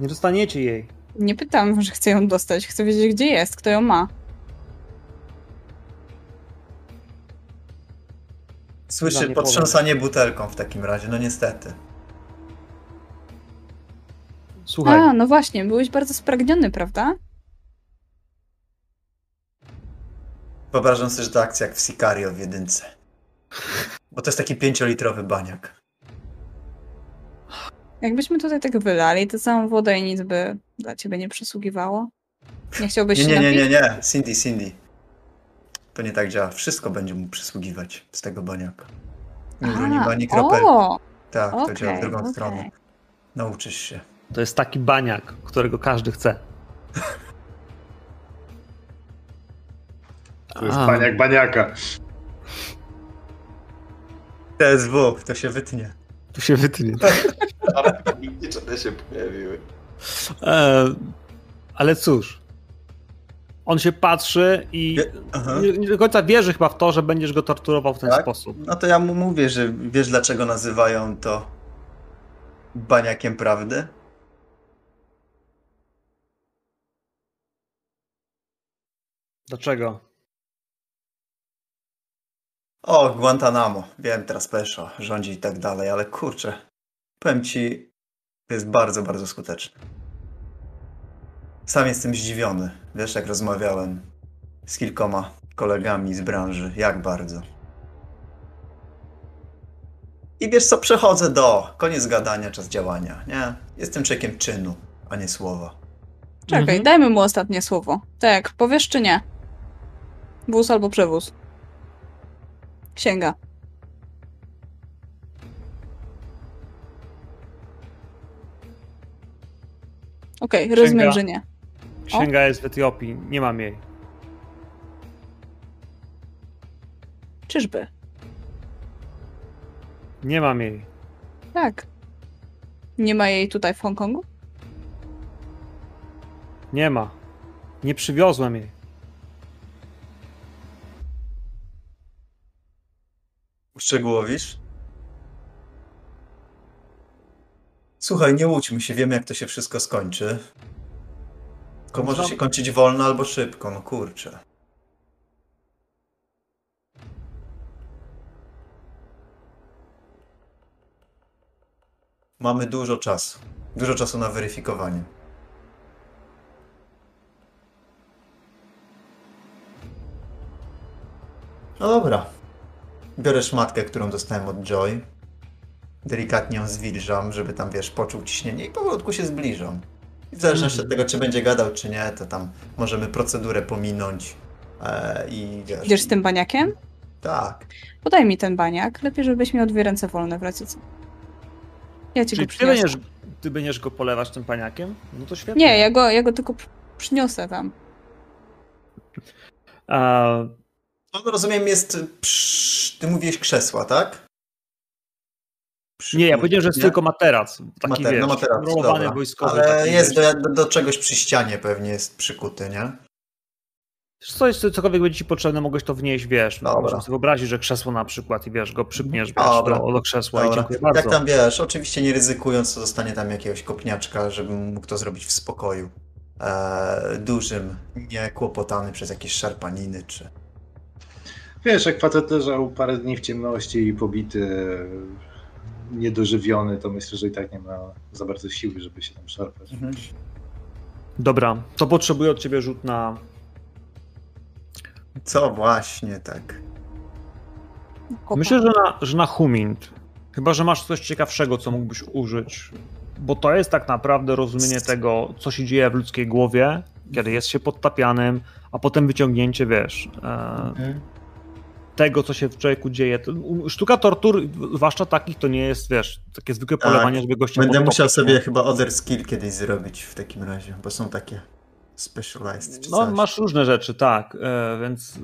[SPEAKER 1] Nie dostaniecie jej.
[SPEAKER 4] Nie pytam, że chcę ją dostać. Chcę wiedzieć, gdzie jest, kto ją ma.
[SPEAKER 5] Słyszy potrząsanie butelką w takim razie, no niestety.
[SPEAKER 1] Słuchaj,
[SPEAKER 4] A, no właśnie, byłeś bardzo spragniony, prawda?
[SPEAKER 5] Wyobrażam sobie, że to akcja jak w Sicario w jedynce. Bo to jest taki pięciolitrowy baniak.
[SPEAKER 4] Jakbyśmy tutaj tak wylali tę całą wodę i nic by dla ciebie nie przysługiwało? Nie chciałbyś
[SPEAKER 5] Nie,
[SPEAKER 4] się
[SPEAKER 5] nie, nie,
[SPEAKER 4] napić?
[SPEAKER 5] nie, nie. Cindy, Cindy. To nie tak działa. Wszystko będzie mu przysługiwać z tego baniaka. Nie
[SPEAKER 4] A,
[SPEAKER 5] uronim ani kropel.
[SPEAKER 4] O,
[SPEAKER 5] Tak, to
[SPEAKER 4] okej,
[SPEAKER 5] działa w drugą
[SPEAKER 4] okej.
[SPEAKER 5] stronę. Nauczysz się.
[SPEAKER 1] To jest taki baniak, którego każdy chce.
[SPEAKER 2] To jest
[SPEAKER 1] A.
[SPEAKER 2] baniak baniaka.
[SPEAKER 5] TSW, to się wytnie.
[SPEAKER 1] Tu się wytnie.
[SPEAKER 3] Nigdzie się pojawiły.
[SPEAKER 1] E, ale cóż. On się patrzy i nie, nie do końca wierzy chyba w to, że będziesz go torturował w ten
[SPEAKER 5] Tak?
[SPEAKER 1] sposób.
[SPEAKER 5] No to ja mu mówię, że wiesz dlaczego nazywają to baniakiem prawdy?
[SPEAKER 1] Dlaczego?
[SPEAKER 5] O, Guantanamo. Wiem, teraz Peszo rządzi i tak dalej, ale kurczę. Powiem ci, to jest bardzo, bardzo skuteczne. Sam jestem zdziwiony. Wiesz, jak rozmawiałem z kilkoma kolegami z branży, jak bardzo. I wiesz co, przechodzę do koniec gadania, czas działania, nie? Jestem człowiekiem czynu, a nie słowa.
[SPEAKER 4] czekaj,
[SPEAKER 1] Mhm.
[SPEAKER 4] dajmy mu ostatnie słowo. Tak, powiesz czy nie? Wóz albo przewóz. Księga. Okej,
[SPEAKER 1] Księga.
[SPEAKER 4] rozumiem, że nie.
[SPEAKER 1] Księga jest w Etiopii, nie mam jej.
[SPEAKER 4] Czyżby?
[SPEAKER 1] Nie mam jej.
[SPEAKER 4] Tak. Nie ma jej tutaj w Hongkongu?
[SPEAKER 1] Nie ma. Nie przywiozłem jej.
[SPEAKER 5] uszczegółowisz? Słuchaj, nie łudźmy się, wiemy jak to się wszystko skończy. Tylko może się kończyć wolno albo szybko, no kurczę. Mamy dużo czasu. Dużo czasu na weryfikowanie. No dobra. Biorę szmatkę, którą dostałem od Joy. Delikatnie ją zwilżam, żeby tam, wiesz, poczuł ciśnienie i powolutku się zbliżam. I w zależności od tego, czy będzie gadał, czy nie, to tam możemy procedurę pominąć. E, I wiesz.
[SPEAKER 4] Idziesz z tym baniakiem?
[SPEAKER 5] Tak.
[SPEAKER 4] Podaj mi ten baniak. Lepiej, żebyś miał dwie ręce wolne w razie co. Ja ci
[SPEAKER 1] Czyli
[SPEAKER 4] go
[SPEAKER 1] ty
[SPEAKER 4] przyniosę.
[SPEAKER 1] będziesz, ty będziesz go polewać tym paniakiem? No to świetnie.
[SPEAKER 4] Nie, ja go, ja go tylko przy- przyniosę tam.
[SPEAKER 1] A,
[SPEAKER 5] On rozumiem jest. Psz, ty mówiłeś krzesła, tak? Przy-
[SPEAKER 1] nie, ja powiedziałem, że jest
[SPEAKER 5] nie?
[SPEAKER 1] tylko materac. Taki
[SPEAKER 5] Mater-
[SPEAKER 1] wiesz,
[SPEAKER 5] no materac, dobra.
[SPEAKER 1] wojskowy.
[SPEAKER 5] Ale jest do, do, do czegoś przy ścianie pewnie jest przykuty, nie?
[SPEAKER 1] Co- cokolwiek będzie ci potrzebne, mogłeś to wnieść, wiesz.
[SPEAKER 5] Dobra.
[SPEAKER 1] Możesz sobie wyobrazić, że krzesło na przykład i wiesz, go przypniesz wiesz,
[SPEAKER 5] Dobra.
[SPEAKER 1] do, do krzesła i
[SPEAKER 5] Dobra.
[SPEAKER 1] dziękuję bardzo.
[SPEAKER 5] Jak tam wiesz, oczywiście nie ryzykując, to dostanie tam jakiegoś kopniaczka, żebym mógł to zrobić w spokoju. E, dużym, nie kłopotany przez jakieś szarpaniny czy.
[SPEAKER 2] Wiesz, jak facet leżał parę dni w ciemności i pobity, niedożywiony, to myślę, że i tak nie ma za bardzo siły, żeby się tam szarpać.
[SPEAKER 1] Dobra, to potrzebuję od ciebie rzut na...
[SPEAKER 5] Co właśnie tak.
[SPEAKER 1] Myślę, że na, że na humint. Chyba, że masz coś ciekawszego, co mógłbyś użyć. Bo to jest tak naprawdę rozumienie tego, co się dzieje w ludzkiej głowie, kiedy jest się podtapianym, a potem wyciągnięcie, wiesz, e, tego, co się w człowieku dzieje. Sztuka tortur, zwłaszcza takich, to nie jest, wiesz, takie zwykłe
[SPEAKER 5] Tak.
[SPEAKER 1] polowanie, żeby gościa
[SPEAKER 5] Będę
[SPEAKER 1] podtopić,
[SPEAKER 5] musiał
[SPEAKER 1] nie?
[SPEAKER 5] sobie chyba other skill kiedyś zrobić w takim razie, bo są takie specialized czy
[SPEAKER 1] No,
[SPEAKER 5] coś.
[SPEAKER 1] masz różne rzeczy, tak, e, więc e,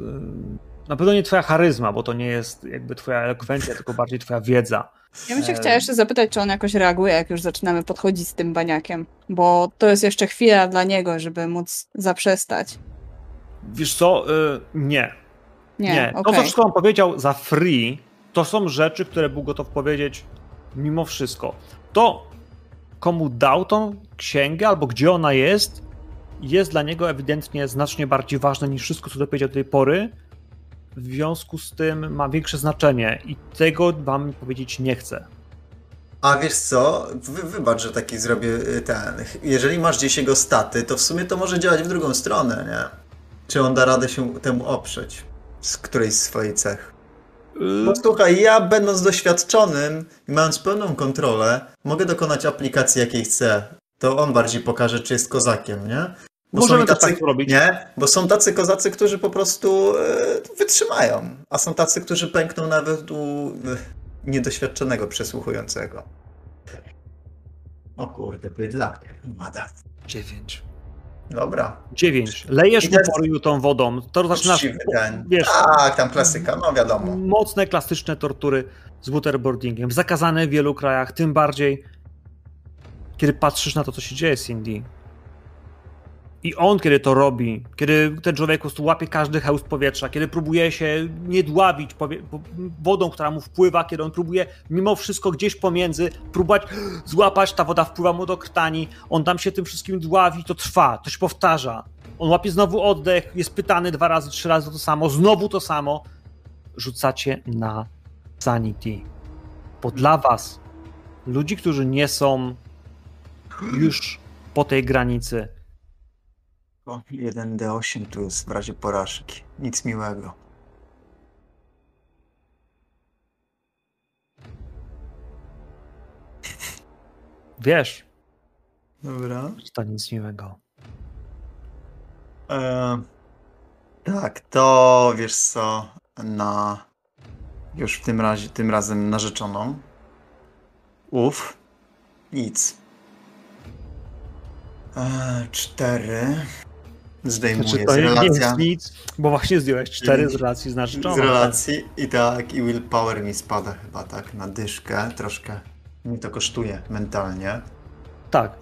[SPEAKER 1] na pewno nie twoja charyzma, bo to nie jest jakby twoja elokwencja, tylko bardziej twoja wiedza.
[SPEAKER 4] Ja bym się
[SPEAKER 1] E,
[SPEAKER 4] chciała jeszcze zapytać, czy on jakoś reaguje, jak już zaczynamy podchodzić z tym baniakiem. Bo to jest jeszcze chwila dla niego, żeby móc zaprzestać.
[SPEAKER 1] Wiesz co, e, nie.
[SPEAKER 4] Nie,
[SPEAKER 1] Nie, to co wszystko on powiedział za free, to są rzeczy, które był gotów powiedzieć mimo wszystko. To, komu dał tą księgę, albo gdzie ona jest, jest dla niego ewidentnie znacznie bardziej ważne niż wszystko, co dopowiedział do tej pory. W związku z tym ma większe znaczenie i tego wam powiedzieć nie chcę.
[SPEAKER 5] A wiesz co, Wy, wybacz, że taki zrobię y, ten. Jeżeli masz gdzieś jego staty, to w sumie to może działać w drugą stronę, nie? Czy on da radę się temu oprzeć? Z którejś z swoich cech.
[SPEAKER 1] Yy,
[SPEAKER 5] Bo słuchaj, ja będąc doświadczonym i mając pełną kontrolę, mogę dokonać aplikacji jakiej chcę. To on bardziej pokaże, czy jest kozakiem, nie? Bo
[SPEAKER 1] Możemy to tak zrobić.
[SPEAKER 5] Nie, bo są tacy kozacy, którzy po prostu e, wytrzymają, a są tacy, którzy pękną nawet u e, niedoświadczonego przesłuchującego. O kurde, bydlak. Mada.
[SPEAKER 1] Dziewięć.
[SPEAKER 5] Dobra.
[SPEAKER 1] Dziewięć. Lejesz mu poriu tą wodą. To zaczynasz,
[SPEAKER 5] ten.
[SPEAKER 1] wiesz,
[SPEAKER 5] Tak, tam klasyka, no wiadomo.
[SPEAKER 1] mocne, klasyczne tortury z waterboardingiem. Zakazane w wielu krajach, tym bardziej kiedy patrzysz na to, co się dzieje z Cindy. I on, kiedy to robi, kiedy ten człowiek po prostu łapie każdy hełst powietrza, kiedy próbuje się nie dławić powie- po- wodą, która mu wpływa, kiedy on próbuje mimo wszystko gdzieś pomiędzy próbować złapać, ta woda wpływa mu do krtani, on tam się tym wszystkim dławi, to trwa, to się powtarza. On łapie znowu oddech, jest pytany dwa razy, trzy razy to samo, znowu to samo. Rzucacie na sanity. Bo dla was, ludzi, którzy nie są już po tej granicy,
[SPEAKER 5] O, 1D8 tu jest w razie porażki. Nic miłego.
[SPEAKER 1] wiesz,
[SPEAKER 5] Dobra.
[SPEAKER 1] to nic miłego.
[SPEAKER 5] E, tak, to wiesz co, na już w tym razie, tym razem narzeczoną. Uf, nic. E, cztery. Zdejmuję
[SPEAKER 1] Znaczy,
[SPEAKER 5] z
[SPEAKER 1] to nie
[SPEAKER 5] relacja.
[SPEAKER 1] jest nic, bo właśnie zdjąłeś cztery z relacji z
[SPEAKER 5] Z
[SPEAKER 1] narzeczoną.
[SPEAKER 5] relacji i tak, i willpower mi spada chyba tak na dyszkę. Troszkę mnie to kosztuje mentalnie.
[SPEAKER 1] Tak.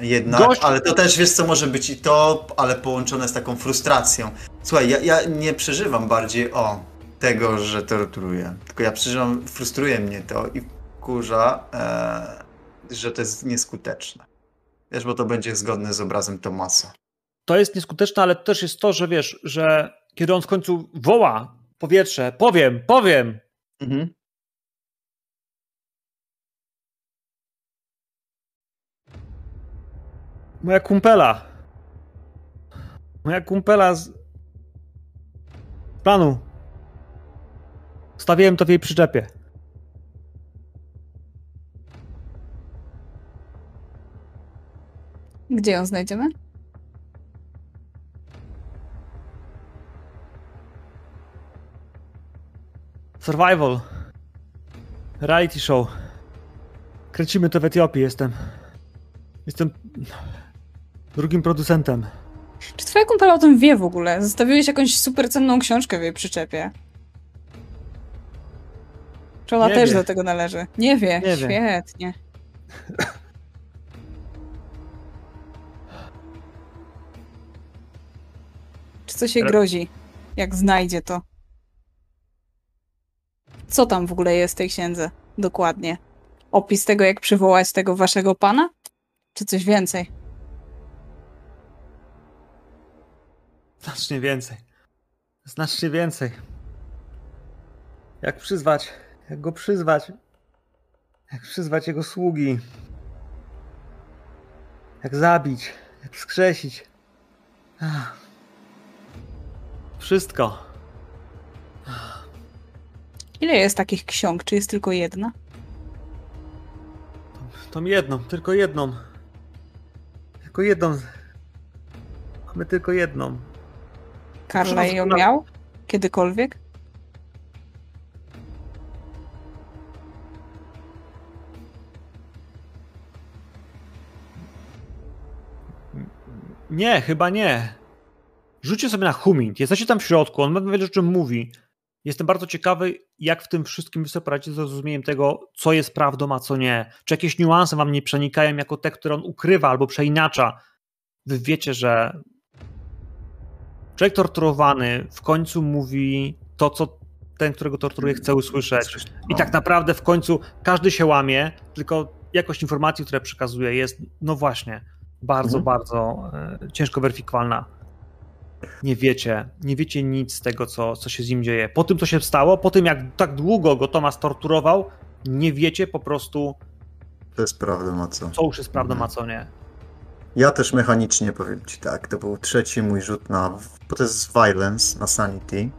[SPEAKER 5] Jednak,
[SPEAKER 1] Gość-
[SPEAKER 5] ale to też wiesz co może być i to, ale połączone z taką frustracją. Słuchaj, ja, ja nie przeżywam bardziej o tego, że torturuję. Tylko ja przeżywam, frustruje mnie to i kurza, e, że to jest nieskuteczne. Wiesz, bo to będzie zgodne z obrazem Tomasa.
[SPEAKER 1] To jest nieskuteczne, ale też jest to, że wiesz, że kiedy on w końcu woła powietrze, powiem, powiem,
[SPEAKER 5] Mhm.
[SPEAKER 1] Moja kumpela. Moja kumpela z planu. Stawiłem to w jej przyczepie.
[SPEAKER 4] Gdzie ją znajdziemy?
[SPEAKER 1] Survival. Reality show. Kręcimy to w Etiopii, jestem. Jestem drugim producentem.
[SPEAKER 4] Czy twoja kumpela o tym wie w ogóle? Zostawiłeś jakąś supercenną książkę w jej przyczepie? Czy ona
[SPEAKER 1] Nie
[SPEAKER 4] też
[SPEAKER 1] wie.
[SPEAKER 4] do tego należy? Nie wie.
[SPEAKER 1] Nie wie.
[SPEAKER 4] Świetnie. Czy coś jej grozi, jak znajdzie to? Co tam w ogóle jest w tej księdze? Dokładnie. Opis tego, jak przywołać tego waszego pana? Czy coś więcej?
[SPEAKER 1] Znacznie więcej. Znacznie więcej. Jak przyzwać, jak go przyzwać, jak przyzwać jego sługi, jak zabić, jak wskrzesić. Ach. Wszystko.
[SPEAKER 4] Ile jest takich ksiąg? Czy jest tylko jedna?
[SPEAKER 1] Tą jedną, tylko jedną. Tylko jedną. Mamy tylko jedną.
[SPEAKER 4] Karla ją
[SPEAKER 1] nas-
[SPEAKER 4] miał? Kiedykolwiek?
[SPEAKER 1] Nie, chyba nie. Rzućcie sobie na Humint. Jesteście tam w środku, on ma wiele o czym mówi. Jestem bardzo ciekawy, jak w tym wszystkim wy sobie poradzicie z zrozumieniem tego, co jest prawdą, a co nie. Czy jakieś niuanse wam nie przenikają jako te, które on ukrywa albo przeinacza. Wy wiecie, że człowiek torturowany w końcu mówi to, co ten, którego torturuje, chce usłyszeć. I tak naprawdę w końcu każdy się łamie, tylko jakość informacji, które przekazuje, jest, no właśnie, bardzo,
[SPEAKER 5] Mhm.
[SPEAKER 1] bardzo e, ciężko weryfikowalna. Nie wiecie, nie wiecie nic z tego, co, co się z nim dzieje. Po tym, co się stało, po tym, jak tak długo go Tomas torturował, nie wiecie po prostu,
[SPEAKER 5] To jest prawda, a co?
[SPEAKER 1] co już jest prawdą, a co nie.
[SPEAKER 5] Ja też mechanicznie powiem ci tak, to był trzeci mój rzut na, bo to jest violence na sanity.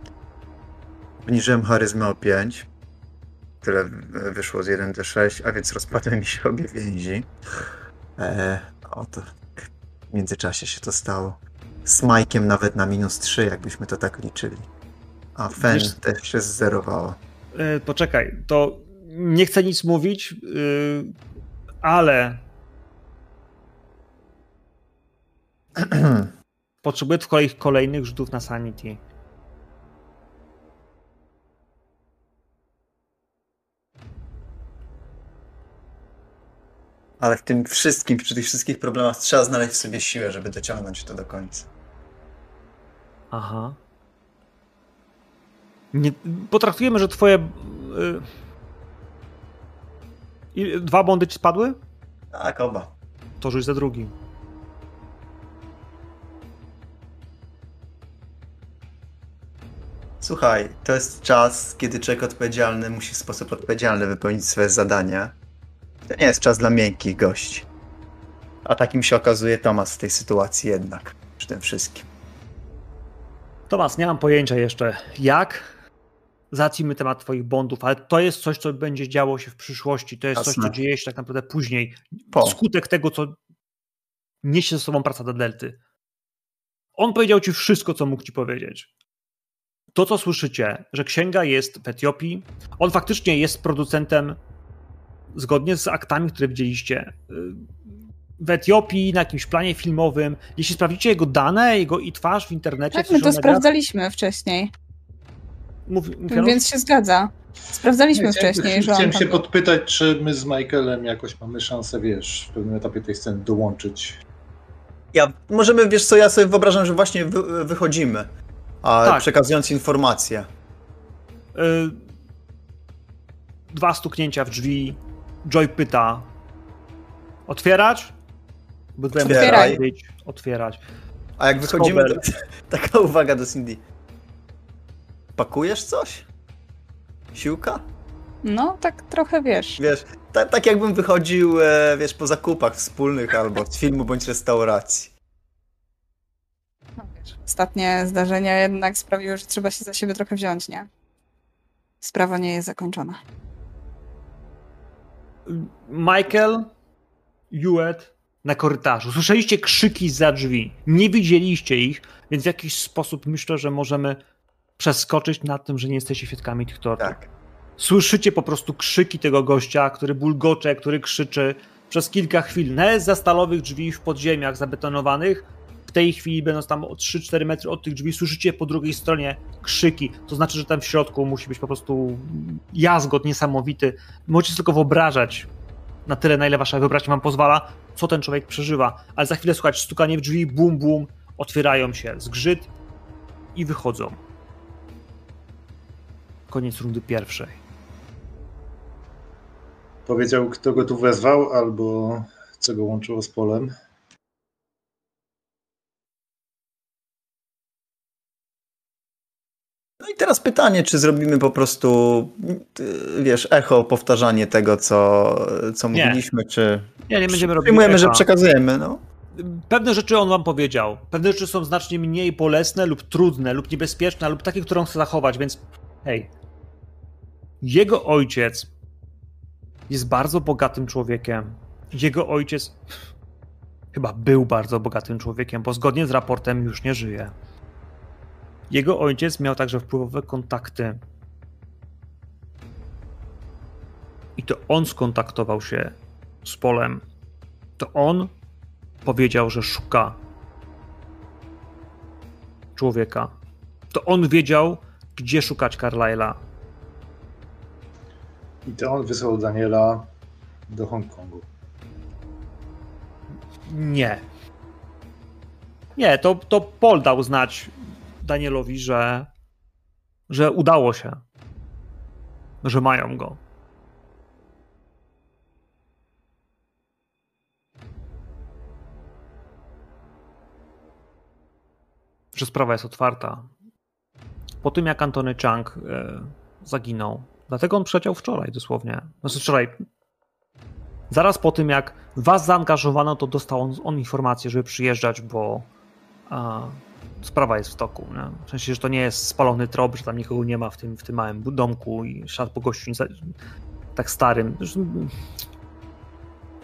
[SPEAKER 5] Obniżyłem charyzmę o 5. Tyle e, wyszło z 1d6, a więc rozpadły mi się obie więzi. E, oto w międzyczasie się to stało. Z Majkiem nawet na minus 3, jakbyśmy to tak liczyli. A Fen
[SPEAKER 1] Wiesz-
[SPEAKER 5] też się zzerowało.
[SPEAKER 1] E, poczekaj, to nie chcę nic mówić, yy, ale potrzebuję twoich kolejnych rzutów na sanity.
[SPEAKER 5] Ale w tym wszystkim, przy tych wszystkich problemach trzeba znaleźć w sobie siłę, żeby dociągnąć to do końca.
[SPEAKER 1] Aha. Nie, potraktujemy, że twoje. Yy, dwa bondy ci spadły?
[SPEAKER 5] Tak, oba.
[SPEAKER 1] To rzuć za drugi.
[SPEAKER 5] Słuchaj, to jest czas, kiedy człowiek odpowiedzialny musi w sposób odpowiedzialny wypełnić swoje zadania. To nie jest czas dla miękkich gości. A takim się okazuje Tomas w tej sytuacji jednak, przy tym wszystkim.
[SPEAKER 1] Tomas, nie mam pojęcia jeszcze jak. Zacznijmy temat twoich bondów, ale to jest coś, co będzie działo się w przyszłości. To jest coś,
[SPEAKER 5] Jasne.
[SPEAKER 1] co dzieje się tak naprawdę później.
[SPEAKER 5] Po.
[SPEAKER 1] Skutek tego, co niesie ze sobą praca do Delty. On powiedział ci wszystko, co mógł ci powiedzieć. To, co słyszycie, że księga jest w Etiopii, on faktycznie jest producentem zgodnie z aktami, które widzieliście. y, W Etiopii, na jakimś planie filmowym. Jeśli sprawdzicie jego dane, jego i twarz w internecie,
[SPEAKER 4] Tak, my to sprawdzaliśmy wcześniej,
[SPEAKER 1] Mówi, mówiono,
[SPEAKER 4] więc się zgadza. Sprawdzaliśmy
[SPEAKER 2] Nie,
[SPEAKER 4] wcześniej,
[SPEAKER 2] chciałem,
[SPEAKER 4] że on
[SPEAKER 2] chciałem się
[SPEAKER 4] był.
[SPEAKER 2] podpytać, czy my z Michaelem jakoś mamy szansę, wiesz, w pewnym etapie tej sceny dołączyć.
[SPEAKER 5] Ja, możemy, wiesz co, ja sobie wyobrażam, że właśnie wy, wychodzimy, a
[SPEAKER 1] Tak.
[SPEAKER 5] przekazując informacje.
[SPEAKER 1] Y, dwa stuknięcia w drzwi. Joy pyta: Otwierać? Bo tutaj
[SPEAKER 5] Otwieraj.
[SPEAKER 1] być otwierać.
[SPEAKER 5] A jak wychodzimy,
[SPEAKER 1] Skober.
[SPEAKER 5] taka uwaga do Cindy. Pakujesz coś? Siłka?
[SPEAKER 4] No, tak trochę wiesz.
[SPEAKER 5] Wiesz, ta, tak jakbym wychodził, e, wiesz, po zakupach wspólnych albo z filmu bądź restauracji.
[SPEAKER 4] No, wiesz. Ostatnie zdarzenia jednak sprawiły, że trzeba się za siebie trochę wziąć, nie? Sprawa nie jest zakończona.
[SPEAKER 1] Michael, Hewitt na korytarzu. Słyszeliście krzyki za drzwi. Nie widzieliście ich, więc w jakiś sposób myślę, że możemy przeskoczyć nad tym, że nie jesteście świadkami tych tortur.
[SPEAKER 5] Tak.
[SPEAKER 1] Słyszycie po prostu krzyki tego gościa, który bulgocze, który krzyczy przez kilka chwil. Nawet za stalowych drzwi w podziemiach zabetonowanych, w tej chwili, będąc tam o 3-4 metry od tych drzwi, słyszycie po drugiej stronie krzyki. To znaczy, że tam w środku musi być po prostu jazgot niesamowity. Możecie tylko wyobrażać, na tyle, na ile wasza wyobraźnia wam pozwala, co ten człowiek przeżywa. Ale za chwilę słuchać stukanie w drzwi, bum, bum, otwierają się, zgrzyt i wychodzą. Koniec rundy pierwszej.
[SPEAKER 2] Powiedział, kto go tu wezwał, albo co go łączyło z polem.
[SPEAKER 5] I teraz pytanie, czy zrobimy po prostu, y, wiesz, echo, powtarzanie tego, co, co
[SPEAKER 1] Nie.
[SPEAKER 5] mówiliśmy, czy
[SPEAKER 1] Nie, nie będziemy robić
[SPEAKER 5] przyjmujemy, że przekazujemy, no.
[SPEAKER 1] Pewne rzeczy on wam powiedział. Pewne rzeczy są znacznie mniej bolesne lub trudne, lub niebezpieczne, lub takie, które on chce zachować, więc hej. Jego ojciec jest bardzo bogatym człowiekiem. Jego ojciec chyba był bardzo bogatym człowiekiem, bo zgodnie z raportem już nie żyje. Jego ojciec miał także wpływowe kontakty. I to on skontaktował się z Polem. To on powiedział, że szuka człowieka. To on wiedział, gdzie szukać Carlyle'a.
[SPEAKER 2] I to on wysłał Daniela do Hongkongu.
[SPEAKER 1] Nie. Nie, to, to Paul dał znać Danielowi, że, że udało się. Że mają go. Że sprawa jest otwarta. Po tym, jak Antony Chang e, zaginął. Dlatego on przeciął wczoraj dosłownie. Znaczy wczoraj, Zaraz po tym, jak was zaangażowano, to dostał on, on informację, żeby przyjeżdżać, bo sprawa jest w toku. Nie? W sensie, że to nie jest spalony trop, że tam nikogo nie ma w tym, w tym małym domku i szat po gościu tak starym. Zresztą,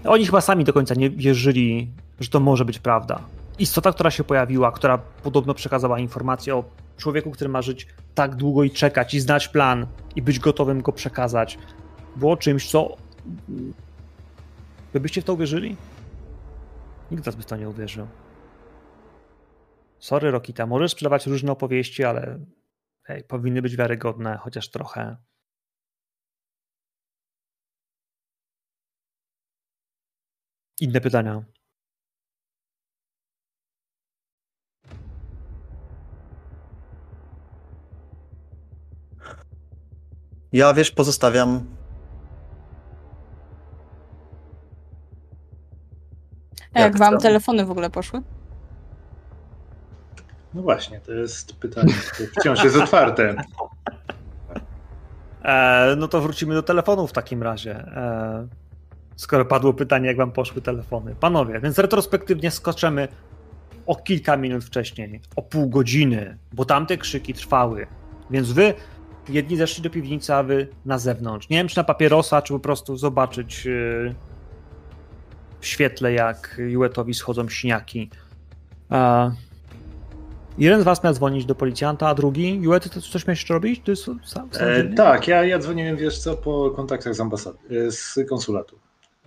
[SPEAKER 1] Oni chyba sami do końca nie wierzyli, że to może być prawda. Istota, która się pojawiła, która podobno przekazała informację o człowieku, który ma żyć tak długo i czekać, i znać plan, i być gotowym go przekazać, było czymś, co Wy byście w to uwierzyli? Nikt z nas by w to nie uwierzył. Sorry, Rokita, możesz sprzedawać różne opowieści, ale hej, powinny być wiarygodne, chociaż trochę. Inne pytania.
[SPEAKER 5] Ja, wiesz, pozostawiam
[SPEAKER 4] A jak
[SPEAKER 5] Jak
[SPEAKER 4] wam telefony w ogóle poszły?
[SPEAKER 2] No właśnie, to jest pytanie, które wciąż jest otwarte.
[SPEAKER 1] E, no to wrócimy do telefonów w takim razie. E, skoro padło pytanie, jak wam poszły telefony. Panowie, więc retrospektywnie skoczymy o kilka minut wcześniej, o pół godziny, bo tamte krzyki trwały. Więc wy, jedni zeszli do piwnicy, a wy na zewnątrz. Nie wiem, czy na papierosa, czy po prostu zobaczyć e, w świetle, jak Juetowi schodzą śniaki. Jeden z was miał dzwonić do policjanta, a drugi, Juet, ty coś miałeś jeszcze robić? Ty sam, sam
[SPEAKER 2] E, tak, ja, ja dzwoniłem, wiesz co, po kontaktach z ambasady, e, z konsulatu.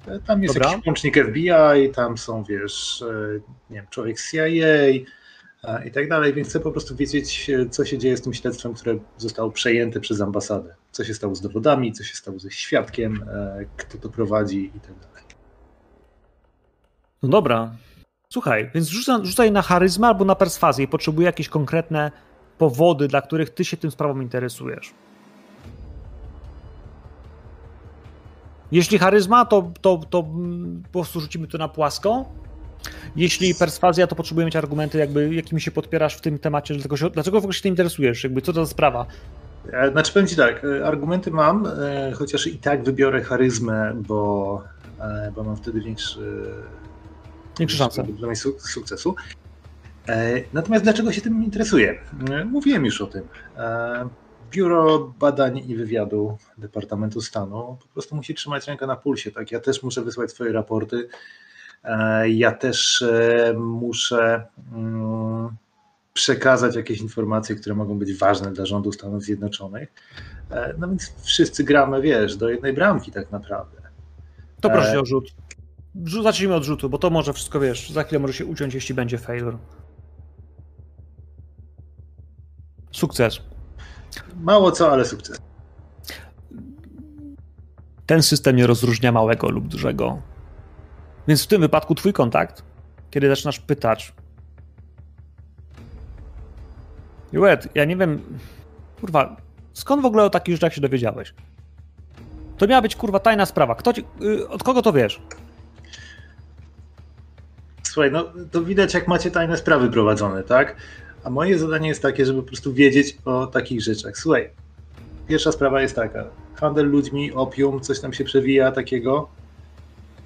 [SPEAKER 2] E, Tam jest
[SPEAKER 1] Dobra.
[SPEAKER 2] jakiś łącznik FBI, tam są, wiesz, e, nie wiem, człowiek z CIA i tak dalej, więc chcę po prostu wiedzieć, co się dzieje z tym śledztwem, które zostało przejęte przez ambasadę. Co się stało z dowodami, co się stało ze świadkiem, kto to prowadzi i tak dalej.
[SPEAKER 1] No dobra. Słuchaj, więc rzucaj, rzucaj na charyzmę albo na perswazję. Potrzebuję jakieś konkretne powody, dla których ty się tym sprawą interesujesz. Jeśli charyzma, to, to, to mm, po prostu rzucimy to na płasko. Jeśli perswazja, to potrzebujemy mieć argumenty, jakby, jakimi się podpierasz w tym temacie, dlaczego, się, dlaczego w ogóle się tym interesujesz, jakby co to za sprawa.
[SPEAKER 2] E, znaczy powiem ci tak, e, argumenty mam, e, chociaż i tak wybiorę charyzmę, bo, bo mam wtedy większy,
[SPEAKER 1] większe szanse
[SPEAKER 2] sukcesu. Natomiast dlaczego się tym interesuję? Mówiłem już o tym. Biuro Badań i Wywiadu Departamentu Stanu po prostu musi trzymać rękę na pulsie. Tak? Ja też muszę wysłać swoje raporty. Ja też muszę mm, przekazać jakieś informacje, które mogą być ważne dla rządu Stanów Zjednoczonych. E, no więc wszyscy gramy, wiesz, do jednej bramki tak naprawdę.
[SPEAKER 1] To proszę e... o rzut. Zacznijmy od rzutu, bo to może wszystko, wiesz, za chwilę może się uciąć, jeśli będzie failure. Sukces.
[SPEAKER 2] Mało co, ale sukces.
[SPEAKER 1] Ten system nie rozróżnia małego lub dużego. Więc w tym wypadku twój kontakt, kiedy zaczynasz pytać, Juet, ja nie wiem. Kurwa, skąd w ogóle o takich rzeczach się dowiedziałeś? To miała być kurwa tajna sprawa. Kto ci, yy, od kogo to wiesz?
[SPEAKER 2] Słuchaj, no to widać, jak macie tajne sprawy prowadzone, tak? A moje zadanie jest takie, żeby po prostu wiedzieć o takich rzeczach. Słuchaj, pierwsza sprawa jest taka. Handel ludźmi, opium, coś tam się przewija takiego.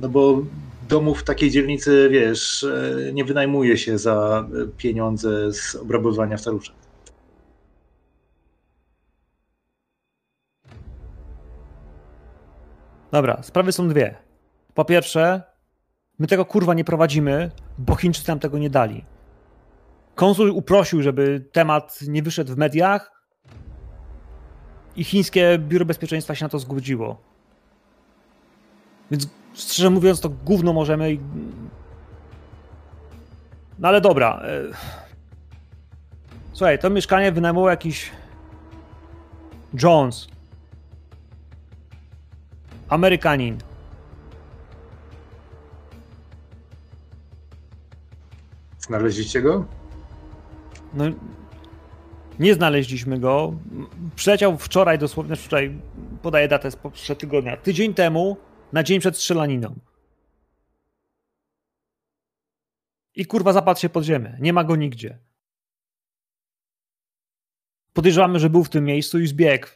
[SPEAKER 2] No bo domów w takiej dzielnicy, wiesz, e, nie wynajmuje się za pieniądze z obrabowania staruszek.
[SPEAKER 1] Dobra, sprawy są dwie. Po pierwsze, my tego kurwa nie prowadzimy, bo Chińczycy nam tego nie dali. Konsul uprosił, żeby temat nie wyszedł w mediach i chińskie biuro bezpieczeństwa się na to zgodziło. Więc szczerze mówiąc, to gówno możemy. No ale dobra. E, słuchaj, to mieszkanie wynajmował jakiś Jones. Amerykanin.
[SPEAKER 2] Znaleźliście go?
[SPEAKER 1] No, nie znaleźliśmy go. Przyleciał wczoraj, dosłownie wczoraj, podaję datę sprzed tygodnia, tydzień temu, na dzień przed strzelaniną. I kurwa zapadł się pod ziemię. Nie ma go nigdzie. Podejrzewamy, że był w tym miejscu i zbiegł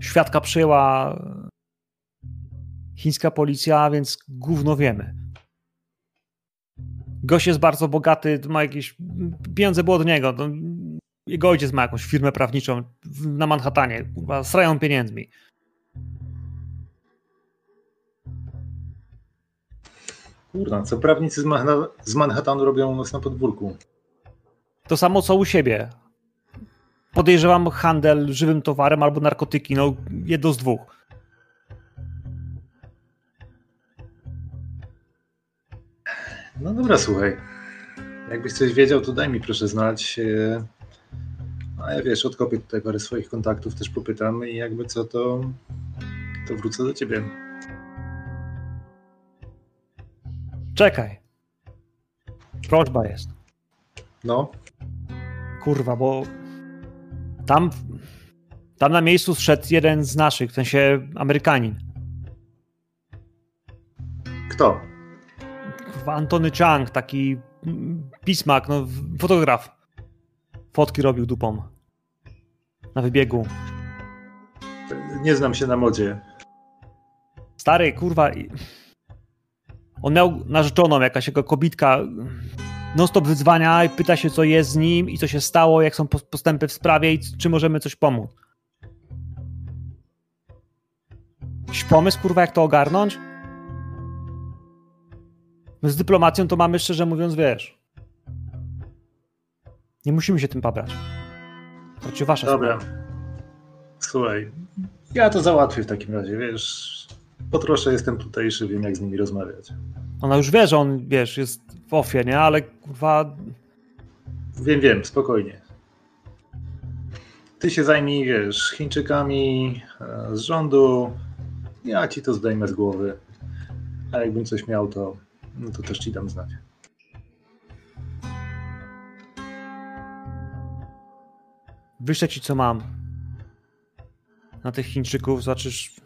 [SPEAKER 1] świadka przyjęła chińska policja, więc gówno wiemy. Gość jest bardzo bogaty, ma jakieś pieniądze było od niego. Jego ojciec ma jakąś firmę prawniczą na Manhattanie. Kurwa, srają pieniędzmi.
[SPEAKER 2] Kurwa, co prawnicy z, Manhattanu robią u nas na podwórku?
[SPEAKER 1] To samo co u siebie podejrzewam handel żywym towarem albo narkotyki, no jedno z dwóch.
[SPEAKER 2] No dobra, słuchaj. Jakbyś coś wiedział, to daj mi proszę znać. A ja wiesz, odkopię tutaj parę swoich kontaktów, też popytam i jakby co, to, to wrócę do ciebie.
[SPEAKER 1] Czekaj. Prośba jest.
[SPEAKER 2] No.
[SPEAKER 1] Kurwa, bo tam, tam na miejscu zszedł jeden z naszych, w sensie Amerykanin.
[SPEAKER 2] Kto?
[SPEAKER 1] Antony Chang, taki pismak, no, fotograf. Fotki robił dupą. Na wybiegu.
[SPEAKER 2] Nie znam się na modzie.
[SPEAKER 1] Stary, kurwa. On miał narzeczoną, jakaś jego kobitka non-stop wyzwania i pyta się, co jest z nim i co się stało, jak są postępy w sprawie i czy możemy coś pomóc. Jakiś pomysł, kurwa, jak to ogarnąć? My z dyplomacją to mamy, szczerze mówiąc, wiesz. Nie musimy się tym pabrać. To ci wasza
[SPEAKER 2] Dobra. Sprawa. Słuchaj, ja to załatwię w takim razie, wiesz. Po trosze jestem tutejszy, wiem jak z nimi rozmawiać.
[SPEAKER 1] Ona już wie, że on, wiesz, jest w ofie, nie? Ale kurwa...
[SPEAKER 2] Wiem, wiem, spokojnie. Ty się zajmij, wiesz, Chińczykami e, z rządu. Ja ci to zdejmę z głowy. A jakbym coś miał, to, no to też ci dam znać.
[SPEAKER 1] Wyślę ci, co mam. Na tych Chińczyków zobaczysz,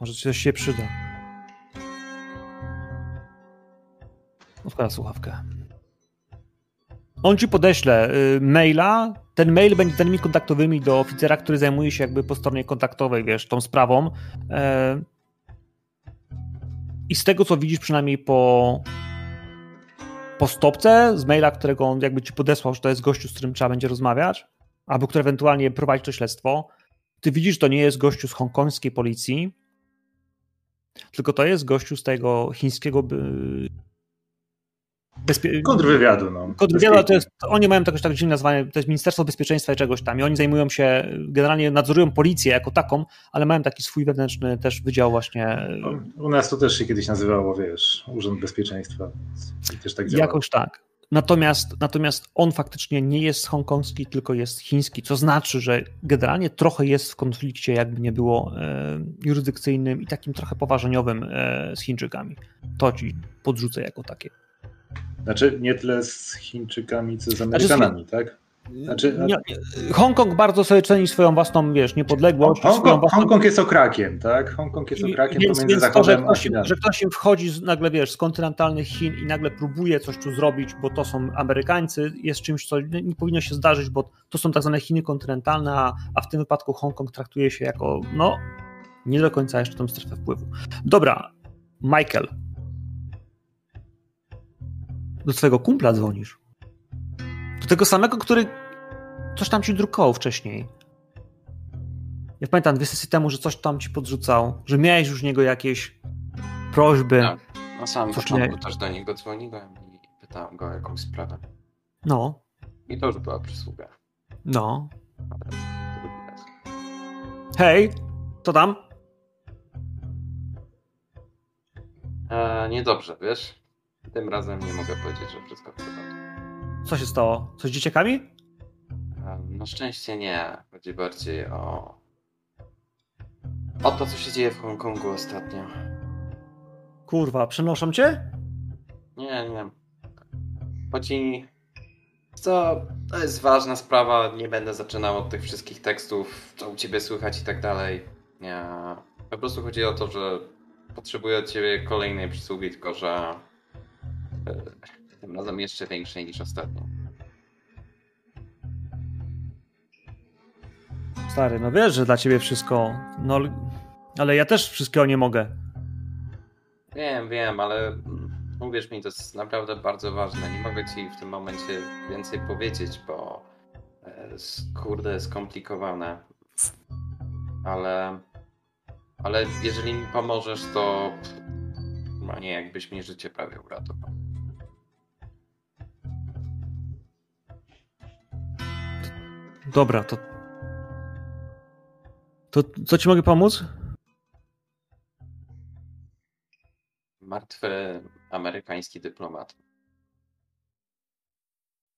[SPEAKER 1] może ci coś się przyda. Odkłada słuchawkę. on ci podeśle y, maila, ten mail będzie danymi kontaktowymi do oficera, który zajmuje się jakby po stronie kontaktowej, wiesz, tą sprawą. E, I z tego, co widzisz przynajmniej po, po stopce z maila, którego on jakby ci podesłał, że to jest gościu, z którym trzeba będzie rozmawiać, albo który ewentualnie prowadzi to śledztwo, ty widzisz, że to nie jest gościu z hongkońskiej policji, tylko to jest gościu z tego chińskiego
[SPEAKER 2] Bezpie... Kontrwywiadu, no.
[SPEAKER 1] Kontrwywiadu, to jest, oni mają jakoś tak dziwnie nazwanie, to jest Ministerstwo Bezpieczeństwa i czegoś tam i oni zajmują się, generalnie nadzorują policję jako taką, ale mają taki swój wewnętrzny też wydział właśnie.
[SPEAKER 2] U nas to też się kiedyś nazywało, wiesz, Urząd Bezpieczeństwa i też tak działa.
[SPEAKER 1] Jakoś tak. Natomiast, natomiast on faktycznie nie jest hongkongski, tylko jest chiński, co znaczy, że generalnie trochę jest w konflikcie, jakby nie było e, jurysdykcyjnym i takim trochę poważeniowym e, z Chińczykami. To ci podrzucę jako takie.
[SPEAKER 2] Znaczy nie tyle z Chińczykami, co z znaczy, Amerykanami, znaczy, tak?
[SPEAKER 1] Znaczy, nie, Hongkong bardzo sobie ceni swoją własną, wiesz, niepodległość.
[SPEAKER 2] Hongkong, własną... Hongkong jest okrakiem, tak? Hongkong jest okrakiem więc, pomiędzy więc Zachodem
[SPEAKER 1] to, że ktoś, że ktoś im wchodzi nagle, wiesz, z kontynentalnych Chin i nagle próbuje coś tu zrobić, bo to są Amerykańcy, jest czymś, co nie, nie powinno się zdarzyć, bo to są tak zwane Chiny kontynentalne, a, a w tym wypadku Hongkong traktuje się jako, no, nie do końca jeszcze tą strefę wpływu. Dobra, Michael, do swojego kumpla dzwonisz. Do tego samego, który coś tam ci drukował wcześniej. Ja pamiętam dwie sesje temu, że coś tam ci podrzucał, że miałeś już niego jakieś prośby.
[SPEAKER 3] Tak, na samym początku też do niego dzwoniłem i pytałem go o jakąś sprawę.
[SPEAKER 1] No.
[SPEAKER 3] I to już była przysługa.
[SPEAKER 1] No. Hej, co tam?
[SPEAKER 3] E, niedobrze, wiesz? Tym razem nie mogę powiedzieć, że wszystko w porządku.
[SPEAKER 1] Co się stało? Coś z dzieciakami?
[SPEAKER 3] Na szczęście nie. Chodzi bardziej o. o to, co się dzieje w Hongkongu ostatnio.
[SPEAKER 1] Kurwa, przenoszą cię?
[SPEAKER 3] Nie, nie. Chodzi. Co? To jest ważna sprawa. Nie będę zaczynał od tych wszystkich tekstów, co u ciebie słychać i tak dalej. Nie. Po prostu chodzi o to, że potrzebuję od ciebie kolejnej przysługi, tylko że tym razem jeszcze większej niż ostatnio.
[SPEAKER 1] Stary, no wiesz, że dla ciebie wszystko. No, ale ja też wszystkiego nie mogę.
[SPEAKER 3] Wiem, wiem, ale uwierz mi, to jest naprawdę bardzo ważne. Nie mogę ci w tym momencie więcej powiedzieć, bo e, kurde, skomplikowane. Ale, ale jeżeli mi pomożesz, to no nie, jakbyś mi życie prawie uratował.
[SPEAKER 1] Dobra, to. To co ci mogę pomóc?
[SPEAKER 3] Martwy amerykański dyplomat.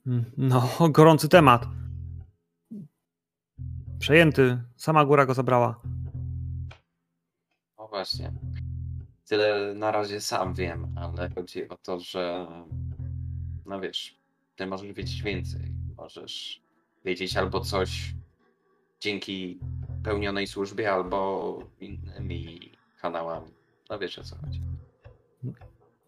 [SPEAKER 1] Mm, no, gorący temat. Przejęty. Sama góra go zabrała.
[SPEAKER 3] No właśnie. Tyle na razie sam wiem, ale chodzi o to, że no wiesz, ty możesz wiedzieć więcej. Możesz wiedzieć albo coś dzięki pełnionej służbie, albo innymi kanałami. No wiesz o co chodzi.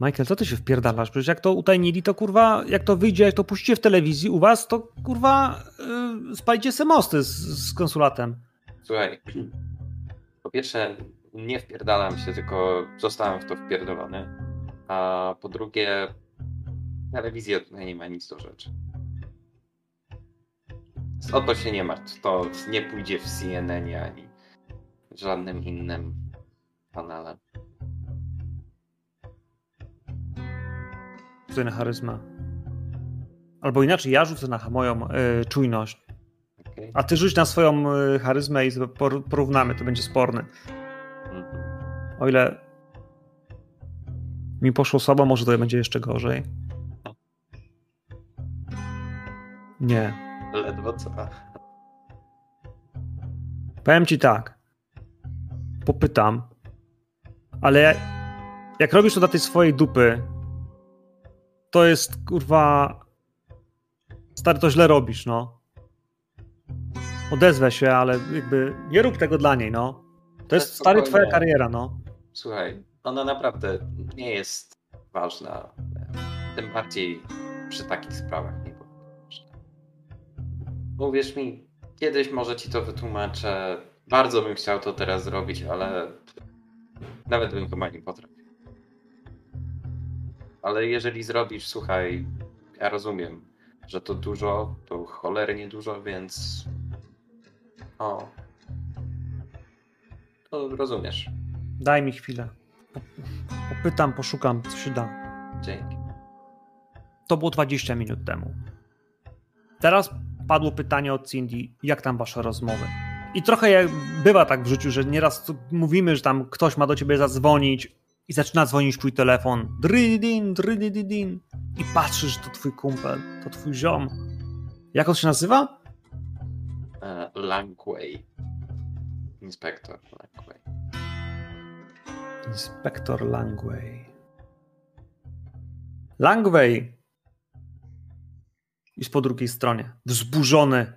[SPEAKER 1] Michael, co ty się wpierdalasz? Przecież jak to utajnili, to kurwa, jak to wyjdzie, jak to puścicie w telewizji u was, to kurwa yy, spalicie se mosty z, z konsulatem.
[SPEAKER 3] Słuchaj, po pierwsze nie wpierdalam się, tylko zostałem w to wpierdolony. A po drugie, telewizja tutaj nie ma nic do rzeczy. O to się nie martw. To nie pójdzie w CNN ani żadnym innym kanale.
[SPEAKER 1] Rzucę na charyzmę. Albo inaczej, ja rzucę na moją y, czujność. Okay. A ty rzuć na swoją y, charyzmę i porównamy, to będzie sporne. Mhm. O ile mi poszło słabo, może to będzie jeszcze gorzej. Nie.
[SPEAKER 3] Ledwo co.
[SPEAKER 1] Powiem ci tak. Popytam. Ale jak robisz to dla tej swojej dupy, to jest kurwa. Stary, to źle robisz, no. Odezwę się, ale jakby nie rób tego dla niej, no. To jest stary twoja kariera, no.
[SPEAKER 3] Słuchaj, ona naprawdę nie jest ważna. Tym bardziej przy takich sprawach uwierz mi, kiedyś może ci to wytłumaczę. Bardzo bym chciał to teraz zrobić, ale nawet bym chyba nie potrafił. Ale jeżeli zrobisz, słuchaj, ja rozumiem, że to dużo, to cholernie dużo, więc. O. To rozumiesz.
[SPEAKER 1] Daj mi chwilę. Popytam, poszukam, co się da.
[SPEAKER 3] Dzięki.
[SPEAKER 1] To było 20 minut temu. Teraz padło pytanie od Cindy, jak tam wasze rozmowy? I trochę jak bywa tak w życiu, że nieraz mówimy, że tam ktoś ma do ciebie zadzwonić i zaczyna dzwonić twój telefon. Drydin, drydidin. I patrzysz, że to twój kumpel, to twój ziom. Jak on się nazywa?
[SPEAKER 3] E, Langway. Inspektor Langway.
[SPEAKER 1] Inspektor Langway. Langway! I po drugiej stronie. Wzburzony.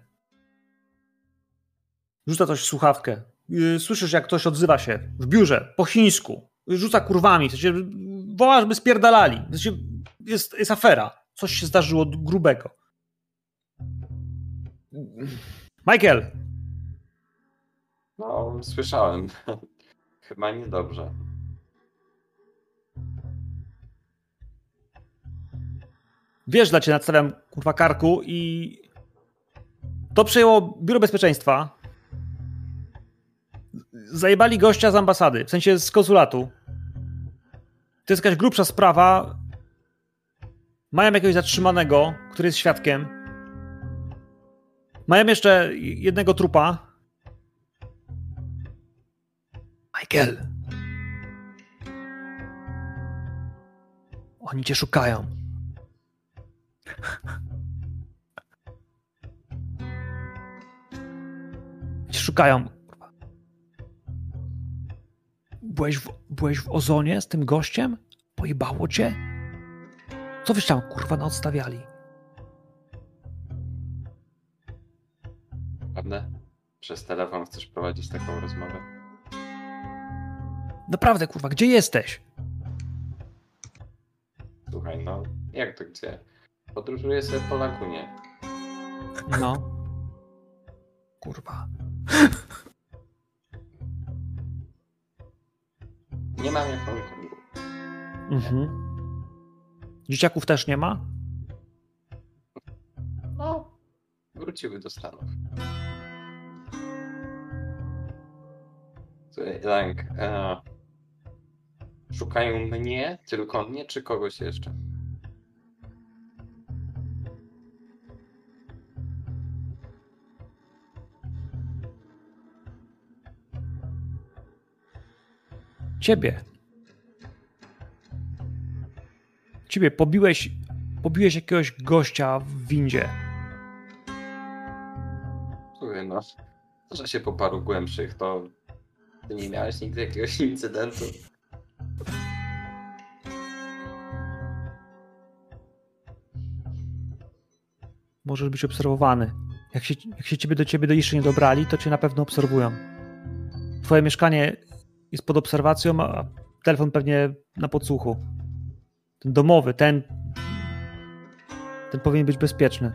[SPEAKER 1] Rzuca coś w słuchawkę. Yy, Słyszysz, jak ktoś odzywa się w biurze, po chińsku. Rzuca kurwami. W sensie, wołasz, by spierdalali. W sensie, jest, jest afera. Coś się zdarzyło grubego. Michael!
[SPEAKER 3] No, słyszałem. Chyba niedobrze.
[SPEAKER 1] Wiesz, dla cię nadstawiam kurwa karku i to przejęło Biuro Bezpieczeństwa. Zajebali gościa z ambasady, w sensie z konsulatu. To jest jakaś grubsza sprawa. Mają jakiegoś zatrzymanego, który jest świadkiem. Mają jeszcze jednego trupa. Michael. Oni cię szukają. Szukają. Byłeś w, byłeś w ozonie z tym gościem? Pojebało cię? Co wyś tam kurwa naodstawiali?
[SPEAKER 3] Prawda? Przez telefon chcesz prowadzić taką rozmowę?
[SPEAKER 1] Naprawdę kurwa, gdzie jesteś?
[SPEAKER 3] Słuchaj, no, jak to gdzie? Podróżuję sobie po lagunie.
[SPEAKER 1] No. Kurwa.
[SPEAKER 3] Nie mam jak Hongkongu.
[SPEAKER 1] Mhm. Dzieciaków też nie ma?
[SPEAKER 3] No, wróciły do Stanów. Słuchaj, Lang, e, szukają mnie, tylko mnie, czy kogoś jeszcze?
[SPEAKER 1] Ciebie. Ciebie pobiłeś, pobiłeś jakiegoś gościa w windzie.
[SPEAKER 3] Słuchaj, no, że się po paru głębszych, to ty nie miałeś nigdy jakiegoś incydentu.
[SPEAKER 1] Możesz być obserwowany. Jak się, jak się ciebie do ciebie do jeszcze nie dobrali, to cię na pewno obserwują. Twoje mieszkanie jest pod obserwacją, a telefon pewnie na podsłuchu. Ten domowy, ten. Ten powinien być bezpieczny.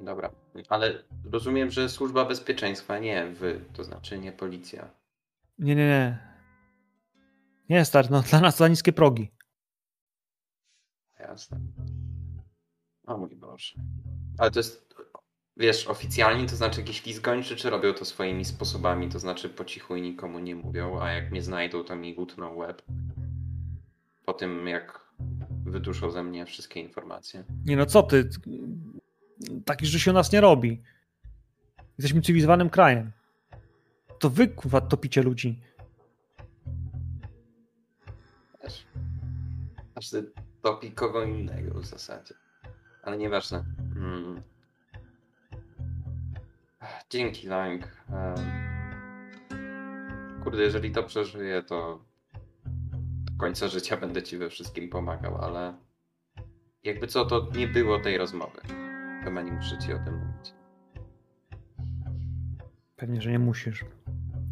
[SPEAKER 3] Dobra, ale rozumiem, że służba bezpieczeństwa, nie wy, to znaczy nie policja.
[SPEAKER 1] Nie, nie, nie. Nie, stary, no dla nas za niskie progi.
[SPEAKER 3] Jasne. O mój Boże. Ale to jest, wiesz, oficjalnie to znaczy jakiś list gończy, czy robią to swoimi sposobami, to znaczy po cichu i nikomu nie mówią, a jak mnie znajdą, to mi gutną łeb. Po tym, jak wyduszą ze mnie wszystkie informacje.
[SPEAKER 1] Nie no, co ty? Taki że się u nas nie robi. Jesteśmy cywilizowanym krajem. To wy, kurwa, topicie ludzi.
[SPEAKER 3] Wiesz, każdy topi kogo innego w zasadzie. Ale nieważne. Hmm. Dzięki, Lang. Kurde, jeżeli to przeżyję, to do końca życia będę ci we wszystkim pomagał, ale jakby co, to nie było tej rozmowy. Chyba nie muszę ci o tym mówić.
[SPEAKER 1] Pewnie, że nie musisz.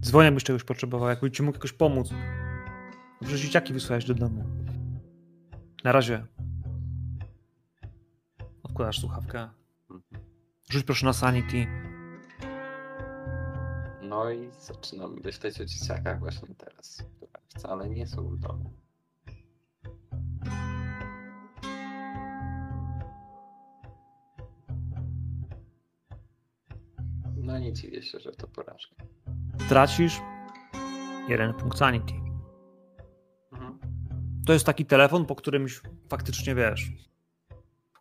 [SPEAKER 1] Dzwonię, jakbyś czegoś potrzebował, jakby ci mógł jakoś pomóc. Dobrze, dzieciaki wysłałeś do domu. Na razie. Odkładasz słuchawkę.
[SPEAKER 3] Mhm.
[SPEAKER 1] Rzuć proszę na sanity.
[SPEAKER 3] No i zaczynam myśleć o dzieciakach właśnie teraz, które wcale nie są w domu. No nie dziwię się, że to porażka.
[SPEAKER 1] Tracisz jeden punkt sanity.
[SPEAKER 3] Mhm.
[SPEAKER 1] To jest taki telefon, po którym faktycznie wiesz.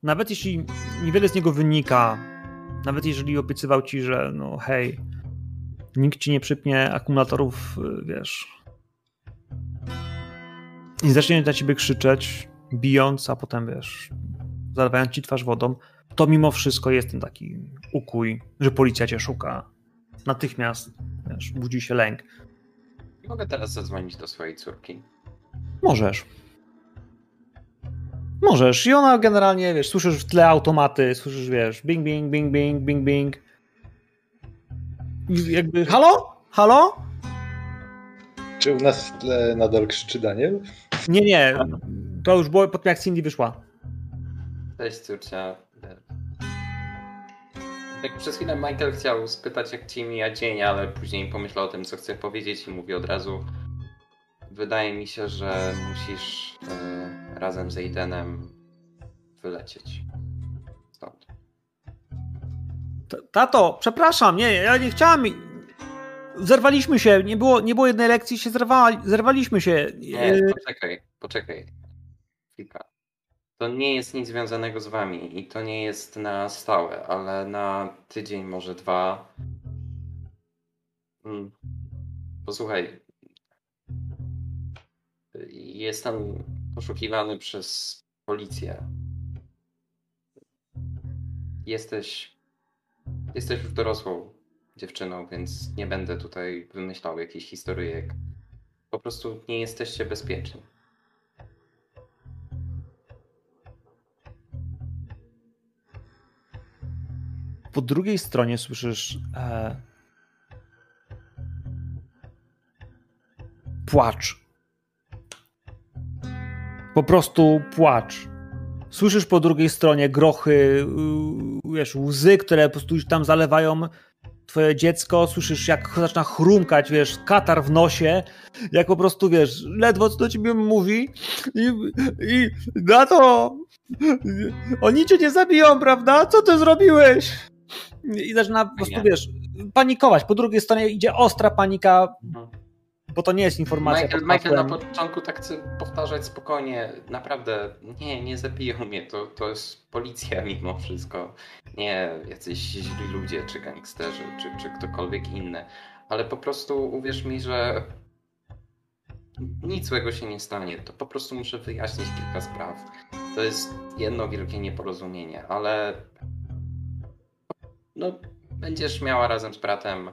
[SPEAKER 1] Nawet jeśli niewiele z niego wynika, nawet jeżeli obiecywał ci, że no hej, nikt ci nie przypnie akumulatorów, y, wiesz. I zacznie na ciebie krzyczeć, bijąc, a potem wiesz, zalewając ci twarz wodą, to mimo wszystko jest ten taki ukój, że policja cię szuka. Natychmiast, wiesz, budzi się lęk.
[SPEAKER 3] Mogę teraz zadzwonić do swojej córki.
[SPEAKER 1] Możesz. Możesz. I ona generalnie, wiesz, słyszysz w tle automaty, słyszysz, wiesz, bing, bing, bing, bing, bing, bing. Jakby, halo? Halo?
[SPEAKER 2] Czy u nas w tle nadal krzyczy Daniel?
[SPEAKER 1] Nie, nie. To już było po tym, jak Cindy wyszła.
[SPEAKER 3] Cześć córcia. Tak przez chwilę Michael chciał spytać, jak ci mija dzień, ale później pomyślał o tym, co chce powiedzieć i mówi od razu. Wydaje mi się, że musisz e, razem z Aidenem wylecieć
[SPEAKER 1] Tato, przepraszam, nie, ja nie chciałam. Zerwaliśmy się, nie było, nie było jednej lekcji, się zerwali, zerwaliśmy się.
[SPEAKER 3] Nie,
[SPEAKER 1] E,
[SPEAKER 3] poczekaj, poczekaj. Chwilka. To nie jest nic związanego z wami i to nie jest na stałe, ale na tydzień, może dwa. Mm. Posłuchaj. Jestem poszukiwany przez policję. Jesteś. Jesteś już dorosłą dziewczyną, więc nie będę tutaj wymyślał jakichś historyjek. Po prostu nie jesteście bezpieczni.
[SPEAKER 1] Po drugiej stronie słyszysz e, płacz. Po prostu płacz. Słyszysz po drugiej stronie grochy, yy, wiesz, łzy, które po prostu już tam zalewają twoje dziecko. Słyszysz, jak zaczyna chrumkać, wiesz, katar w nosie, jak po prostu, wiesz, ledwo co do ciebie mówi i, i na to oni cię nie zabiją, prawda? Co ty zrobiłeś? I zaczyna po prostu, wiesz, panikować. Po drugiej stronie idzie ostra panika,
[SPEAKER 3] Mhm.
[SPEAKER 1] Bo to nie jest informacja
[SPEAKER 3] Michael, Michael na początku tak chce powtarzać spokojnie, naprawdę, nie, nie zabiją mnie, to, to jest policja mimo wszystko, nie jacyś źli ludzie, czy gangsterzy, czy, czy ktokolwiek inny, ale po prostu uwierz mi, że nic złego się nie stanie, to po prostu muszę wyjaśnić kilka spraw. To jest jedno wielkie nieporozumienie, ale no, będziesz miała razem z bratem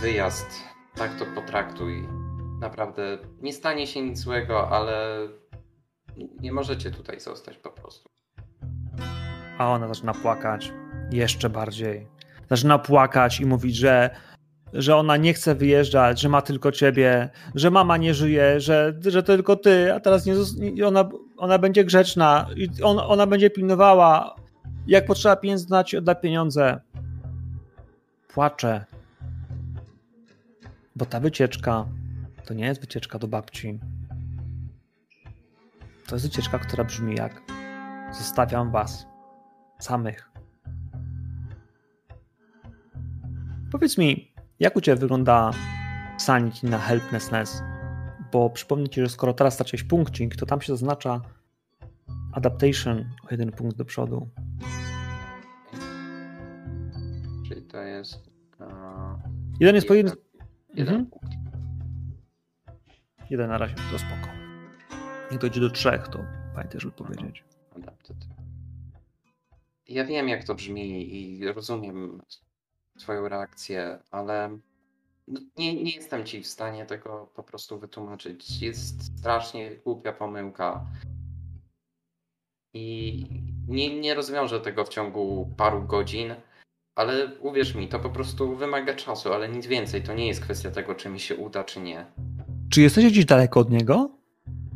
[SPEAKER 3] wyjazd, tak to potraktuj. Naprawdę nie stanie się nic złego, ale nie możecie tutaj zostać po prostu.
[SPEAKER 1] A ona zaczyna płakać jeszcze bardziej. Zaczyna płakać i mówić, że, że ona nie chce wyjeżdżać, że ma tylko ciebie, że mama nie żyje, że, że tylko ty, a teraz nie, ona, ona będzie grzeczna i on, ona będzie pilnowała. Jak potrzeba pieniędzy, ona ci pieniądze. Płacze. Bo ta wycieczka to nie jest wycieczka do babci. To jest wycieczka, która brzmi jak zostawiam was samych. Powiedz mi, jak u Ciebie wygląda sanity na helplessness? Bo przypomnę Ci, że skoro teraz straciłeś punkcik, to tam się zaznacza adaptation o jeden punkt do przodu.
[SPEAKER 3] Czyli to jest. e,
[SPEAKER 1] Jeden jest jednym.
[SPEAKER 3] Jeden
[SPEAKER 1] Mhm.
[SPEAKER 3] punkt.
[SPEAKER 1] Jeden na razie, to spoko. Jak dojdzie do trzech, to pamiętaj, żeby powiedzieć.
[SPEAKER 3] Adapted. Ja wiem, jak to brzmi i rozumiem Twoją reakcję, ale no, nie, nie jestem Ci w stanie tego po prostu wytłumaczyć. Jest strasznie głupia pomyłka. I nie, nie rozwiążę tego w ciągu paru godzin, ale uwierz mi, to po prostu wymaga czasu, ale nic więcej. To nie jest kwestia tego, czy mi się uda, czy nie.
[SPEAKER 1] Czy jesteście gdzieś daleko od niego?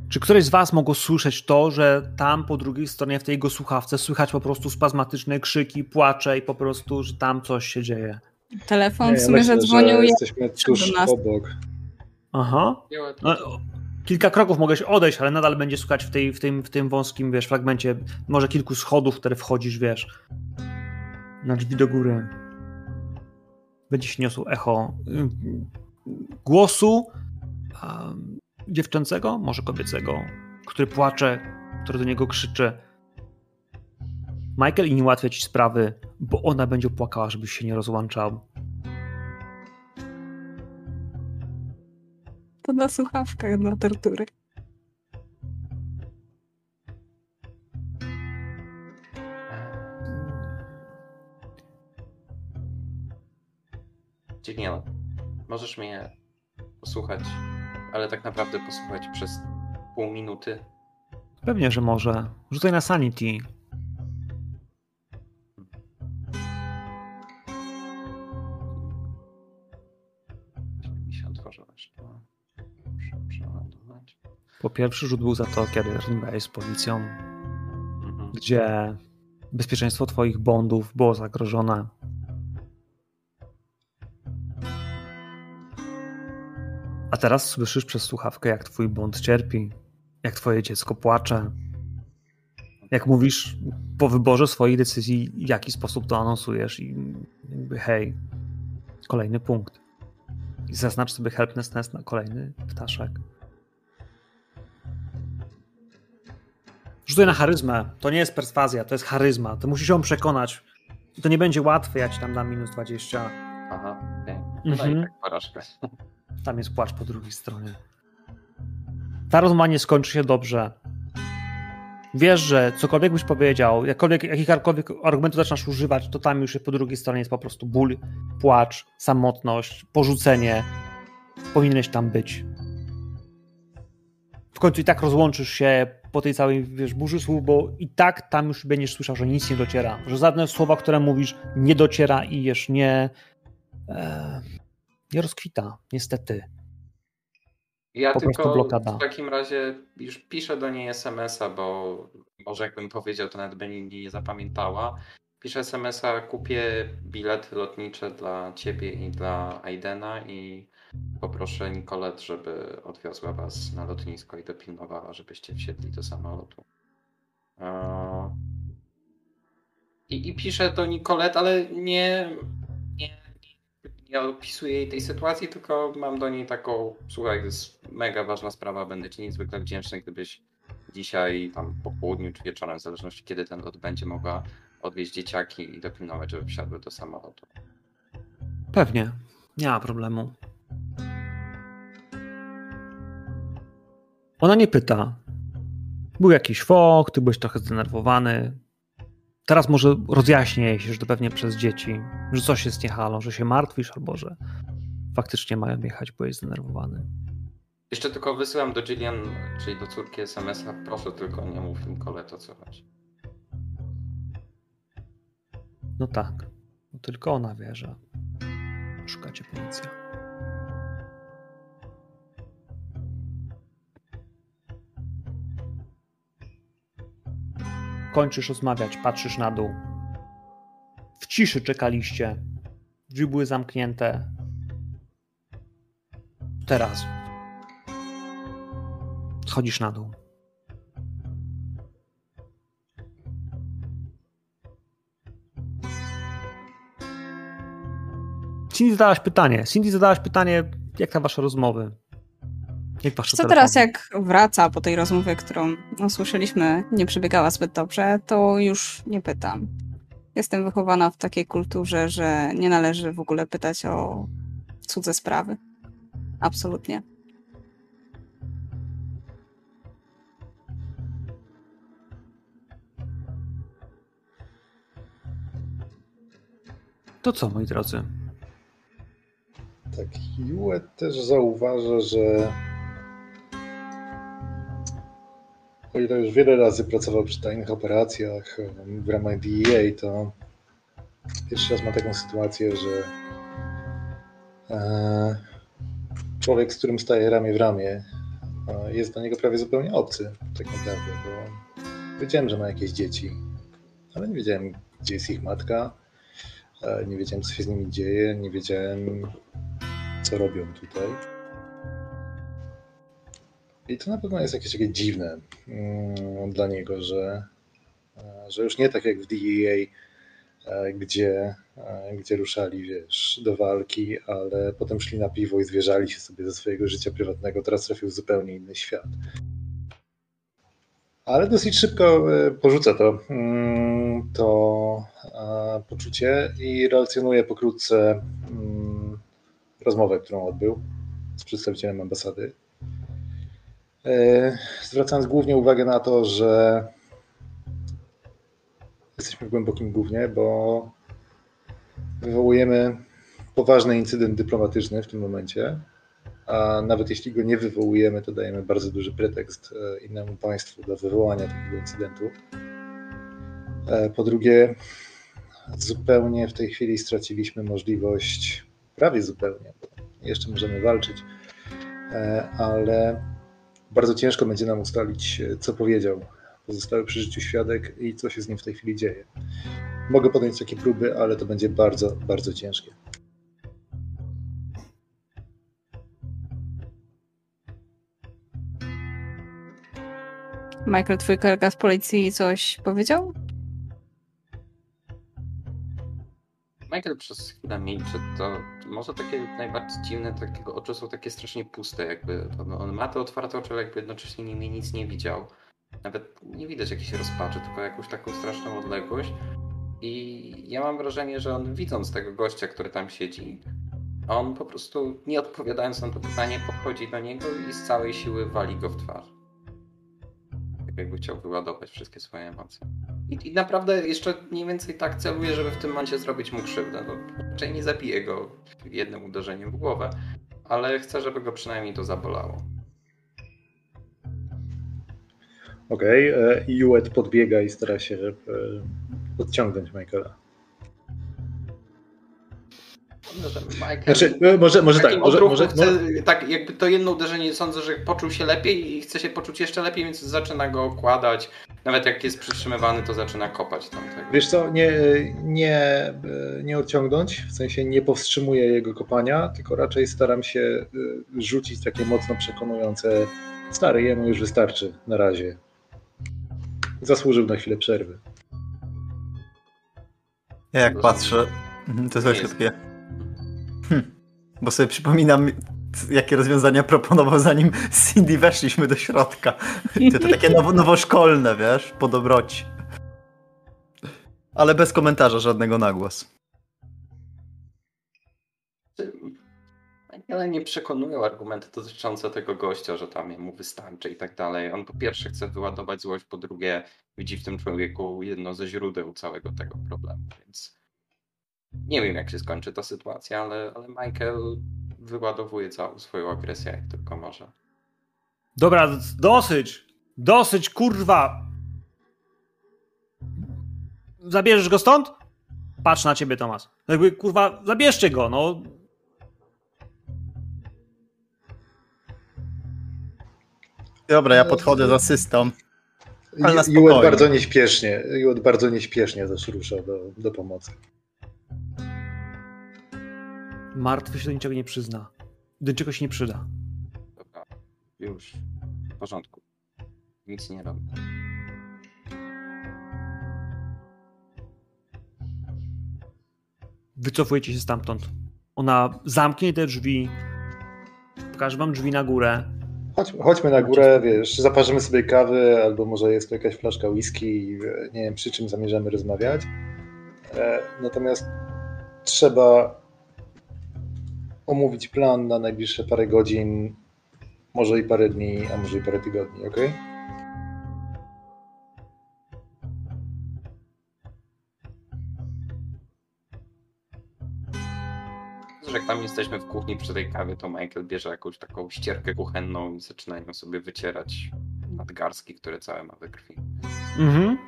[SPEAKER 1] Czy któreś z was mogło słyszeć to, że tam po drugiej stronie w tej jego słuchawce słychać po prostu spazmatyczne krzyki, płacze i po prostu, że tam coś się dzieje?
[SPEAKER 4] Telefon
[SPEAKER 2] Nie,
[SPEAKER 4] w
[SPEAKER 2] ja
[SPEAKER 4] sumie
[SPEAKER 2] myślę,
[SPEAKER 4] zadzwonił
[SPEAKER 2] że
[SPEAKER 4] i
[SPEAKER 2] jesteśmy tuż obok.
[SPEAKER 1] Aha. No, kilka kroków mogę się odejść, ale nadal będzie słychać w, tej, w, tym, w tym wąskim, wiesz, fragmencie może kilku schodów, w które wchodzisz, wiesz, na drzwi do góry. Będzie się niosło echo y, głosu dziewczęcego, może kobiecego, który płacze, który do niego krzyczy. Michael i nie ułatwia ci sprawy, bo ona będzie płakała, żebyś się nie rozłączał.
[SPEAKER 4] to na słuchawkach na tortury.
[SPEAKER 3] Gillian, możesz mnie posłuchać, ale tak naprawdę posłuchać przez pół minuty.
[SPEAKER 1] Pewnie, że może. Rzucaj na sanity. Po pierwszy rzut był za to, kiedy rozmawiałeś z policją,
[SPEAKER 3] Mhm.
[SPEAKER 1] gdzie bezpieczeństwo twoich bondów było zagrożone. Teraz słyszysz przez słuchawkę, jak twój bond cierpi, jak twoje dziecko płacze. Jak mówisz po wyborze swojej decyzji, w jaki sposób to anonsujesz i jakby hej, kolejny punkt. I zaznacz sobie helpness na kolejny ptaszek. Rzucaj na charyzmę. To nie jest perswazja, to jest charyzma. To musisz ją przekonać. To nie będzie łatwe, ja ci tam dam minus 20.
[SPEAKER 3] Aha, okej. No
[SPEAKER 1] Mhm.
[SPEAKER 3] i tak porażkę.
[SPEAKER 1] Tam jest płacz po drugiej stronie. Ta rozmowa nie skończy się dobrze. Wiesz, że cokolwiek byś powiedział, jakkolwiek, jakichkolwiek argumentów zaczynasz używać, to tam już po drugiej stronie jest po prostu ból, płacz, samotność, porzucenie. Powinieneś tam być. W końcu i tak rozłączysz się po tej całej wiesz, burzy słów, bo i tak tam już będziesz słyszał, że nic nie dociera. Że żadne słowa, które mówisz, nie dociera i już nie. E, nie rozkwita, niestety.
[SPEAKER 3] Ja
[SPEAKER 1] Po
[SPEAKER 3] tylko
[SPEAKER 1] blokada.
[SPEAKER 3] w takim razie już piszę do niej SMS-a, bo może jakbym powiedział, to nawet by nie, zapamiętała. Piszę SMS-a, kupię bilety lotnicze dla ciebie i dla Aidena i poproszę Nicolet, żeby odwiozła was na lotnisko i dopilnowała, żebyście wsiedli do samolotu. Eee, I, i piszę do Nicolet, ale nie, nie opisuję jej tej sytuacji, tylko mam do niej taką, słuchaj, to jest mega ważna sprawa, będę ci niezwykle wdzięczny, gdybyś dzisiaj tam po południu czy wieczorem, w zależności kiedy ten lot będzie, mogła odwieźć dzieciaki i dopilnować, żeby wsiadły do samolotu.
[SPEAKER 1] Pewnie, nie ma problemu. Ona nie pyta. Był jakiś fok, ty byłeś trochę zdenerwowany. Teraz może rozjaśnię się, że to pewnie przez dzieci, że coś jest nie halo, że się martwisz, albo że faktycznie mają jechać, bo jest zdenerwowany.
[SPEAKER 3] Jeszcze tylko wysyłam do Jillian, czyli do córki SMS-a, proszę tylko nie mów Nicolet o co chodzi.
[SPEAKER 1] No tak, no tylko ona wie, że szukacie policja. Kończysz rozmawiać, patrzysz na dół. W ciszy czekaliście. Drzwi były zamknięte. Teraz. Schodzisz na dół. Cindy zadałaś pytanie. Cindy zadałaś pytanie, jak tam wasze rozmowy? Jak
[SPEAKER 4] Co teraz, jak wraca po tej rozmowie, którą no, słyszeliśmy, nie przebiegała zbyt dobrze, to już nie pytam. Jestem wychowana w takiej kulturze, że nie należy w ogóle pytać o cudze sprawy. Absolutnie.
[SPEAKER 1] To co, moi drodzy?
[SPEAKER 2] Tak, Hewitt też zauważa, że o ile już wiele razy pracował przy tajnych operacjach w ramach DEA, to pierwszy raz ma taką sytuację, że e, człowiek, z którym staje ramię w ramię, e, jest dla niego prawie zupełnie obcy, tak naprawdę, bo wiedziałem, że ma jakieś dzieci, ale nie wiedziałem, gdzie jest ich matka, e, nie wiedziałem, co się z nimi dzieje, nie wiedziałem, co robią tutaj. I to na pewno jest jakieś takie dziwne mm, dla niego, że, e, że już nie tak jak w DEA, e, gdzie, e, gdzie ruszali wiesz, do walki, ale potem szli na piwo i zwierzali się sobie ze swojego życia prywatnego. Teraz trafił w zupełnie inny świat. Ale dosyć szybko porzuca to, mm, to poczucie i relacjonuje pokrótce mm, rozmowę, którą odbył z przedstawicielem ambasady zwracając głównie uwagę na to, że jesteśmy w głębokim gównie, bo wywołujemy poważny incydent dyplomatyczny w tym momencie, a nawet jeśli go nie wywołujemy, to dajemy bardzo duży pretekst e, innemu państwu do wywołania takiego incydentu. E, po drugie, zupełnie w tej chwili straciliśmy możliwość, prawie zupełnie, jeszcze możemy walczyć, ale bardzo ciężko będzie nam ustalić, e, co powiedział pozostały przy życiu świadek i co się z nim w tej chwili dzieje. Mogę podjąć takie próby, ale to będzie bardzo, bardzo ciężkie.
[SPEAKER 4] Michael, twój kolega z policji coś powiedział?
[SPEAKER 3] Michael przez chwilę milczy, to może takie najbardziej dziwne, takiego oczy są takie strasznie puste, jakby on ma te otwarte oczy, ale jakby jednocześnie nimi nic nie widział. Nawet nie widać jakiejś rozpaczy, tylko jakąś taką straszną odległość. I ja mam wrażenie, że on widząc tego gościa, który tam siedzi, on po prostu nie odpowiadając na to pytanie, podchodzi do niego i z całej siły wali go w twarz jakby chciał wyładować wszystkie swoje emocje. I, I, naprawdę jeszcze mniej więcej tak celuje, żeby w tym momencie zrobić mu krzywdę. No, raczej nie zabije go jednym uderzeniem w głowę, ale chcę, żeby go przynajmniej to zabolało.
[SPEAKER 2] Okej, okay. Juet podbiega i stara się podciągnąć Michaela.
[SPEAKER 3] Może Michael,
[SPEAKER 2] znaczy, e, może, może tak, może, może,
[SPEAKER 3] chce, tak, jakby to jedno uderzenie sądzę, że poczuł się lepiej i chce się poczuć jeszcze lepiej, więc zaczyna go okładać. Nawet jak jest przytrzymywany, to zaczyna kopać tamtego.
[SPEAKER 2] Wiesz co, nie, nie, nie odciągnąć, w sensie nie powstrzymuję jego kopania, tylko raczej staram się e, rzucić takie mocno przekonujące stary, jemu już wystarczy na razie. Zasłużył na chwilę przerwy.
[SPEAKER 5] Ja jak patrzę, to jest takie Hm. Bo sobie przypominam, jakie rozwiązania proponował, zanim z Cindy weszliśmy do środka. To, to takie nowo, nowoszkolne, wiesz, po dobroci. Ale bez komentarza żadnego na głos.
[SPEAKER 3] Ale nie przekonują argumenty dotyczące tego gościa, że tam mu wystarczy i tak dalej. On po pierwsze chce wyładować złość, po drugie widzi w tym człowieku jedno ze źródeł całego tego problemu, więc nie wiem, jak się skończy ta sytuacja, ale, ale Michael wyładowuje całą swoją agresję, jak tylko może.
[SPEAKER 1] Dobra, dosyć! Dosyć, kurwa! Zabierzesz go stąd? Patrz na ciebie, Tomas. Jakby, kurwa, zabierzcie go, no.
[SPEAKER 5] Dobra, ja podchodzę z asystą.
[SPEAKER 2] Jułet bardzo nieśpiesznie, Jułet bardzo nieśpiesznie też rusza do, do pomocy.
[SPEAKER 1] Martwy się do niczego nie przyzna. Do niczego się nie przyda.
[SPEAKER 3] Dobra, już. W porządku. Nic nie robię.
[SPEAKER 1] Wycofujecie się stamtąd. Ona zamknie te drzwi, pokaże wam drzwi na górę.
[SPEAKER 2] Chodź, chodźmy na górę, wiesz, zaparzymy sobie kawy, albo może jest tu jakaś flaszka whisky i nie wiem, przy czym zamierzamy rozmawiać. E, natomiast trzeba omówić plan na najbliższe parę godzin, może i parę dni, a może i parę tygodni, ok?
[SPEAKER 3] jak tam jesteśmy w kuchni przy tej kawie, to Michael bierze jakąś taką ścierkę kuchenną i zaczynają sobie wycierać nadgarstki, które całe ma we krwi.
[SPEAKER 1] Mhm.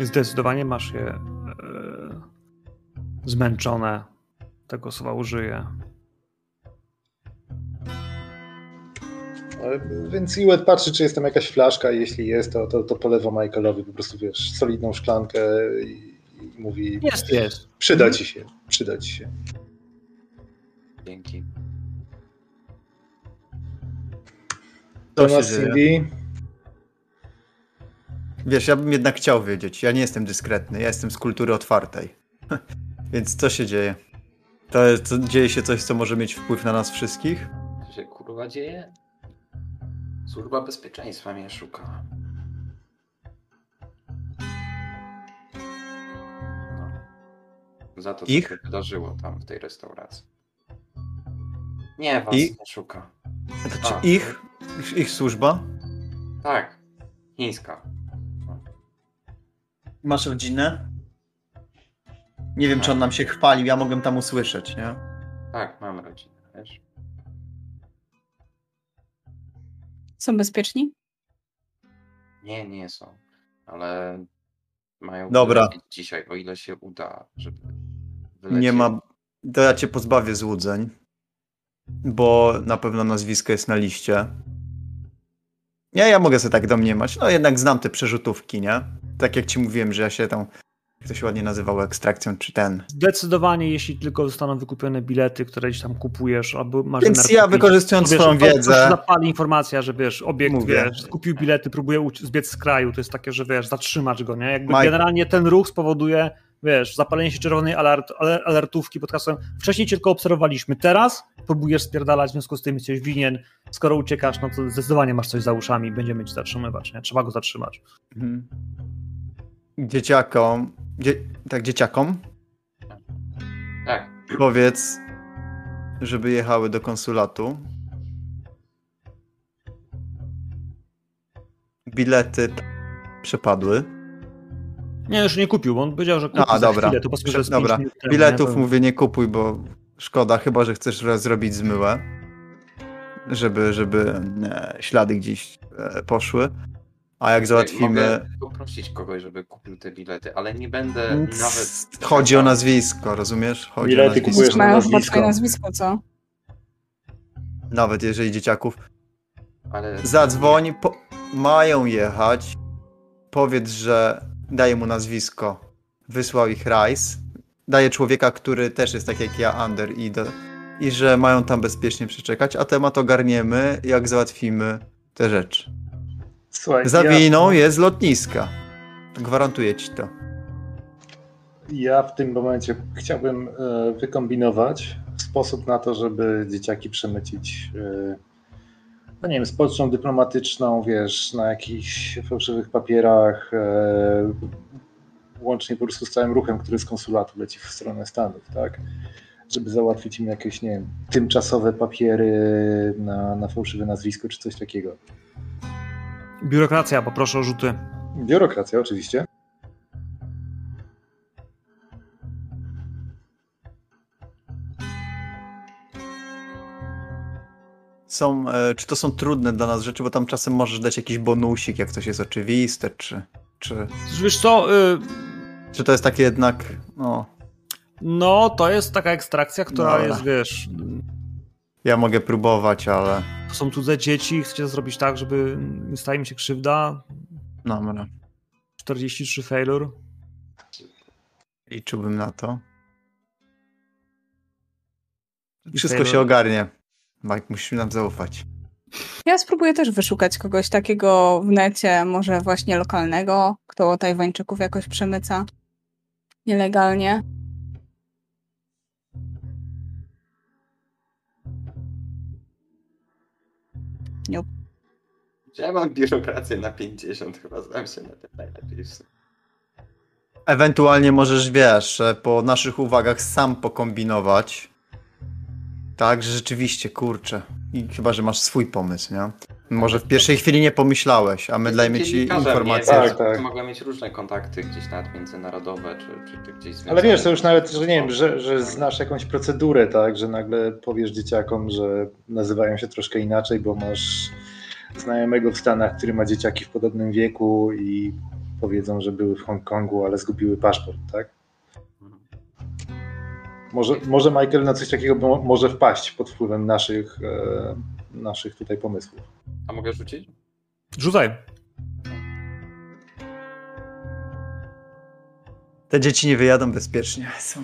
[SPEAKER 1] Zdecydowanie masz je e, zmęczone. Tego słowa użyję.
[SPEAKER 2] Więc Iwet patrzy, czy jest tam jakaś flaszka, i jeśli jest, to, to, to polewa Michaelowi po prostu, wiesz, solidną szklankę i, i mówi,
[SPEAKER 1] Jest, jest.
[SPEAKER 2] przyda ci się, przyda ci się.
[SPEAKER 3] Dzięki.
[SPEAKER 5] To się dzieje. Wiesz, ja bym jednak chciał wiedzieć. Ja nie jestem dyskretny, ja jestem z kultury otwartej. Więc co się dzieje? To, to dzieje się coś, co może mieć wpływ na nas wszystkich?
[SPEAKER 3] Co się kurwa dzieje? Służba bezpieczeństwa mnie szuka. No. Za to, co
[SPEAKER 5] Ich?
[SPEAKER 3] się wydarzyło tam w tej restauracji. Nie, was
[SPEAKER 5] Ich?
[SPEAKER 3] nie szuka.
[SPEAKER 5] Czy
[SPEAKER 3] A.
[SPEAKER 5] ich, ich, ich służba?
[SPEAKER 3] Tak, chińska.
[SPEAKER 5] Masz rodzinę? Nie wiem, czy on nam się chwalił, ja mogłem tam usłyszeć, nie?
[SPEAKER 3] Tak, mam rodzinę, wiesz?
[SPEAKER 4] Są bezpieczni?
[SPEAKER 3] Nie, nie są, ale mają
[SPEAKER 5] Dobra.
[SPEAKER 3] dzisiaj, o ile się uda, żeby wylecieć.
[SPEAKER 5] Nie ma. To ja cię pozbawię złudzeń, bo na pewno nazwisko jest na liście. Nie, ja mogę sobie tak domniemać. No jednak znam te przerzutówki, nie? Tak jak ci mówiłem, że ja się tam. Jak to się ładnie nazywało, ekstrakcją, czy ten.
[SPEAKER 1] Zdecydowanie, jeśli tylko zostaną wykupione bilety, które gdzieś tam kupujesz, albo masz
[SPEAKER 5] Więc ja wykorzystując
[SPEAKER 1] wiesz,
[SPEAKER 5] swoją wiedzę-
[SPEAKER 1] zapali informacja, że wiesz, obiekt,
[SPEAKER 5] Mówię.
[SPEAKER 1] wiesz, kupił bilety, próbuje zbiec z kraju, to jest takie, że wiesz, zatrzymać go, nie? Jakby
[SPEAKER 5] Mike-
[SPEAKER 1] generalnie ten ruch spowoduje, wiesz, zapalenie się czerwonej alert, aler- alertówki pod hasłem wcześniej cię tylko obserwowaliśmy, teraz próbujesz spierdalać, w związku z tym jesteś winien, skoro uciekasz, no to zdecydowanie masz coś za uszami, będziemy cię zatrzymywać, nie? Trzeba go zatrzymać.
[SPEAKER 5] Mhm. Dzieciakom. Dzie... Tak, dzieciakom.
[SPEAKER 3] Tak,
[SPEAKER 5] Powiedz, żeby jechały do konsulatu. Bilety przepadły.
[SPEAKER 1] Nie, już nie kupił, bo on powiedział, że kupi
[SPEAKER 5] A,
[SPEAKER 1] za
[SPEAKER 5] dobra.
[SPEAKER 1] chwilę, to po prostu, że
[SPEAKER 5] Prze- dobra. Biletów
[SPEAKER 1] nie? To-
[SPEAKER 5] mówię nie kupuj, bo szkoda, chyba że chcesz zrobić zmyłę. Żeby, żeby e, ślady gdzieś e, poszły. A jak załatwimy.
[SPEAKER 3] Mogę poprosić kogoś, żeby kupił te bilety, ale nie będę nawet...
[SPEAKER 5] Chodzi o nazwisko, rozumiesz? Chodzi
[SPEAKER 2] Bilety
[SPEAKER 5] o nazwisko.
[SPEAKER 2] kupujesz na nazwisko.
[SPEAKER 4] nazwisko, co?
[SPEAKER 5] Nawet jeżeli dzieciaków.
[SPEAKER 3] Ale...
[SPEAKER 5] Zadzwoń, po... mają jechać. Powiedz, że daje mu nazwisko. Wysłał ich Rice. Daje człowieka, który też jest tak jak ja, Under i, do... i że mają tam bezpiecznie przeczekać, a temat ogarniemy, jak załatwimy te rzeczy.
[SPEAKER 2] Słuchaj,
[SPEAKER 5] Za
[SPEAKER 2] ja,
[SPEAKER 5] jest lotniska. Gwarantuję ci to.
[SPEAKER 2] ja w tym momencie chciałbym e, wykombinować sposób na to, żeby dzieciaki przemycić e, no nie wiem, z pocztą dyplomatyczną, wiesz, na jakichś fałszywych papierach, e, łącznie po prostu z całym ruchem, który z konsulatu leci w stronę Stanów, tak? Żeby załatwić im jakieś, nie wiem, tymczasowe papiery na, na fałszywe nazwisko czy coś takiego.
[SPEAKER 1] Biurokracja, poproszę o rzuty.
[SPEAKER 2] Biurokracja oczywiście.
[SPEAKER 5] Są, e, czy to są trudne dla nas rzeczy, bo tam czasem możesz dać jakiś bonusik, jak coś jest oczywiste, czy, czy,
[SPEAKER 1] Wiesz co, y,
[SPEAKER 5] czy to jest takie jednak, no,
[SPEAKER 1] no to jest taka ekstrakcja, która
[SPEAKER 5] Dobra.
[SPEAKER 1] jest, wiesz,
[SPEAKER 5] ja mogę próbować, ale
[SPEAKER 1] to są cudze dzieci, chcecie zrobić tak, żeby nie stała im się krzywda.
[SPEAKER 5] dobra,
[SPEAKER 1] 43 failure.
[SPEAKER 5] liczyłbym na to. Wszystko
[SPEAKER 1] failure.
[SPEAKER 5] się ogarnie. Mike, musisz nam zaufać.
[SPEAKER 4] Ja spróbuję też wyszukać kogoś takiego w necie, może właśnie lokalnego, kto Tajwańczyków jakoś przemyca nielegalnie.
[SPEAKER 3] Ja mam biurokrację na 50, chyba znam się na tym najlepiej.
[SPEAKER 5] Ewentualnie możesz, wiesz, e, po naszych uwagach sam pokombinować. Tak, że rzeczywiście, kurczę. I chyba, że masz swój pomysł, nie? Może w pierwszej chwili nie pomyślałeś, a my dajmy ci informację.
[SPEAKER 3] Nie,
[SPEAKER 2] Tak,
[SPEAKER 3] tak. Mogłem mieć różne kontakty gdzieś nawet międzynarodowe, czy, czy, czy gdzieś związane.
[SPEAKER 2] Ale wiesz, to już nawet, że nie wiem, że, że znasz jakąś procedurę, tak, że nagle powiesz dzieciakom, że nazywają się troszkę inaczej, bo masz znajomego w Stanach, który ma dzieciaki w podobnym wieku i powiedzą, że były w Hongkongu, ale zgubiły paszport, tak? Może, może Michael na coś takiego może wpaść pod wpływem naszych, e, naszych tutaj pomysłów.
[SPEAKER 3] A mogę rzucić?
[SPEAKER 1] Rzucaj.
[SPEAKER 5] Te dzieci nie wyjadą bezpiecznie. Są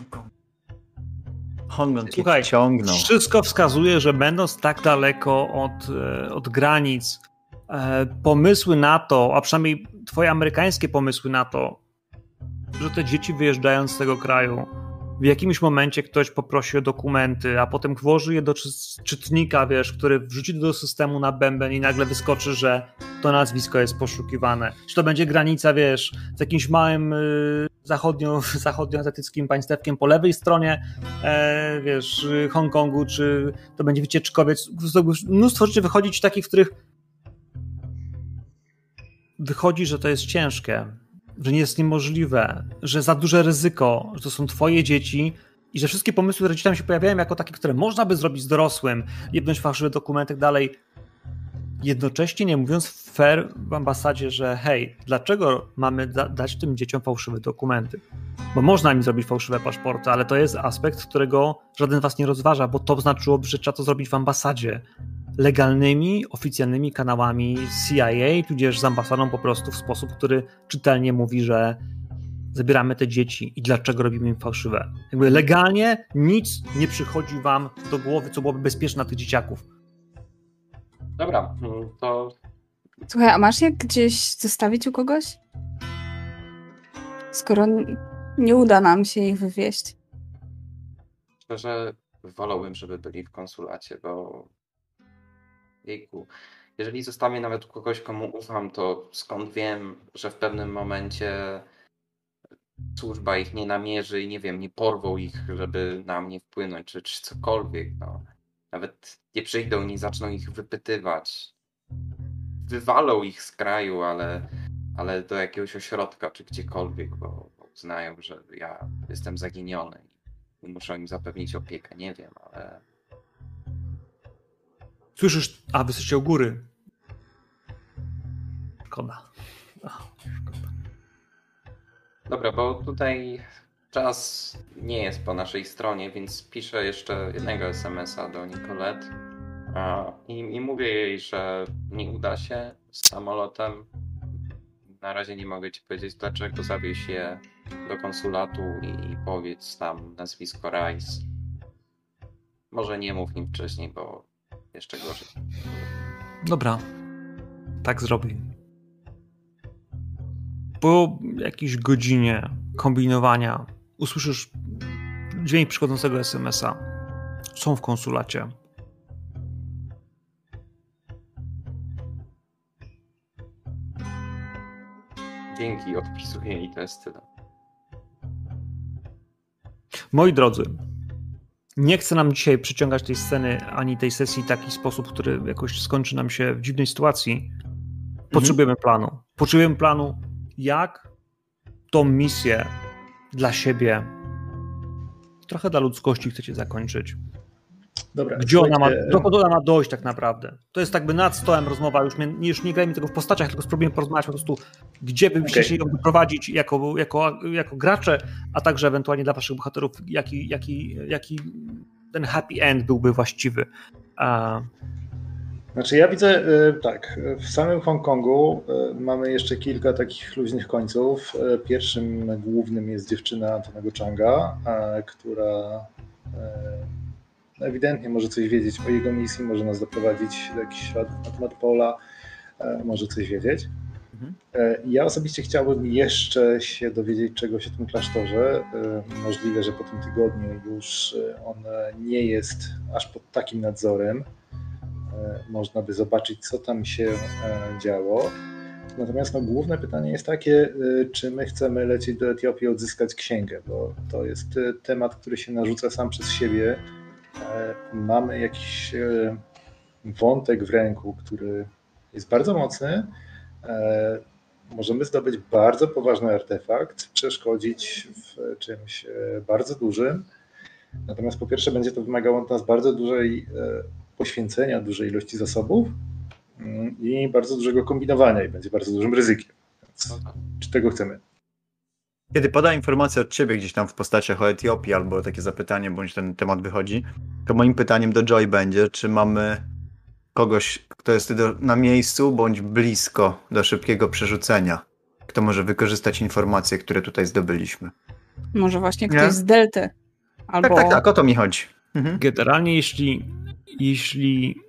[SPEAKER 5] Hongon
[SPEAKER 1] Słuchaj,
[SPEAKER 5] ciągnął.
[SPEAKER 1] Wszystko wskazuje, że będąc tak daleko od, e, od granic, e, pomysły na to, a przynajmniej twoje amerykańskie pomysły na to, że te dzieci wyjeżdżając z tego kraju, w jakimś momencie ktoś poprosi o dokumenty, a potem włoży je do czytnika, wiesz, który wrzuci do systemu na bęben i nagle wyskoczy, że to nazwisko jest poszukiwane. Czy to będzie granica, wiesz, z jakimś małym y, zachodnio, zachodnioazjatyckim państewkiem po lewej stronie, e, wiesz, Hongkongu, czy to będzie wycieczkowiec. Mnóstwo rzeczy wychodzić takich, w których wychodzi, że to jest ciężkie że nie jest niemożliwe, że za duże ryzyko, że to są twoje dzieci i że wszystkie pomysły, które ci tam się pojawiają jako takie, które można by zrobić z dorosłym, jedność fałszywe dokumenty tak dalej, jednocześnie nie mówiąc fair w ambasadzie, że hej, dlaczego mamy da dać tym dzieciom fałszywe dokumenty? Bo można im zrobić fałszywe paszporty, ale to jest aspekt, którego żaden was nie rozważa, bo to znaczyłoby, że trzeba to zrobić w ambasadzie, legalnymi, oficjalnymi kanałami CIA, tudzież z ambasadą po prostu w sposób, który czytelnie mówi, że zabieramy te dzieci i dlaczego robimy im fałszywe. Jakby legalnie nic nie przychodzi wam do głowy, co byłoby bezpieczne dla tych dzieciaków.
[SPEAKER 3] Dobra, to...
[SPEAKER 4] Słuchaj, a masz jak gdzieś zostawić u kogoś? Skoro nie uda nam się ich wywieźć.
[SPEAKER 3] Szczerze wolałbym, żeby byli w konsulacie, bo jejku, jeżeli zostawię nawet kogoś, komu ufam, to skąd wiem, że w pewnym momencie służba ich nie namierzy i nie wiem, nie porwą ich, żeby na mnie wpłynąć, czy, czy cokolwiek. No. Nawet nie przyjdą, nie zaczną ich wypytywać. Wywalą ich z kraju, ale, ale do jakiegoś ośrodka, czy gdziekolwiek, bo, uznają, że ja jestem zaginiony i muszą im zapewnić opiekę. Nie wiem, ale
[SPEAKER 1] Słyszysz, a wy jesteście u góry. Szkoda.
[SPEAKER 3] Dobra, bo tutaj czas nie jest po naszej stronie, więc piszę jeszcze jednego SMS-a do Nicolette i, i mówię jej, że nie uda się z samolotem. Na razie nie mogę ci powiedzieć, dlaczego zawieź je do konsulatu i, i powiedz tam nazwisko Rice. Może nie mów nim wcześniej, bo jeszcze gorzej.
[SPEAKER 1] Dobra, tak zrobię. Po jakiejś godzinie kombinowania usłyszysz dźwięk przychodzącego SMS-a. Są w konsulacie.
[SPEAKER 3] Dzięki, odpisuję i to jest tyle.
[SPEAKER 1] Moi drodzy, nie chcę nam dzisiaj przyciągać tej sceny ani tej sesji w taki sposób, który jakoś skończy nam się w dziwnej sytuacji. Potrzebujemy mhm. planu. Potrzebujemy planu, jak tą misję dla siebie, trochę dla ludzkości chcecie zakończyć. Dobra, Gdzie ona ma, dokąd ona ma dojść tak naprawdę? To jest jakby nad stołem rozmowa, już, nie, już nie grajmy tego w postaciach, tylko spróbujemy porozmawiać po prostu, gdzie byście okay. się ją wyprowadzić jako, jako, jako gracze, a także ewentualnie dla waszych bohaterów, jaki, jaki, jaki ten happy end byłby właściwy. A...
[SPEAKER 2] Znaczy ja widzę y, tak, w samym Hongkongu y, mamy jeszcze kilka takich luźnych końców. Y, pierwszym głównym jest dziewczyna Antonego Changa, która ewidentnie może coś wiedzieć o jego misji, może nas doprowadzić do jakichś śladów na temat Pola, e, może coś wiedzieć. Mhm. E, ja osobiście chciałbym jeszcze się dowiedzieć czegoś o tym klasztorze. E, możliwe, że po tym tygodniu już on nie jest aż pod takim nadzorem. Można by zobaczyć, co tam się działo. Natomiast no, główne pytanie jest takie, czy my chcemy lecieć do Etiopii odzyskać księgę, bo to jest temat, który się narzuca sam przez siebie mamy jakiś e, wątek w ręku, który jest bardzo mocny, e, możemy zdobyć bardzo poważny artefakt, przeszkodzić w czymś bardzo dużym. Natomiast po pierwsze będzie to wymagało od nas bardzo dużej poświęcenia, dużej ilości zasobów mm, i bardzo dużego kombinowania i będzie bardzo dużym ryzykiem. Więc, czy tego chcemy?
[SPEAKER 5] Kiedy poda informację od ciebie gdzieś tam w postaciach o Etiopii albo takie zapytanie, bądź ten temat wychodzi, to moim pytaniem do Joy będzie, czy mamy kogoś, kto jest do, na miejscu bądź blisko do szybkiego przerzucenia, kto może wykorzystać informacje, które tutaj zdobyliśmy.
[SPEAKER 4] Może właśnie
[SPEAKER 5] Nie?
[SPEAKER 4] ktoś z Delty. Albo...
[SPEAKER 5] Tak, tak, tak, o to mi chodzi. Mhm.
[SPEAKER 1] Generalnie, jeśli, jeśli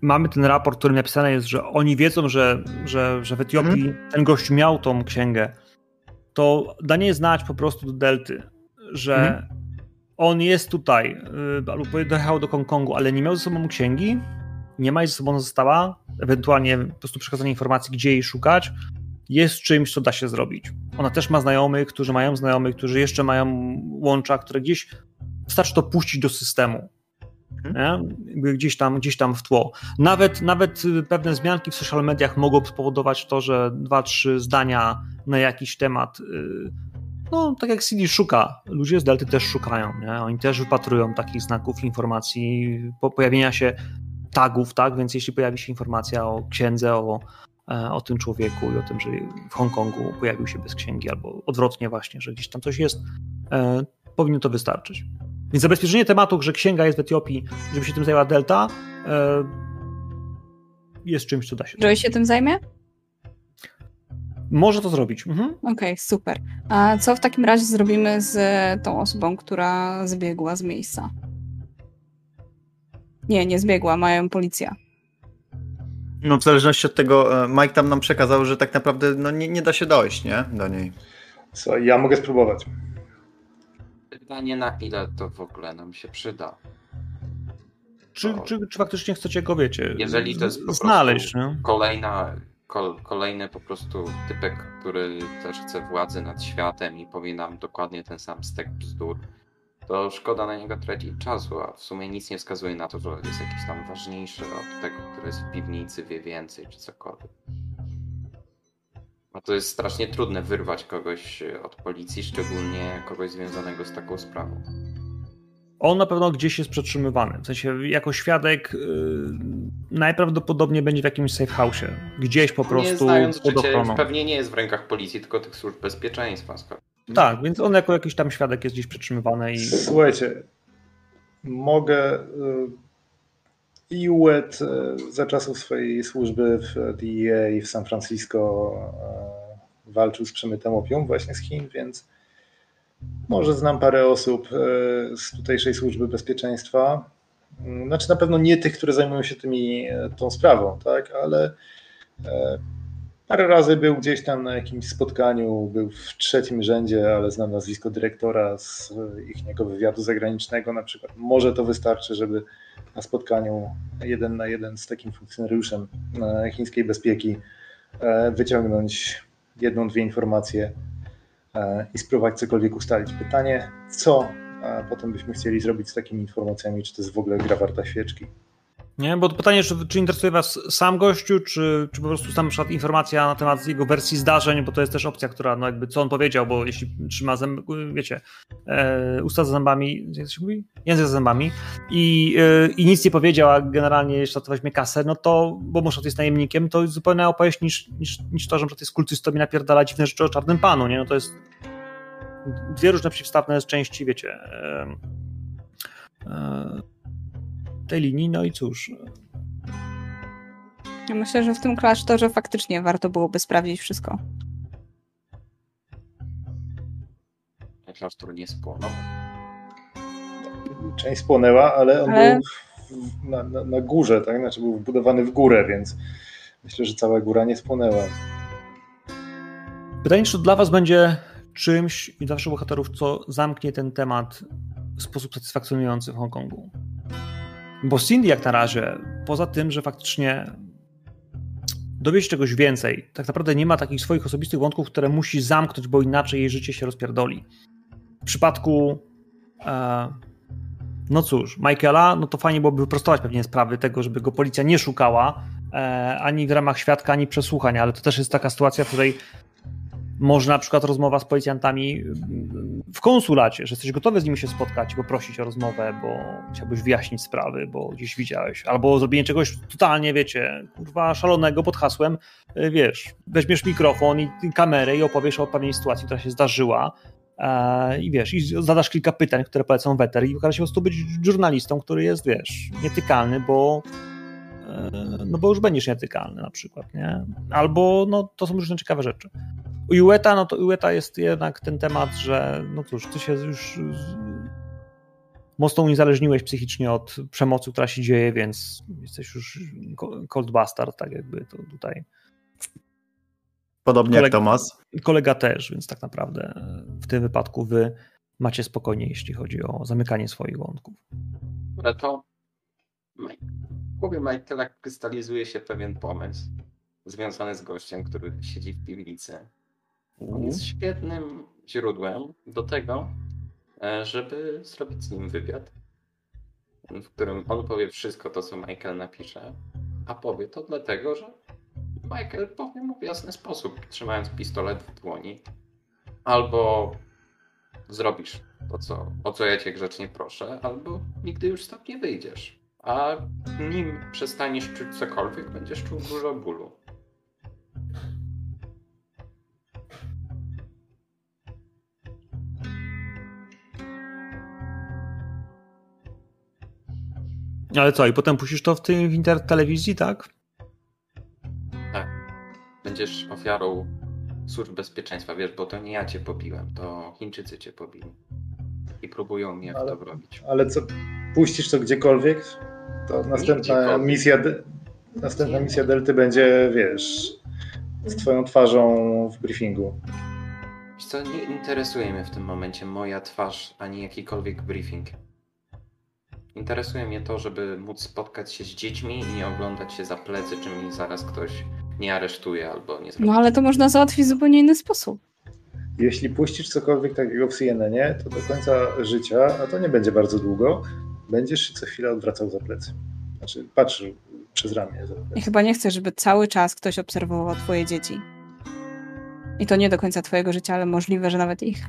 [SPEAKER 1] mamy ten raport, w którym napisane jest, że oni wiedzą, że, że, że w Etiopii ten gość miał tą księgę, to danie znać po prostu do Delty, że
[SPEAKER 5] Mhm.
[SPEAKER 1] on jest tutaj, y, albo dojechał do Hongkongu, ale nie miał ze sobą księgi, nie ma jej ze sobą została, ewentualnie po prostu przekazanie informacji, gdzie jej szukać, jest czymś, co da się zrobić. Ona też ma znajomych, którzy mają znajomych, którzy jeszcze mają łącza, które gdzieś wystarczy to puścić do systemu. Nie? Jakby Gdzieś, tam, gdzieś tam w tło. Nawet, nawet pewne zmianki w social mediach mogą spowodować to, że dwa, trzy zdania na jakiś temat. y, No, tak jak CD szuka, ludzie z Delty też szukają. Nie? Oni też wypatrują takich znaków informacji, po, pojawienia się tagów, tak? Więc jeśli pojawi się informacja o księdze, o, e, o tym człowieku i o tym, że w Hongkongu pojawił się bez księgi, albo odwrotnie, właśnie, że gdzieś tam coś jest, e, powinno to wystarczyć. Więc zabezpieczenie tematu, że księga jest w Etiopii, żeby się tym zajęła Delta, e, jest czymś, co da się.
[SPEAKER 4] Joy się tym zajmie?
[SPEAKER 1] Może to zrobić. Mhm.
[SPEAKER 4] Okej, super. A co w takim razie zrobimy z tą osobą, która zbiegła z miejsca? Nie, nie zbiegła, mają policja.
[SPEAKER 5] No w zależności od tego, e, Mike tam nam przekazał, że tak naprawdę no, nie, nie da się dojść, nie? Do niej.
[SPEAKER 2] Słuchaj, ja mogę spróbować.
[SPEAKER 3] Pytanie na ile to w ogóle nam się przyda.
[SPEAKER 1] Czy,
[SPEAKER 3] To-
[SPEAKER 1] czy, czy faktycznie chcecie go, wiecie,
[SPEAKER 3] Jeżeli to jest
[SPEAKER 1] znaleźć? Nie?
[SPEAKER 3] Kolejna, kol, kolejny po prostu typek, który też chce władzy nad światem i powie nam dokładnie ten sam stek bzdur, to szkoda na niego tracić czasu, a w sumie nic nie wskazuje na to, że jest jakiś tam ważniejszy od tego, który jest w piwnicy, wie więcej czy cokolwiek. No to jest strasznie trudne wyrwać kogoś od policji, szczególnie kogoś związanego z taką sprawą.
[SPEAKER 1] On na pewno gdzieś jest przetrzymywany. W sensie, jako świadek yy, najprawdopodobniej będzie w jakimś safe house'ie. Gdzieś po
[SPEAKER 3] nie
[SPEAKER 1] prostu
[SPEAKER 3] znając
[SPEAKER 1] pod
[SPEAKER 3] życie, pewnie nie jest w rękach policji, tylko tych służb bezpieczeństwa. skoro-
[SPEAKER 1] Tak, więc on jako jakiś tam świadek jest gdzieś przetrzymywany i
[SPEAKER 2] Słuchajcie, mogę. y, IUET y, za czasów swojej służby w DEA i w San Francisco y, walczył z przemytem opium właśnie z Chin, więc może znam parę osób y, z tutejszej służby bezpieczeństwa. Znaczy na pewno nie tych, które zajmują się tymi, tą sprawą, tak, ale Parę razy był gdzieś tam na jakimś spotkaniu, był w trzecim rzędzie, ale znam nazwisko dyrektora z ich wywiadu zagranicznego na przykład. Może to wystarczy, żeby na spotkaniu jeden na jeden z takim funkcjonariuszem e, chińskiej bezpieki e, wyciągnąć jedną, dwie informacje e, i spróbować cokolwiek ustalić. Pytanie, co potem byśmy chcieli zrobić z takimi informacjami, czy to jest w ogóle gra warta świeczki?
[SPEAKER 1] Nie, bo pytanie, czy, czy interesuje was sam gościu, czy, czy po prostu tam przykład informacja na temat jego wersji zdarzeń, bo to jest też opcja, która, no jakby, co on powiedział, bo jeśli trzyma zęb, wiecie, e, usta za zębami, jak się mówi? Język za zębami i, e, i nic nie powiedział, a generalnie jeszcze to weźmie kasę, no to, bo może jest najemnikiem, to jest zupełnie opowieść niż, niż, niż to, że jest kultystą i napierdala dziwne rzeczy o czarnym panu, nie? No to jest dwie różne przeciwstawne części, wiecie, e, e, tej linii, no i cóż,
[SPEAKER 4] Ja myślę, że w tym klasztorze faktycznie warto byłoby sprawdzić wszystko.
[SPEAKER 3] Klasztor nie spłonął.
[SPEAKER 2] Część spłonęła, ale on
[SPEAKER 4] Ale-
[SPEAKER 2] był na, na, na górze, tak? Znaczy był wbudowany w górę, więc myślę, że cała góra nie spłonęła.
[SPEAKER 1] Pytanie, czy to dla Was będzie czymś i dla Waszych bohaterów, co zamknie ten temat w sposób satysfakcjonujący w Hongkongu. Bo Cindy jak na razie, poza tym, że faktycznie dowie się czegoś więcej, tak naprawdę nie ma takich swoich osobistych wątków, które musi zamknąć, bo inaczej jej życie się rozpierdoli. W przypadku e, no cóż, Michaela, no to fajnie byłoby wyprostować pewnie sprawy tego, żeby go policja nie szukała, e, ani w ramach świadka, ani przesłuchań, ale to też jest taka sytuacja, w której Może na przykład rozmowa z policjantami w konsulacie, że jesteś gotowy z nimi się spotkać poprosić o rozmowę, bo chciałbyś wyjaśnić sprawy, bo gdzieś widziałeś. Albo zrobienie czegoś totalnie, wiecie, kurwa, szalonego pod hasłem, y, wiesz, weźmiesz mikrofon i kamerę i opowiesz o pewnej sytuacji, która się zdarzyła e, i wiesz, i zadasz kilka pytań, które polecą weter i okaże się po prostu być żurnalistą, który jest, wiesz, nietykalny, bo e, no bo już będziesz nietykalny na przykład, nie? Albo, no to są różne ciekawe rzeczy. U Ueta, no to Ueta jest jednak ten temat, że no cóż, ty się już mocno uniezależniłeś psychicznie od przemocy, która się dzieje, więc jesteś już cold bastard, tak jakby to tutaj.
[SPEAKER 5] Podobnie kolega, jak Tomas.
[SPEAKER 1] Kolega też, więc tak naprawdę w tym wypadku wy macie spokojnie, jeśli chodzi o zamykanie swoich wątków.
[SPEAKER 3] Ale to w głowie Michaela krystalizuje się pewien pomysł związany z gościem, który siedzi w piwnicy on jest świetnym źródłem do tego, e, żeby zrobić z nim wywiad, w którym on powie wszystko to, co Michael napisze, a powie to dlatego, że Michael powie mu w jasny sposób, trzymając pistolet w dłoni, albo zrobisz to, co, o co ja cię grzecznie proszę, albo nigdy już stąd nie wyjdziesz. A nim przestaniesz czuć cokolwiek, będziesz czuł dużo bólu.
[SPEAKER 1] Ale co, i potem puścisz to w tym w internet telewizji, tak?
[SPEAKER 3] Tak. Będziesz ofiarą służb bezpieczeństwa, wiesz, bo to nie ja cię pobiłem, to Chińczycy cię pobili. I próbują mnie ale, w to wrobić.
[SPEAKER 2] Ale co, puścisz to gdziekolwiek? To następna misja, następna misja Delty będzie, wiesz, z twoją twarzą w briefingu.
[SPEAKER 3] co, nie interesuje mnie w tym momencie moja twarz, ani jakikolwiek briefing. Interesuje mnie to, żeby móc spotkać się z dziećmi i nie oglądać się za plecy, czy mi zaraz ktoś nie aresztuje albo nie zrobi.
[SPEAKER 4] No ale to można załatwić w zupełnie inny sposób.
[SPEAKER 2] Jeśli puścisz cokolwiek takiego w CNN-ie, to do końca życia, a to nie będzie bardzo długo, będziesz się co chwilę odwracał za plecy. Znaczy, patrzył przez ramię.
[SPEAKER 4] I chyba nie chcę, żeby cały czas ktoś obserwował twoje dzieci. I to nie do końca twojego życia, ale możliwe, że nawet ich.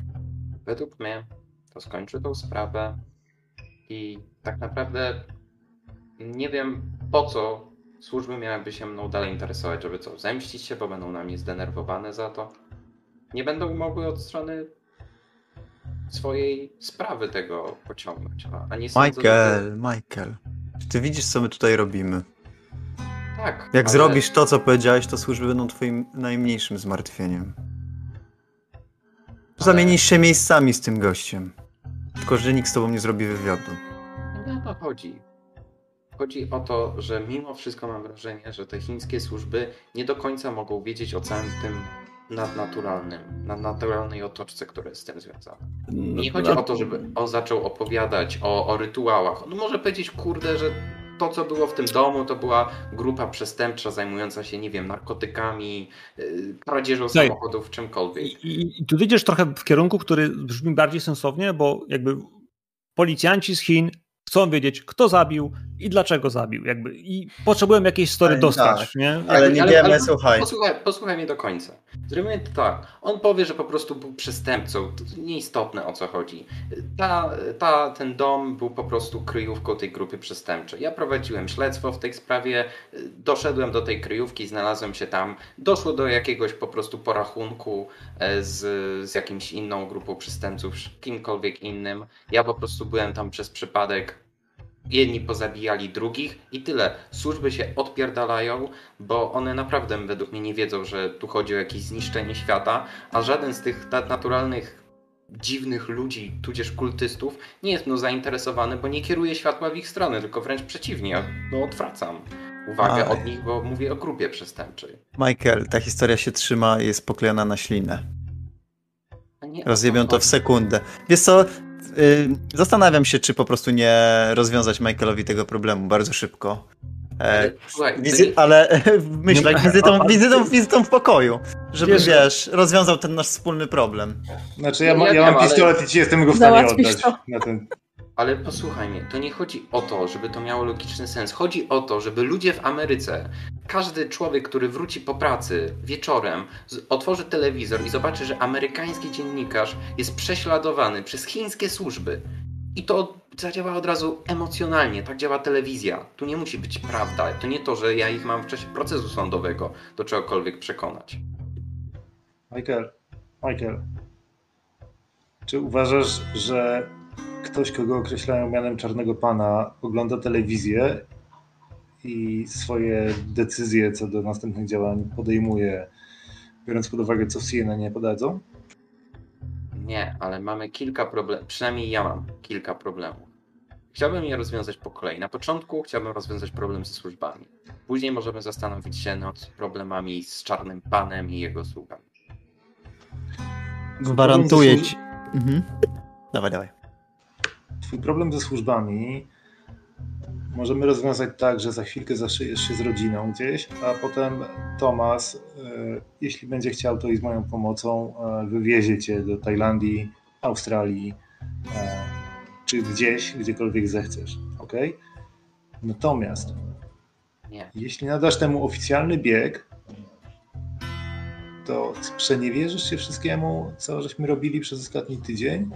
[SPEAKER 3] Według mnie to skończy tą sprawę i tak naprawdę nie wiem po co służby miałyby się mną dalej interesować, żeby co, zemścić się, bo będą na mnie zdenerwowane za to. Nie będą mogły od strony swojej sprawy tego pociągnąć. A nie
[SPEAKER 5] Michael, to... Michael, czy ty widzisz, co my tutaj robimy?
[SPEAKER 3] Tak.
[SPEAKER 5] Jak ale... zrobisz to, co powiedziałeś, to służby będą twoim najmniejszym zmartwieniem. Ale... Zamienisz się miejscami z tym gościem. Tylko, że nikt z tobą nie zrobi wywiadu
[SPEAKER 3] chodzi. Chodzi o to, że mimo wszystko mam wrażenie, że te chińskie służby nie do końca mogą wiedzieć o całym tym nadnaturalnym, nadnaturalnej otoczce, która jest z tym związana. Nie chodzi o to, żeby on zaczął opowiadać o, o rytuałach. On może powiedzieć, kurde, że to, co było w tym domu, to była grupa przestępcza zajmująca się, nie wiem, narkotykami, yy, kradzieżą no samochodów, czymkolwiek.
[SPEAKER 1] I, I tu idziesz trochę w kierunku, który brzmi bardziej sensownie, bo jakby policjanci z Chin chcą wiedzieć, kto zabił i dlaczego zabił. Jakby. I potrzebują jakiejś story ale dostać. Tak, nie?
[SPEAKER 5] Ale nie ale, wiemy, ale, słuchaj.
[SPEAKER 3] Posłuchaj, posłuchaj mnie do końca. Zrobimy to tak. On powie, że po prostu był przestępcą. To nieistotne o co chodzi. Ta, ta, ten dom był po prostu kryjówką tej grupy przestępczej. Ja prowadziłem śledztwo w tej sprawie, doszedłem do tej kryjówki, znalazłem się tam. Doszło do jakiegoś po prostu porachunku e, z, z jakimś inną grupą przestępców, kimkolwiek innym. Ja po prostu byłem tam przez przypadek jedni pozabijali drugich i tyle. Służby się odpierdalają, bo one naprawdę według mnie nie wiedzą, że tu chodzi o jakieś zniszczenie świata, a żaden z tych naturalnych dziwnych ludzi, tudzież kultystów, nie jest mną zainteresowany, bo nie kieruje światła w ich stronę, tylko wręcz przeciwnie, no odwracam uwagę Aj. od nich, bo mówię o grupie przestępczej.
[SPEAKER 5] Michael, ta historia się trzyma i jest poklejona na ślinę. Rozjebią to w sekundę. Wiesz co, zastanawiam się, czy po prostu nie rozwiązać Michaelowi tego problemu bardzo szybko. E, Słuchaj, wizy- ale myślę, wizytą, wizytą, wizytą w pokoju, żeby wiesz, wiesz, rozwiązał ten nasz wspólny problem.
[SPEAKER 2] Znaczy ja, ma, ja mam pistolet ale... i ci jestem go w stanie oddać. Na ten...
[SPEAKER 3] ale posłuchaj mnie, to nie chodzi o to, żeby to miało logiczny sens. Chodzi o to, żeby ludzie w Ameryce, każdy człowiek, który wróci po pracy wieczorem, otworzy telewizor i zobaczy, że amerykański dziennikarz jest prześladowany przez chińskie służby. I to zadziała od razu emocjonalnie, tak działa telewizja. Tu nie musi być prawda. To nie to, że ja ich mam w czasie procesu sądowego do czegokolwiek przekonać.
[SPEAKER 2] Michael, Michael, czy uważasz, że ktoś, kogo określają mianem czarnego pana, ogląda telewizję i swoje decyzje co do następnych działań podejmuje, biorąc pod uwagę, co CNN nie podadzą?
[SPEAKER 3] Nie, ale mamy kilka problemów. Przynajmniej ja mam kilka problemów. Chciałbym je rozwiązać po kolei. Na początku chciałbym rozwiązać problem ze służbami. Później możemy zastanowić się nad problemami z czarnym panem i jego sługami.
[SPEAKER 5] Gwarantuję ci. Mhm. Dawaj, dawaj.
[SPEAKER 2] Twój problem ze służbami możemy rozwiązać tak, że za chwilkę zaszyjesz się z rodziną gdzieś, a potem Tomas, e, jeśli będzie chciał, to i z moją pomocą e, wywiezie cię do Tajlandii, Australii, e, czy gdzieś, gdziekolwiek zechcesz, ok? Natomiast
[SPEAKER 3] Nie.
[SPEAKER 2] jeśli nadasz temu oficjalny bieg, to sprzeniewierzysz się wszystkiemu, co żeśmy robili przez ostatni tydzień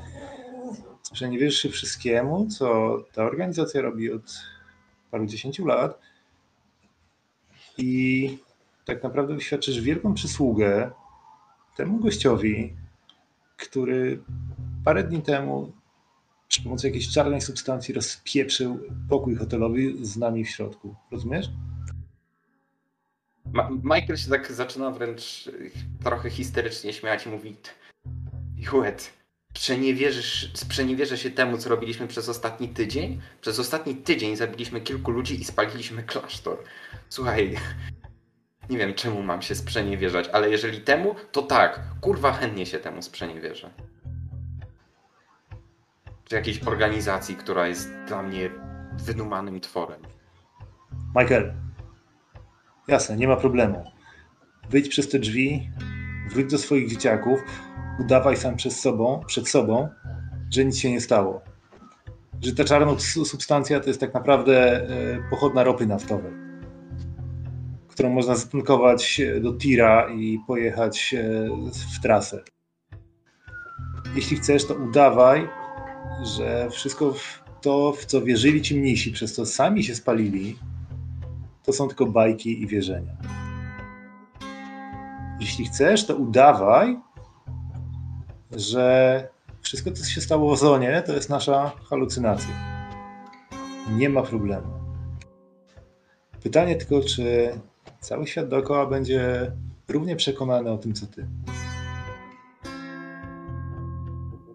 [SPEAKER 2] sprzeniewierzysz się wszystkiemu, co ta organizacja robi od paru dziesięciu lat i tak naprawdę wyświadczysz wielką przysługę temu gościowi, który parę dni temu przy pomocy jakiejś czarnej substancji rozpieprzył pokój hotelowy z nami w środku. Rozumiesz?
[SPEAKER 3] Ma Michael się tak zaczyna wręcz trochę histerycznie śmiać i mówi Juet, sprzeniewierzę się temu, co robiliśmy przez ostatni tydzień. Przez ostatni tydzień zabiliśmy kilku ludzi i spaliliśmy klasztor. Słuchaj, nie wiem czemu mam się sprzeniewierzać, ale jeżeli temu, to tak, kurwa chętnie się temu sprzeniewierzę. Czy jakiejś organizacji, która jest dla mnie wydumanym tworem.
[SPEAKER 2] Michael, jasne, nie ma problemu. Wyjdź przez te drzwi, wróć do swoich dzieciaków, udawaj sam przed sobą, przed sobą, że nic się nie stało. Że ta czarna substancja to jest tak naprawdę e, pochodna ropy naftowej, którą można zatankować do tira i pojechać e, w trasę. Jeśli chcesz, to udawaj, że wszystko to, w co wierzyli ci mnisi, przez co sami się spalili, to są tylko bajki i wierzenia. Jeśli chcesz, to udawaj, że wszystko, co się stało w ozonie, to jest nasza halucynacja. Nie ma problemu. Pytanie tylko, czy cały świat dookoła będzie równie przekonany o tym, co ty.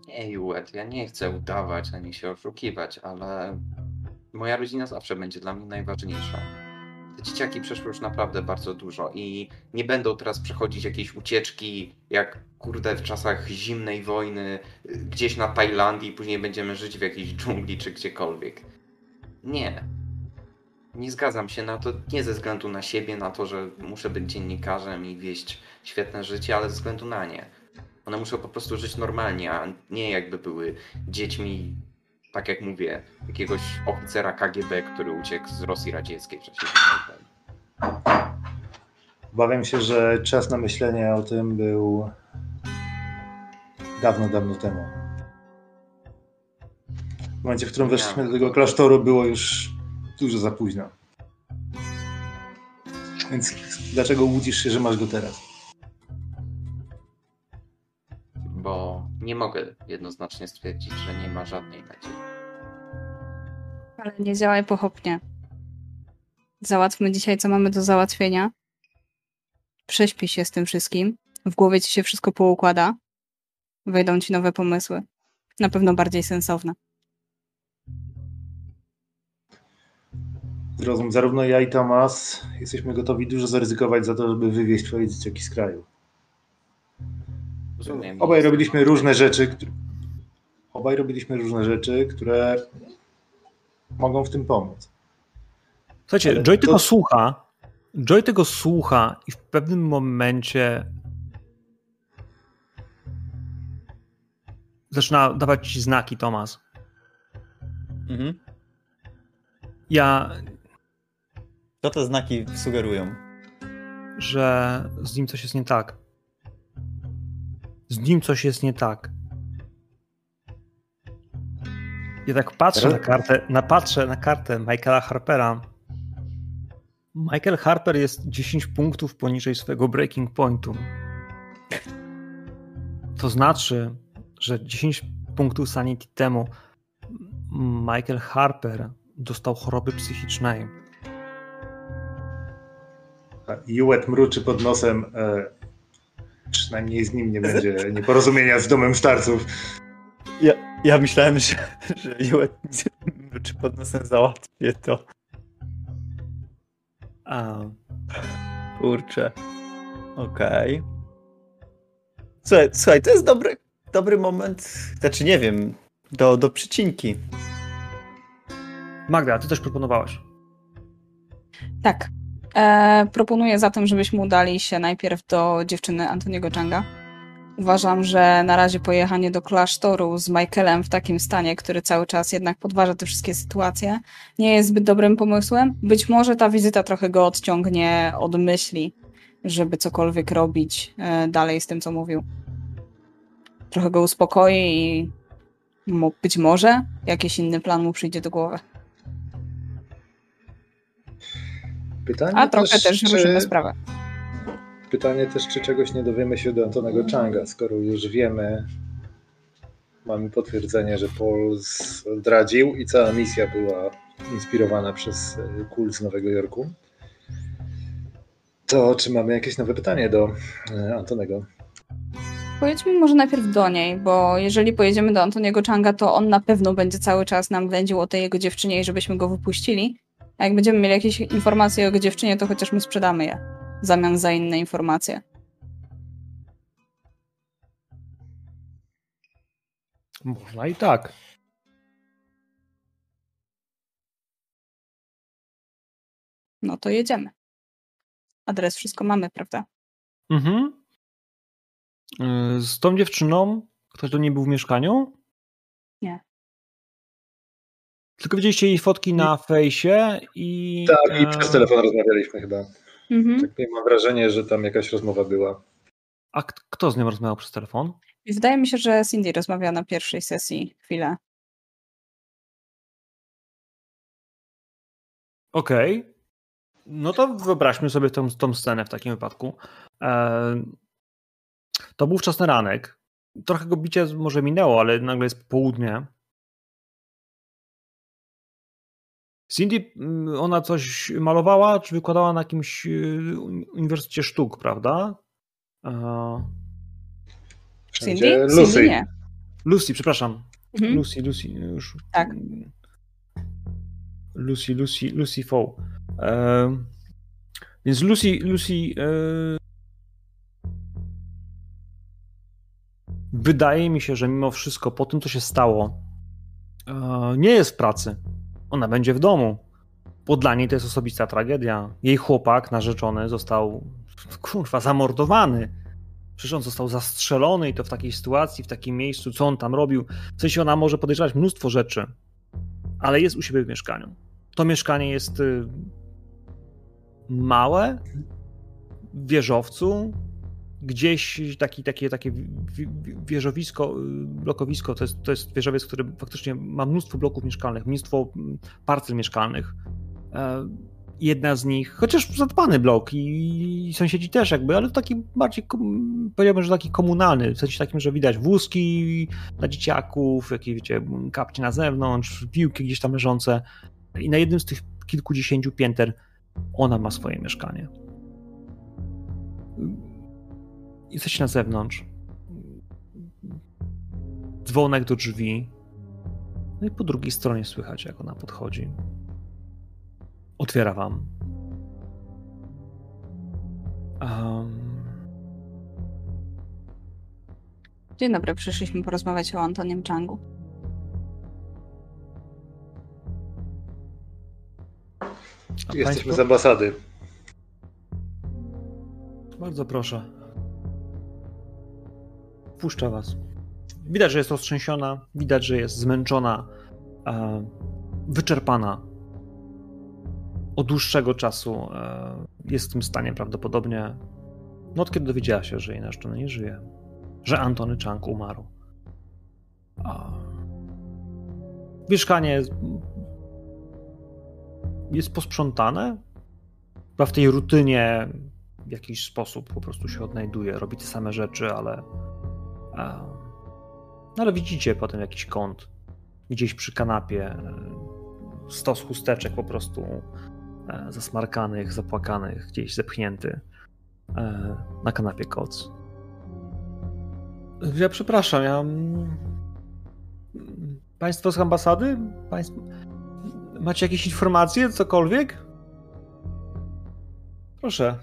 [SPEAKER 3] Nie, Juet, ja nie chcę udawać ani się oszukiwać, ale moja rodzina zawsze będzie dla mnie najważniejsza. Dzieciaki przeszły już naprawdę bardzo dużo i nie będą teraz przechodzić jakieś ucieczki, jak kurde w czasach zimnej wojny, gdzieś na Tajlandii, później będziemy żyć w jakiejś dżungli czy gdziekolwiek. Nie. Nie zgadzam się na to, nie ze względu na siebie, na to, że muszę być dziennikarzem i wieść świetne życie, ale ze względu na nie. One muszą po prostu żyć normalnie, a nie jakby były dziećmi, tak jak mówię, jakiegoś oficera KGB, który uciekł z Rosji Radzieckiej w czasie zimnej.
[SPEAKER 2] Obawiam się, że czas na myślenie o tym był dawno, dawno temu. W momencie, w którym weszliśmy do tego klasztoru, było już dużo za późno. Więc dlaczego łudzisz się, że masz go teraz?
[SPEAKER 3] Bo nie mogę jednoznacznie stwierdzić, że nie ma żadnej nadziei.
[SPEAKER 4] Ale nie działaj pochopnie. Załatwmy dzisiaj, co mamy do załatwienia. Prześpij się z tym wszystkim. W głowie ci się wszystko poukłada wejdą ci nowe pomysły. Na pewno bardziej sensowne.
[SPEAKER 2] Zrozum, zarówno ja i Tomas jesteśmy gotowi dużo zaryzykować za to, żeby wywieźć twoje dzieciaki z kraju.
[SPEAKER 3] Rozumiem.
[SPEAKER 2] Obaj robiliśmy różne rzeczy, które... obaj robiliśmy różne rzeczy, które mogą w tym pomóc.
[SPEAKER 1] Słuchajcie, Ale Joy to... tego słucha, Joy tego słucha i w pewnym momencie zaczyna dawać ci znaki, Tomas.
[SPEAKER 5] Mhm.
[SPEAKER 1] Ja,
[SPEAKER 5] Co te znaki sugerują?
[SPEAKER 1] że z nim coś jest nie tak. Z nim coś jest nie tak. Ja tak patrzę na kartę, na, patrzę na kartę Michaela Harpera. Michael Harper jest 10 punktów poniżej swojego breaking pointu. To znaczy, że 10 punktów sanity temu Michael Harper dostał choroby psychicznej.
[SPEAKER 2] Juet mruczy pod nosem. E, przynajmniej z nim nie będzie nieporozumienia z domem starców.
[SPEAKER 5] Ja, ja myślałem, że, że czy pod nosem załatwię to.
[SPEAKER 1] A,
[SPEAKER 5] Kurczę. Okej. Słuchaj, słuchaj, to jest dobry, dobry moment. Znaczy, nie wiem, do, do przycinki.
[SPEAKER 1] Magda, ty też proponowałaś.
[SPEAKER 4] Tak. E, proponuję zatem, żebyśmy udali się najpierw do dziewczyny Antoniego Changa. Uważam, że na razie pojechanie do klasztoru z Michaelem w takim stanie, który cały czas jednak podważa te wszystkie sytuacje, nie jest zbyt dobrym pomysłem. Być może ta wizyta trochę go odciągnie od myśli, żeby cokolwiek robić e, dalej z tym, co mówił. Trochę go uspokoi i być może jakiś inny plan mu przyjdzie do głowy.
[SPEAKER 2] Pytanie
[SPEAKER 4] A trochę też
[SPEAKER 2] czy,
[SPEAKER 4] ruszymy sprawę.
[SPEAKER 2] Pytanie też, czy czegoś nie dowiemy się do Antonego Changa, skoro już wiemy, mamy potwierdzenie, że Paul zdradził i cała misja była inspirowana przez e, kult z Nowego Jorku. To czy mamy jakieś nowe pytanie do e, Antonego?
[SPEAKER 4] Pojedźmy może najpierw do niej, bo jeżeli pojedziemy do Antoniego Changa, to on na pewno będzie cały czas nam wędził o tej jego dziewczynie i żebyśmy go wypuścili. A jak będziemy mieli jakieś informacje o jego dziewczynie, to chociaż mu sprzedamy je w zamian za inne informacje.
[SPEAKER 1] Można i tak.
[SPEAKER 4] No to jedziemy. Adres wszystko mamy, prawda?
[SPEAKER 1] Mhm. Y, Z tą dziewczyną ktoś do niej był w mieszkaniu?
[SPEAKER 4] Nie.
[SPEAKER 1] Tylko widzieliście jej fotki na fejsie i...
[SPEAKER 2] Tak, i
[SPEAKER 1] e,
[SPEAKER 2] przez telefon rozmawialiśmy chyba.
[SPEAKER 4] Mhm.
[SPEAKER 2] Tak mam wrażenie, że tam jakaś rozmowa była.
[SPEAKER 1] A kto z nią rozmawiał przez telefon?
[SPEAKER 4] Wydaje mi się, że Cindy rozmawia na pierwszej sesji chwilę.
[SPEAKER 1] Okej. No to wyobraźmy sobie tą, tą scenę w takim wypadku. E, to był wczesny ranek. Trochę go bicie może minęło, ale nagle jest południe. Cindy, mm, ona coś malowała, czy wykładała na jakimś y, Uniwersytecie Sztuk, prawda?
[SPEAKER 2] Wszędzie
[SPEAKER 4] Cindy?
[SPEAKER 2] Lucy.
[SPEAKER 4] Cindy nie.
[SPEAKER 1] Lucy, przepraszam.
[SPEAKER 4] Mhm.
[SPEAKER 1] Lucy, Lucy, już.
[SPEAKER 4] Tak.
[SPEAKER 1] Lucy, Lucy, Lucy Foe. E, więc Lucy, Lucy e, wydaje mi się, że mimo wszystko po tym, co się stało, e, nie jest w pracy. Ona będzie w domu. Bo dla niej to jest osobista tragedia. Jej chłopak, narzeczony, został kurwa zamordowany. Przecież on został zastrzelony i to w takiej sytuacji, w takim miejscu, co on tam robił. W sensie ona może podejrzewać mnóstwo rzeczy, ale jest u siebie w mieszkaniu. To mieszkanie jest y, małe, w wieżowcu, gdzieś taki, takie, takie wi- wi- wieżowisko, y, blokowisko, to jest, to jest wieżowiec, który faktycznie ma mnóstwo bloków mieszkalnych, mnóstwo mm, parcel mieszkalnych. E, Jedna z nich, chociaż zadbany blok i, i sąsiedzi też jakby, ale taki bardziej, powiedziałbym, że taki komunalny, w sensie takim, że widać wózki dla dzieciaków, jakieś wiecie, kapcie na zewnątrz, piłki gdzieś tam leżące i na jednym z tych kilkudziesięciu pięter ona ma swoje mieszkanie. Jesteś na zewnątrz. Dzwonek do drzwi. No i po drugiej stronie słychać, jak ona podchodzi. Otwiera wam. Um,
[SPEAKER 4] Dzień dobry, przyszliśmy porozmawiać o Antonim Changu.
[SPEAKER 2] Jesteśmy
[SPEAKER 1] państwo?
[SPEAKER 2] z ambasady.
[SPEAKER 1] Bardzo proszę. Puszcza was. Widać, że jest roztrzęsiona, widać, że jest zmęczona. E, wyczerpana. Od dłuższego czasu e, jest w tym stanie prawdopodobnie. No od kiedy dowiedziała się, że jej narzeczony nie żyje. Że Antony Chang umarł. A... Mieszkanie jest, jest posprzątane. Chyba w tej rutynie w jakiś sposób po prostu się odnajduje. Robi te same rzeczy, ale. No ale widzicie potem jakiś kąt gdzieś przy kanapie. E, stos chusteczek po prostu e, zasmarkanych, zapłakanych, gdzieś zepchnięty e, na kanapie koc. Ja przepraszam, ja. Państwo z ambasady? Państwo... Macie jakieś informacje, cokolwiek? Proszę.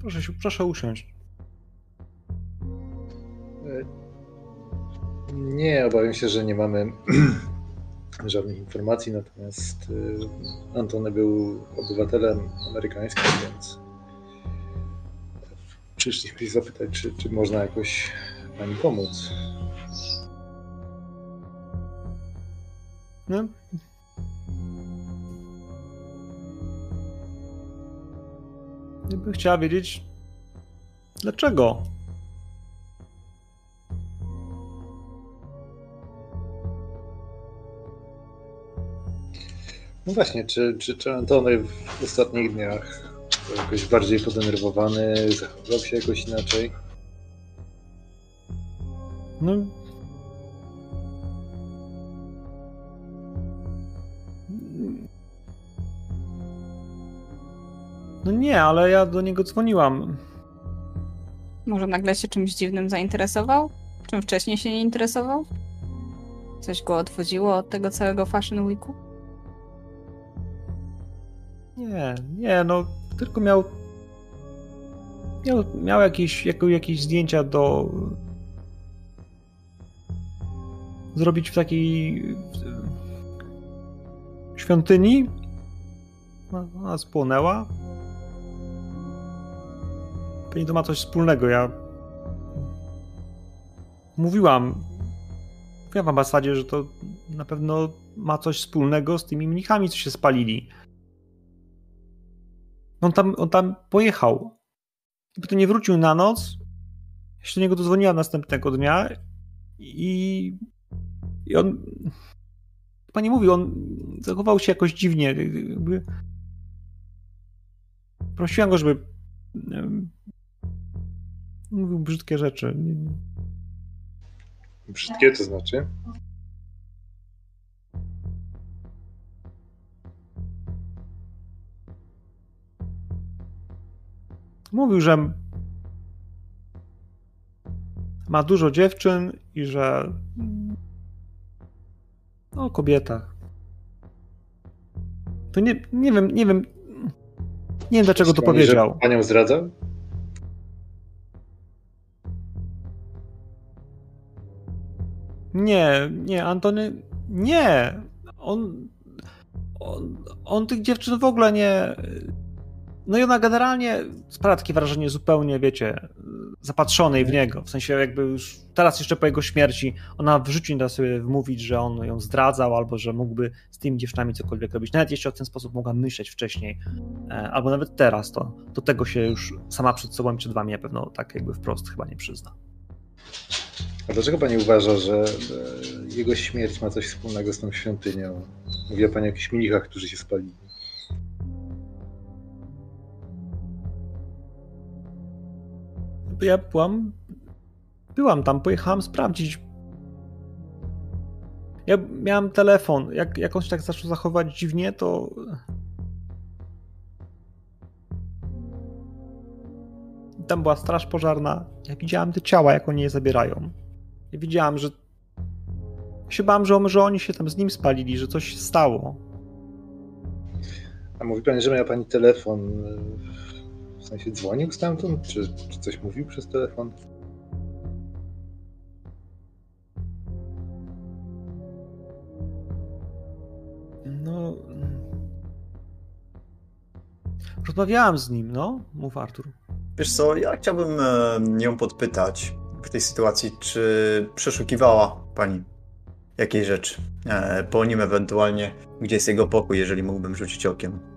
[SPEAKER 1] Proszę, proszę usiąść.
[SPEAKER 2] Nie, obawiam się, że nie mamy żadnych informacji, natomiast y, Antony był obywatelem amerykańskim, więc przyszliśmy zapytać, czy, czy można jakoś pani pomóc.
[SPEAKER 1] No. Ja bym chciała wiedzieć, dlaczego
[SPEAKER 2] No właśnie, czy, czy, czy Antony w ostatnich dniach był jakoś bardziej podenerwowany, zachował się jakoś inaczej?
[SPEAKER 1] No. No nie, ale ja do niego dzwoniłam.
[SPEAKER 4] Może nagle się czymś dziwnym zainteresował? Czym wcześniej się nie interesował? Coś go odwodziło od tego całego Fashion Weeku?
[SPEAKER 1] Nie, nie, no tylko miał. Miał, miał jakieś, jako, jakieś zdjęcia do. Zrobić w takiej. świątyni. Ona spłonęła. Pewnie to ma coś wspólnego. Ja. Mówiłam. Mówiłam w ambasadzie, że to na pewno ma coś wspólnego z tymi mnichami, co się spalili. On tam, on tam pojechał. I potem nie wrócił na noc. Ja się do niego dodzwoniłam następnego dnia i, i on pani mówi, on zachował się jakoś dziwnie. Jakby... Prosiłam go, żeby mówił brzydkie rzeczy.
[SPEAKER 2] Brzydkie to znaczy?
[SPEAKER 1] Mówił, że ma dużo dziewczyn i że no, o kobietach. To nie, nie wiem, nie wiem. Nie wiem dlaczego to powiedział.
[SPEAKER 2] Że panią zdradzał?
[SPEAKER 1] Nie, nie, Antony. Nie. On, on, on tych dziewczyn w ogóle nie. No i ona generalnie sprawia takie wrażenie zupełnie, wiecie, zapatrzonej w niego. W sensie jakby już teraz jeszcze po jego śmierci ona w życiu nie da sobie wmówić, że on ją zdradzał albo że mógłby z tymi dziewczynami cokolwiek robić. Nawet jeśli o ten sposób mogła myśleć wcześniej, e, albo nawet teraz, to do tego się już sama przed sobą i przed wami na pewno tak jakby wprost chyba nie przyzna.
[SPEAKER 2] A dlaczego pani uważa, że jego śmierć ma coś wspólnego z tą świątynią? Mówiła pani o jakichś mnichach, którzy się spalili.
[SPEAKER 1] Ja byłam. Byłam tam, pojechałam sprawdzić. Ja miałam telefon. Jak, jak on się tak zaczął zachować dziwnie, to. Tam była straż pożarna. Ja widziałam te ciała, jak oni je zabierają. Ja widziałam, że. Ja się bałam, że, że oni się tam z nim spalili, że coś się stało.
[SPEAKER 2] A mówi pani, że miała pani telefon w sensie dzwonił stamtąd? Czy, czy coś mówił przez telefon?
[SPEAKER 1] No. Rozmawiałam z nim, no, mów Artur.
[SPEAKER 5] Wiesz co, ja chciałbym ją podpytać w tej sytuacji, czy przeszukiwała pani jakiejś rzeczy. E, po nim ewentualnie, gdzie jest jego pokój, jeżeli mógłbym rzucić okiem.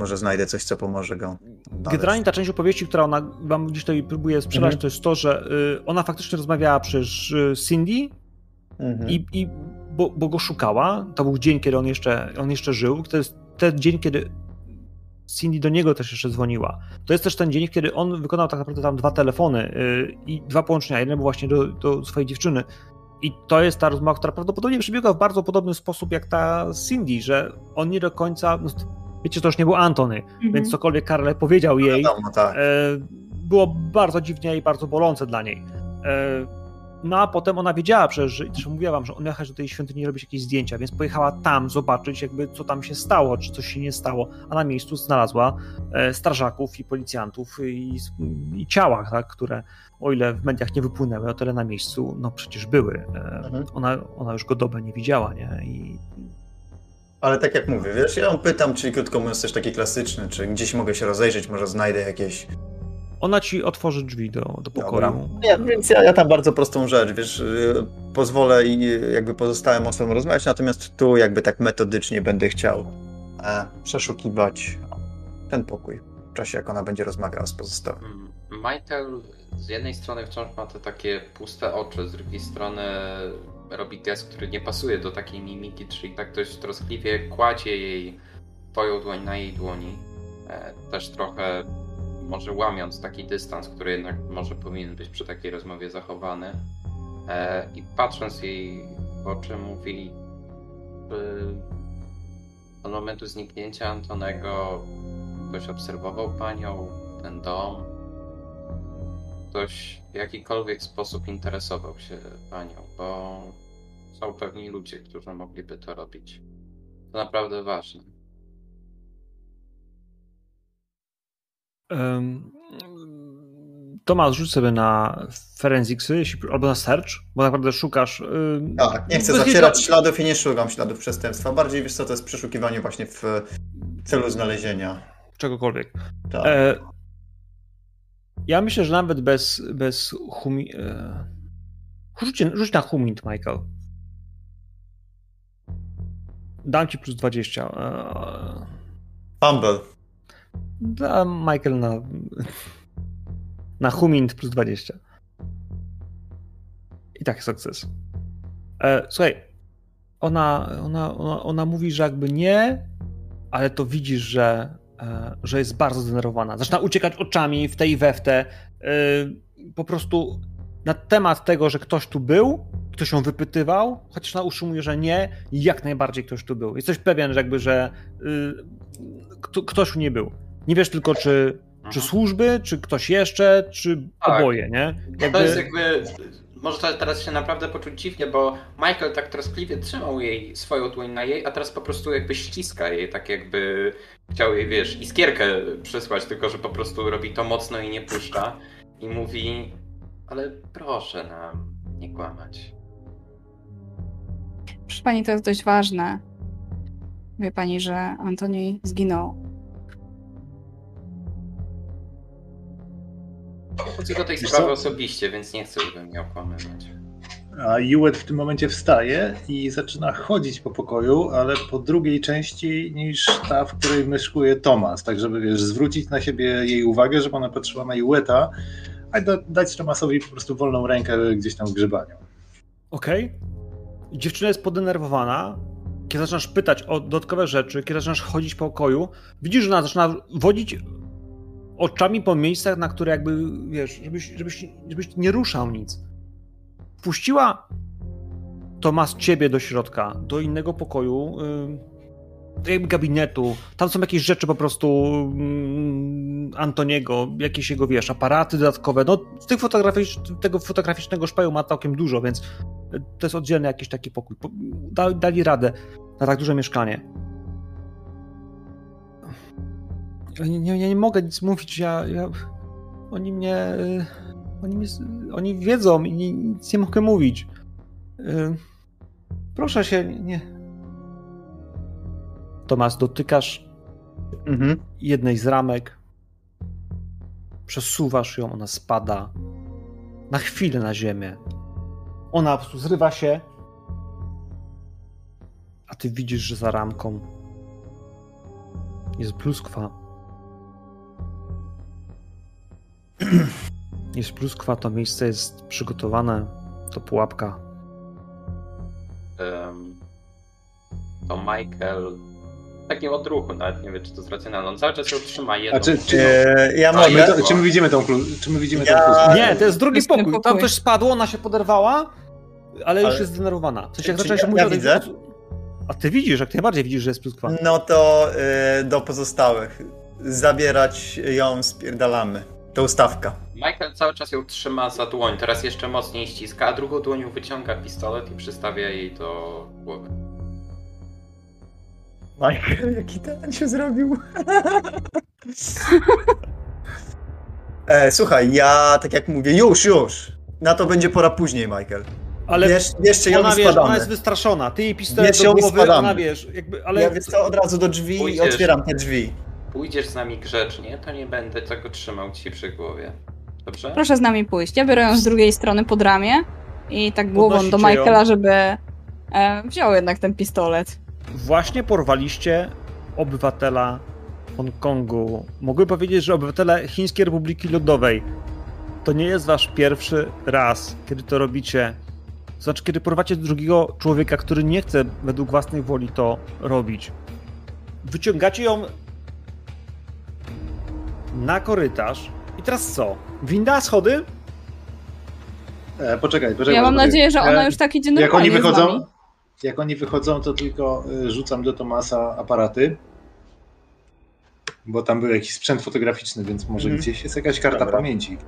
[SPEAKER 5] Może znajdę coś, co pomoże go. odnaleźć.
[SPEAKER 1] Generalnie ta część opowieści, która ona wam gdzieś tutaj próbuje sprzedać,
[SPEAKER 5] Mhm.
[SPEAKER 1] to jest to, że y, ona faktycznie rozmawiała przez y, Cindy
[SPEAKER 5] Mhm.
[SPEAKER 1] i, i bo, bo go szukała. To był dzień, kiedy on jeszcze, on jeszcze żył. To jest ten dzień, kiedy Cindy do niego też jeszcze dzwoniła. To jest też ten dzień, kiedy on wykonał tak naprawdę tam dwa telefony y, i dwa połączenia. Jeden był właśnie do, do swojej dziewczyny. I to jest ta rozmowa, która prawdopodobnie przebiegła w bardzo podobny sposób jak ta Cindy, że on nie do końca. No, wiecie, to już nie był Antony,
[SPEAKER 4] Mhm.
[SPEAKER 1] więc cokolwiek Karle powiedział jej,
[SPEAKER 5] Wiadomo, tak.
[SPEAKER 1] e, było bardzo dziwnie i bardzo bolące dla niej. E, no a potem ona wiedziała przecież, że też mówiła wam, że on jechać do tej świątyni robić jakieś zdjęcia, więc pojechała tam zobaczyć jakby co tam się stało, czy coś się nie stało, a na miejscu znalazła e, strażaków i policjantów i, i ciała, tak, które o ile w mediach nie wypłynęły, o tyle na miejscu no przecież były. E,
[SPEAKER 5] Mhm.
[SPEAKER 1] ona, ona już go dobę nie widziała, nie? I
[SPEAKER 5] Ale tak jak mówię, wiesz, ja ją pytam, czyli krótko mówiąc też taki klasyczny, czy gdzieś mogę się rozejrzeć, może znajdę jakieś...
[SPEAKER 1] ona ci otworzy drzwi do, do pokoju.
[SPEAKER 5] Dobra. Ja, więc ja, ja tam bardzo prostą rzecz, wiesz, yy, pozwolę i jakby pozostałym osobom rozmawiać, natomiast tu jakby tak metodycznie będę chciał e, przeszukiwać ten pokój w czasie, jak ona będzie rozmawiała z pozostałym.
[SPEAKER 3] Mm, Michael z jednej strony wciąż ma te takie puste oczy, z drugiej strony robi gest, który nie pasuje do takiej mimiki, czyli tak dość troskliwie kładzie jej twoją dłoń na jej dłoni. E, Też trochę może łamiąc taki dystans, który jednak może powinien być przy takiej rozmowie zachowany. E, I patrząc jej w oczy mówi od momentu zniknięcia Antonego ktoś obserwował panią, ten dom, ktoś w jakikolwiek sposób interesował się panią, bo są pewni ludzie, którzy mogliby to robić. To naprawdę ważne.
[SPEAKER 1] Em, Tomasz, rzuć sobie na forensicsy albo na search, bo naprawdę szukasz. ym,
[SPEAKER 5] Tak, nie chcę zacierać
[SPEAKER 1] wiedzy-
[SPEAKER 5] śladów i nie szukam śladów przestępstwa. Bardziej wiesz co, to jest przeszukiwanie właśnie w celu znalezienia.
[SPEAKER 1] Czegokolwiek.
[SPEAKER 5] Tak.
[SPEAKER 1] E, ja myślę, że nawet bez, bez humi... E, rzuć, rzuć na humint, Michael. Dam ci plus 20. E,
[SPEAKER 5] Fumble.
[SPEAKER 1] dam Michael na, na humint plus 20. I tak sukces. E, słuchaj, ona, ona, ona, ona mówi, że jakby nie, ale to widzisz, że, e, że jest bardzo zdenerwowana. Zaczyna uciekać oczami w tej i we w te. E, po prostu na temat tego, że ktoś tu był, ktoś ją wypytywał, chociaż ona utrzymuje, że nie, jak najbardziej ktoś tu był. Jesteś pewien, że jakby, że y, kto, ktoś tu nie był. Nie wiesz tylko, czy, czy
[SPEAKER 3] Mhm.
[SPEAKER 1] służby, czy ktoś jeszcze, czy
[SPEAKER 3] Tak.
[SPEAKER 1] oboje, nie?
[SPEAKER 3] To jest jakby. Może teraz się naprawdę poczuć dziwnie, bo Michael tak troskliwie trzymał jej swoją dłoń na jej, a teraz po prostu jakby ściska jej, tak jakby chciał jej, wiesz, iskierkę przysłać, tylko że po prostu robi to mocno i nie puszcza. I mówi, ale proszę nam nie kłamać.
[SPEAKER 4] Proszę pani, to jest dość ważne. Wie pani, że Antoni zginął.
[SPEAKER 3] Podchodzę do tej
[SPEAKER 2] Wiesz
[SPEAKER 3] sprawy
[SPEAKER 2] co?
[SPEAKER 3] osobiście, więc nie chcę, żeby mnie okłamywać.
[SPEAKER 2] A Juet w tym momencie wstaje i zaczyna chodzić po pokoju, ale po drugiej części niż ta, w której myszkuje Tomas, tak żeby wiesz, zwrócić na siebie jej uwagę, żeby ona patrzyła na Jueta, a da, dać Tomasowi po prostu wolną rękę gdzieś tam w grzebaniu.
[SPEAKER 1] Okej. Dziewczyna jest podenerwowana. Kiedy zaczynasz pytać o dodatkowe rzeczy, kiedy zaczynasz chodzić po pokoju, widzisz, że ona zaczyna wodzić oczami po miejscach, na które jakby, wiesz, żebyś, żebyś, żebyś nie ruszał nic. Wpuściła Tomas ciebie do środka, do innego pokoju, do gabinetu. Tam są jakieś rzeczy po prostu ym, Antoniego, jakieś jego, wiesz, aparaty dodatkowe. No, z tych fotograficz, tego fotograficznego szpaju ma całkiem dużo, więc to jest oddzielny jakiś taki pokój. Po- Da, dali radę na tak duże mieszkanie. Ja nie, nie, nie mogę nic mówić, ja, ja oni mnie, y, oni mnie, oni wiedzą i nic nie mogę mówić. Y, Proszę się, nie. Tomasz, dotykasz
[SPEAKER 5] Mhm.
[SPEAKER 1] jednej z ramek, przesuwasz ją, ona spada na chwilę na ziemię. Ona po prostu zrywa się ty widzisz, że za ramką jest pluskwa. Jest pluskwa, to miejsce jest przygotowane, to pułapka.
[SPEAKER 3] Em, to Michael takim odruchu, nawet nie wiem, czy to jest racjonalne. On cały czas ją trzyma jedną.
[SPEAKER 2] A czy, czy,
[SPEAKER 5] E, ja
[SPEAKER 3] A,
[SPEAKER 2] czy,
[SPEAKER 5] mogę.
[SPEAKER 2] my, to, czy my widzimy tą, klu- czy my widzimy
[SPEAKER 5] Ja-
[SPEAKER 2] tą?
[SPEAKER 1] Nie, to jest drugi
[SPEAKER 4] jest ten
[SPEAKER 1] pokój. Tam
[SPEAKER 4] pokój.
[SPEAKER 1] coś spadło, ona się poderwała, ale już
[SPEAKER 5] Ale-
[SPEAKER 1] jest zdenerwowana. Sensie, jak zaczęłaś
[SPEAKER 5] ja-
[SPEAKER 1] mówić
[SPEAKER 5] ja
[SPEAKER 1] o tej-
[SPEAKER 5] widzę?
[SPEAKER 1] A ty widzisz, jak najbardziej widzisz, że jest pluskwa.
[SPEAKER 5] No to y, do pozostałych. Zabierać ją spierdalamy. To ustawka.
[SPEAKER 3] Michael cały czas ją trzyma za dłoń, teraz jeszcze mocniej ściska, a drugą dłonią wyciąga pistolet i przystawia jej do głowy.
[SPEAKER 5] Michael, jaki ten się zrobił? e, słuchaj, ja tak jak mówię, już, już. Na to będzie pora później, Michael.
[SPEAKER 1] Ale
[SPEAKER 5] Wiesz, jeszcze ją
[SPEAKER 1] ona, wiesz, ona jest wystraszona. Ty jej pistolet
[SPEAKER 5] Wiesz,
[SPEAKER 1] do głowy, ona wiesz, jakby, ale...
[SPEAKER 5] Ja wiesz co, od razu do drzwi i
[SPEAKER 3] Pójdziesz.
[SPEAKER 5] otwieram te drzwi.
[SPEAKER 3] Pójdziesz z nami grzecznie, to nie będę tego trzymał ci przy głowie. Dobrze?
[SPEAKER 4] Proszę z nami pójść. Ja biorę ją z drugiej strony pod ramię i tak głową do
[SPEAKER 1] Podnosicie ją.
[SPEAKER 4] Michaela, żeby e, wziął jednak ten pistolet.
[SPEAKER 1] Właśnie porwaliście obywatela Hongkongu. Mogę powiedzieć, że obywatele Chińskiej Republiki Ludowej. To nie jest wasz pierwszy raz, kiedy to robicie. Znaczy, kiedy porwacie drugiego człowieka, który nie chce według własnej woli to robić. Wyciągacie ją na korytarz. I teraz co? Winda, schody?
[SPEAKER 2] E, poczekaj, poczekaj.
[SPEAKER 4] Ja mam
[SPEAKER 2] poczekaj.
[SPEAKER 4] nadzieję, że ona
[SPEAKER 2] E,
[SPEAKER 4] już tak idzie
[SPEAKER 2] Jak
[SPEAKER 4] normalnie
[SPEAKER 2] oni
[SPEAKER 4] z nami.
[SPEAKER 2] wychodzą, jak oni wychodzą, to tylko y, rzucam do Tomasa aparaty. Bo tam był jakiś sprzęt fotograficzny, więc może
[SPEAKER 5] Mhm.
[SPEAKER 2] gdzieś jest jakaś karta
[SPEAKER 5] Dobra.
[SPEAKER 2] pamięci.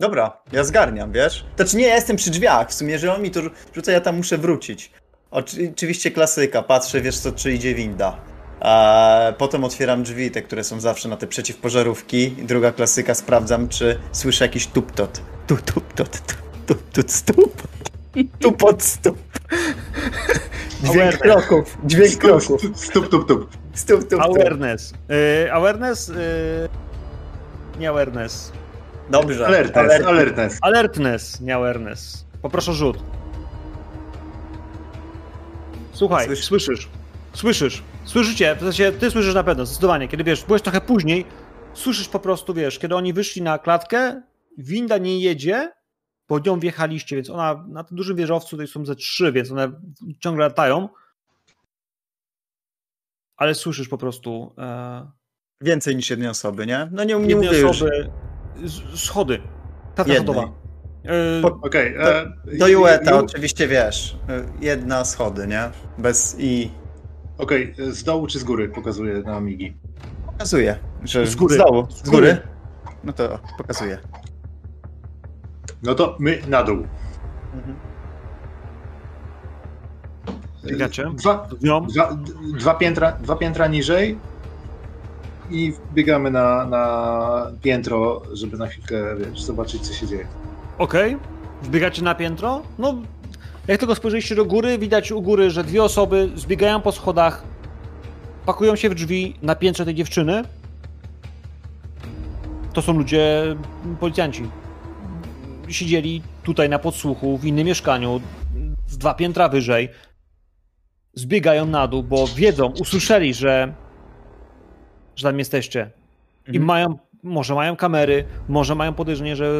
[SPEAKER 5] Dobra, ja zgarniam, wiesz? Znaczy nie, ja jestem przy drzwiach. W sumie, że on mi to rzu- rzuca, ja tam muszę wrócić. Oczy- Oczywiście klasyka, patrzę, wiesz co, czy idzie winda. A potem otwieram drzwi, te, które są zawsze na te przeciwpożarówki. I druga klasyka, sprawdzam, czy słyszę jakiś tuptot. Tu, tuptot, tu, tup, tut, stup. Tupot, stup. Dźwięk
[SPEAKER 1] Awareness.
[SPEAKER 5] kroków, dźwięk kroków.
[SPEAKER 2] Stup, tup, tup.
[SPEAKER 5] Stup, tup, tup.
[SPEAKER 1] Awareness. Yy, awareness? Yy, nie awareness.
[SPEAKER 5] Dobrze.
[SPEAKER 2] Alertness,
[SPEAKER 5] alertness.
[SPEAKER 2] alertness.
[SPEAKER 1] Alertness, nie awareness. Poproszę rzut. Słuchaj, słyszysz. Słyszysz. Słyszycie, w sensie ty słyszysz na pewno, zdecydowanie. Kiedy wiesz, byłeś trochę później, słyszysz po prostu, wiesz, kiedy oni wyszli na klatkę, winda nie jedzie, bo nią wjechaliście, więc ona na tym dużym wieżowcu tutaj są ze trzy, więc one ciągle latają. Ale słyszysz po prostu e,
[SPEAKER 5] Więcej niż jednej osoby, nie? No nie,
[SPEAKER 1] jednej
[SPEAKER 5] mówię już.
[SPEAKER 1] osoby, z- schody. Tata schodowa. E,
[SPEAKER 2] Okej. e,
[SPEAKER 5] Do
[SPEAKER 2] i-
[SPEAKER 5] Jueta
[SPEAKER 2] i-
[SPEAKER 5] oczywiście wiesz. Jedna schody, nie? Bez i.
[SPEAKER 2] Okej, z dołu czy z góry pokazuję na migi.
[SPEAKER 5] Pokazuje, że
[SPEAKER 1] Z góry.
[SPEAKER 5] Z, dołu. z
[SPEAKER 1] Z
[SPEAKER 5] góry.
[SPEAKER 1] góry.
[SPEAKER 5] No to pokazuje.
[SPEAKER 2] No to my na dół.
[SPEAKER 5] Mhm.
[SPEAKER 1] Biegacie?
[SPEAKER 2] Dwa, dwa, dwa, piętra, dwa piętra niżej i biegamy na, na piętro, żeby na chwilkę wiesz, zobaczyć, co się dzieje.
[SPEAKER 1] Okej, wbiegacie na piętro. No, jak tylko spojrzeliście do góry, widać u góry, że dwie osoby zbiegają po schodach, pakują się w drzwi na piętrze tej dziewczyny. To są ludzie, policjanci. Siedzieli tutaj na podsłuchu, w innym mieszkaniu, z dwa piętra wyżej. Zbiegają na dół, bo wiedzą, usłyszeli, że, że tam jesteście. I
[SPEAKER 5] Mhm.
[SPEAKER 1] mają, może mają kamery, może mają podejrzenie, że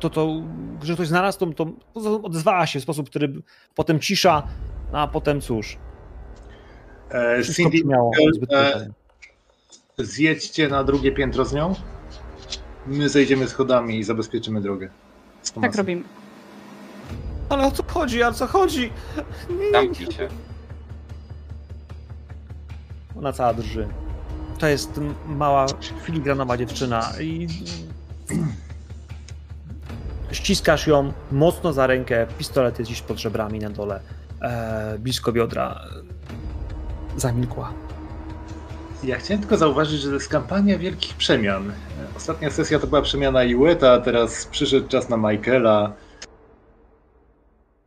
[SPEAKER 1] to, to że ktoś znalazł, to, to odzwała się w sposób, który potem cisza, a potem cóż.
[SPEAKER 2] E,
[SPEAKER 1] Wszystko
[SPEAKER 2] Cindy, e, zjedźcie na drugie piętro z nią. My zejdziemy schodami i zabezpieczymy drogę.
[SPEAKER 4] Tak
[SPEAKER 2] Tomasem.
[SPEAKER 4] robimy.
[SPEAKER 1] Ale o co chodzi, o co chodzi?
[SPEAKER 3] Zamknij się.
[SPEAKER 1] Ona cała drży. To jest mała, filigranowa dziewczyna i ściskasz ją mocno za rękę, pistolet jest gdzieś pod żebrami na dole, e, blisko biodra. Zamilkła.
[SPEAKER 2] Ja chciałem tylko zauważyć, że to jest kampania wielkich przemian. E, Ostatnia sesja to była przemiana Iweta, teraz przyszedł czas na Michaela.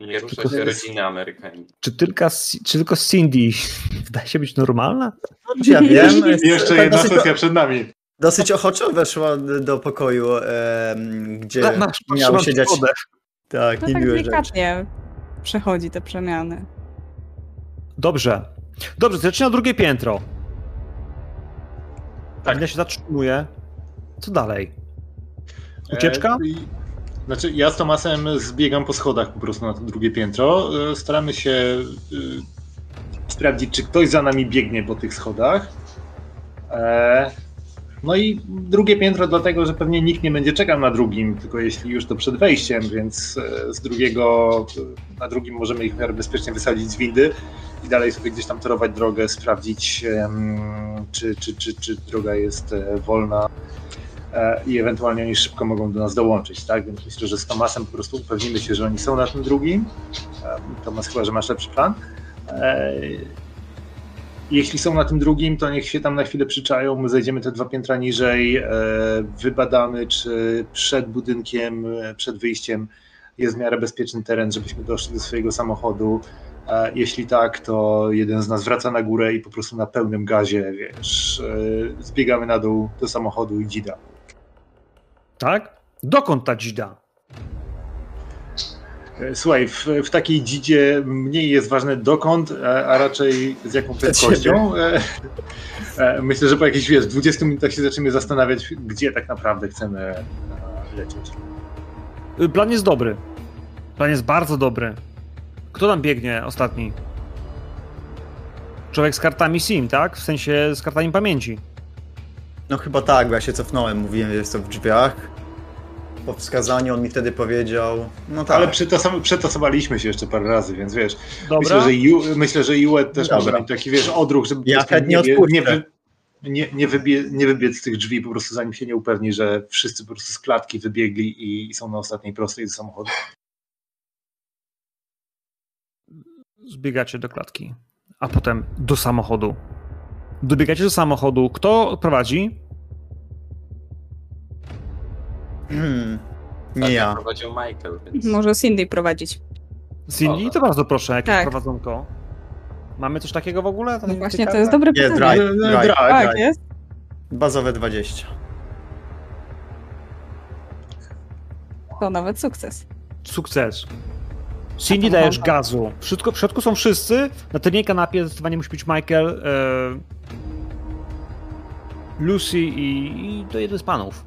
[SPEAKER 3] Nie rusza
[SPEAKER 1] Tylko
[SPEAKER 3] się rodzina Amerykanin.
[SPEAKER 1] Czy tylko, czy tylko Cindy wydaje się być normalna?
[SPEAKER 5] Ja wiem.
[SPEAKER 2] Jeszcze
[SPEAKER 5] tak
[SPEAKER 2] jedna
[SPEAKER 5] dosyć,
[SPEAKER 2] sesja przed nami.
[SPEAKER 5] dosyć ochoczo weszła do pokoju, em, gdzie
[SPEAKER 1] Masz
[SPEAKER 5] miał siedzieć.
[SPEAKER 1] wodę.
[SPEAKER 5] Tak,
[SPEAKER 4] No
[SPEAKER 5] nie
[SPEAKER 4] tak
[SPEAKER 5] były rzeczy.
[SPEAKER 4] delikatnie. przechodzi te przemiany.
[SPEAKER 1] Dobrze. Dobrze, zaczyna drugie piętro.
[SPEAKER 2] Tak.
[SPEAKER 1] Ja się zatrzymuje. Co dalej? Ucieczka?
[SPEAKER 2] E, Znaczy, ja z Tomasem zbiegam po schodach po prostu na to drugie piętro. E, Staramy się e, sprawdzić, czy ktoś za nami biegnie po tych schodach. E, No i drugie piętro, dlatego że pewnie nikt nie będzie czekał na drugim, tylko jeśli już to przed wejściem, więc e, z drugiego na drugim możemy ich w miarę bezpiecznie wysadzić z windy i dalej sobie gdzieś tam torować drogę, sprawdzić, czy, czy, czy, czy droga jest e, wolna e, i ewentualnie oni szybko mogą do nas dołączyć, tak? Więc myślę, że z Tomasem po prostu upewnimy się, że oni są na tym drugim. E, Tomas, chyba, że masz lepszy plan. Jeśli są na tym drugim, to niech się tam na chwilę przyczają, my zejdziemy te dwa piętra niżej, e, wybadamy, czy przed budynkiem, e, przed wyjściem jest w miarę bezpieczny teren, żebyśmy doszli do swojego samochodu. E, Jeśli tak, to jeden z nas wraca na górę i po prostu na pełnym gazie, wiesz, zbiegamy na dół do samochodu i dzida.
[SPEAKER 1] Tak? Dokąd ta dzida?
[SPEAKER 2] E, Słuchaj, w, w takiej dzidzie mniej jest ważne dokąd, e, a raczej z jaką prędkością. E, Myślę, że po jakichś wiesz, 20 minutach się zaczniemy zastanawiać, gdzie tak naprawdę chcemy lecieć.
[SPEAKER 1] Y, Plan jest dobry. Plan jest bardzo dobry. Kto tam biegnie ostatni? Człowiek z kartami SIM, tak? W sensie z kartami pamięci.
[SPEAKER 5] No chyba tak, bo ja się cofnąłem, mówiłem, że jest to w drzwiach. Po wskazaniu on mi wtedy powiedział, no tak,
[SPEAKER 2] Ale przytos- przetosowaliśmy się jeszcze parę razy, więc wiesz,
[SPEAKER 1] Dobra.
[SPEAKER 2] myślę, że, Ju, myślę, że Juet też
[SPEAKER 5] Dobra.
[SPEAKER 2] może mieć taki wiesz, odruch, żeby
[SPEAKER 5] Ja chętnie
[SPEAKER 2] nie, nie, nie, nie, wybie, nie wybiec z tych drzwi, po prostu zanim się nie upewni, że wszyscy po prostu z klatki wybiegli i, i są na ostatniej prostej do samochodu.
[SPEAKER 1] Zbiegacie do klatki, a potem do samochodu. Dobiegacie do samochodu. Kto prowadzi?
[SPEAKER 5] Nie ja.
[SPEAKER 3] prowadził Michael, więc...
[SPEAKER 4] Może Cindy prowadzić.
[SPEAKER 1] Cindy? To bardzo proszę, jakieś
[SPEAKER 4] Tak.
[SPEAKER 1] prowadzonko. Mamy coś takiego w ogóle?
[SPEAKER 4] No właśnie, to jest dobre
[SPEAKER 5] Nie,
[SPEAKER 4] pytanie.
[SPEAKER 5] drive,
[SPEAKER 2] Nie,
[SPEAKER 5] drive.
[SPEAKER 2] drive.
[SPEAKER 4] Tak, jest.
[SPEAKER 5] Bazowe 20.
[SPEAKER 4] To nawet sukces.
[SPEAKER 1] Sukces. Cindy
[SPEAKER 4] to
[SPEAKER 1] dajesz gazu. Wszystko, w środku są wszyscy. Na tylnej kanapie zdecydowanie musi być Michael, e, Lucy i, i to jeden z panów.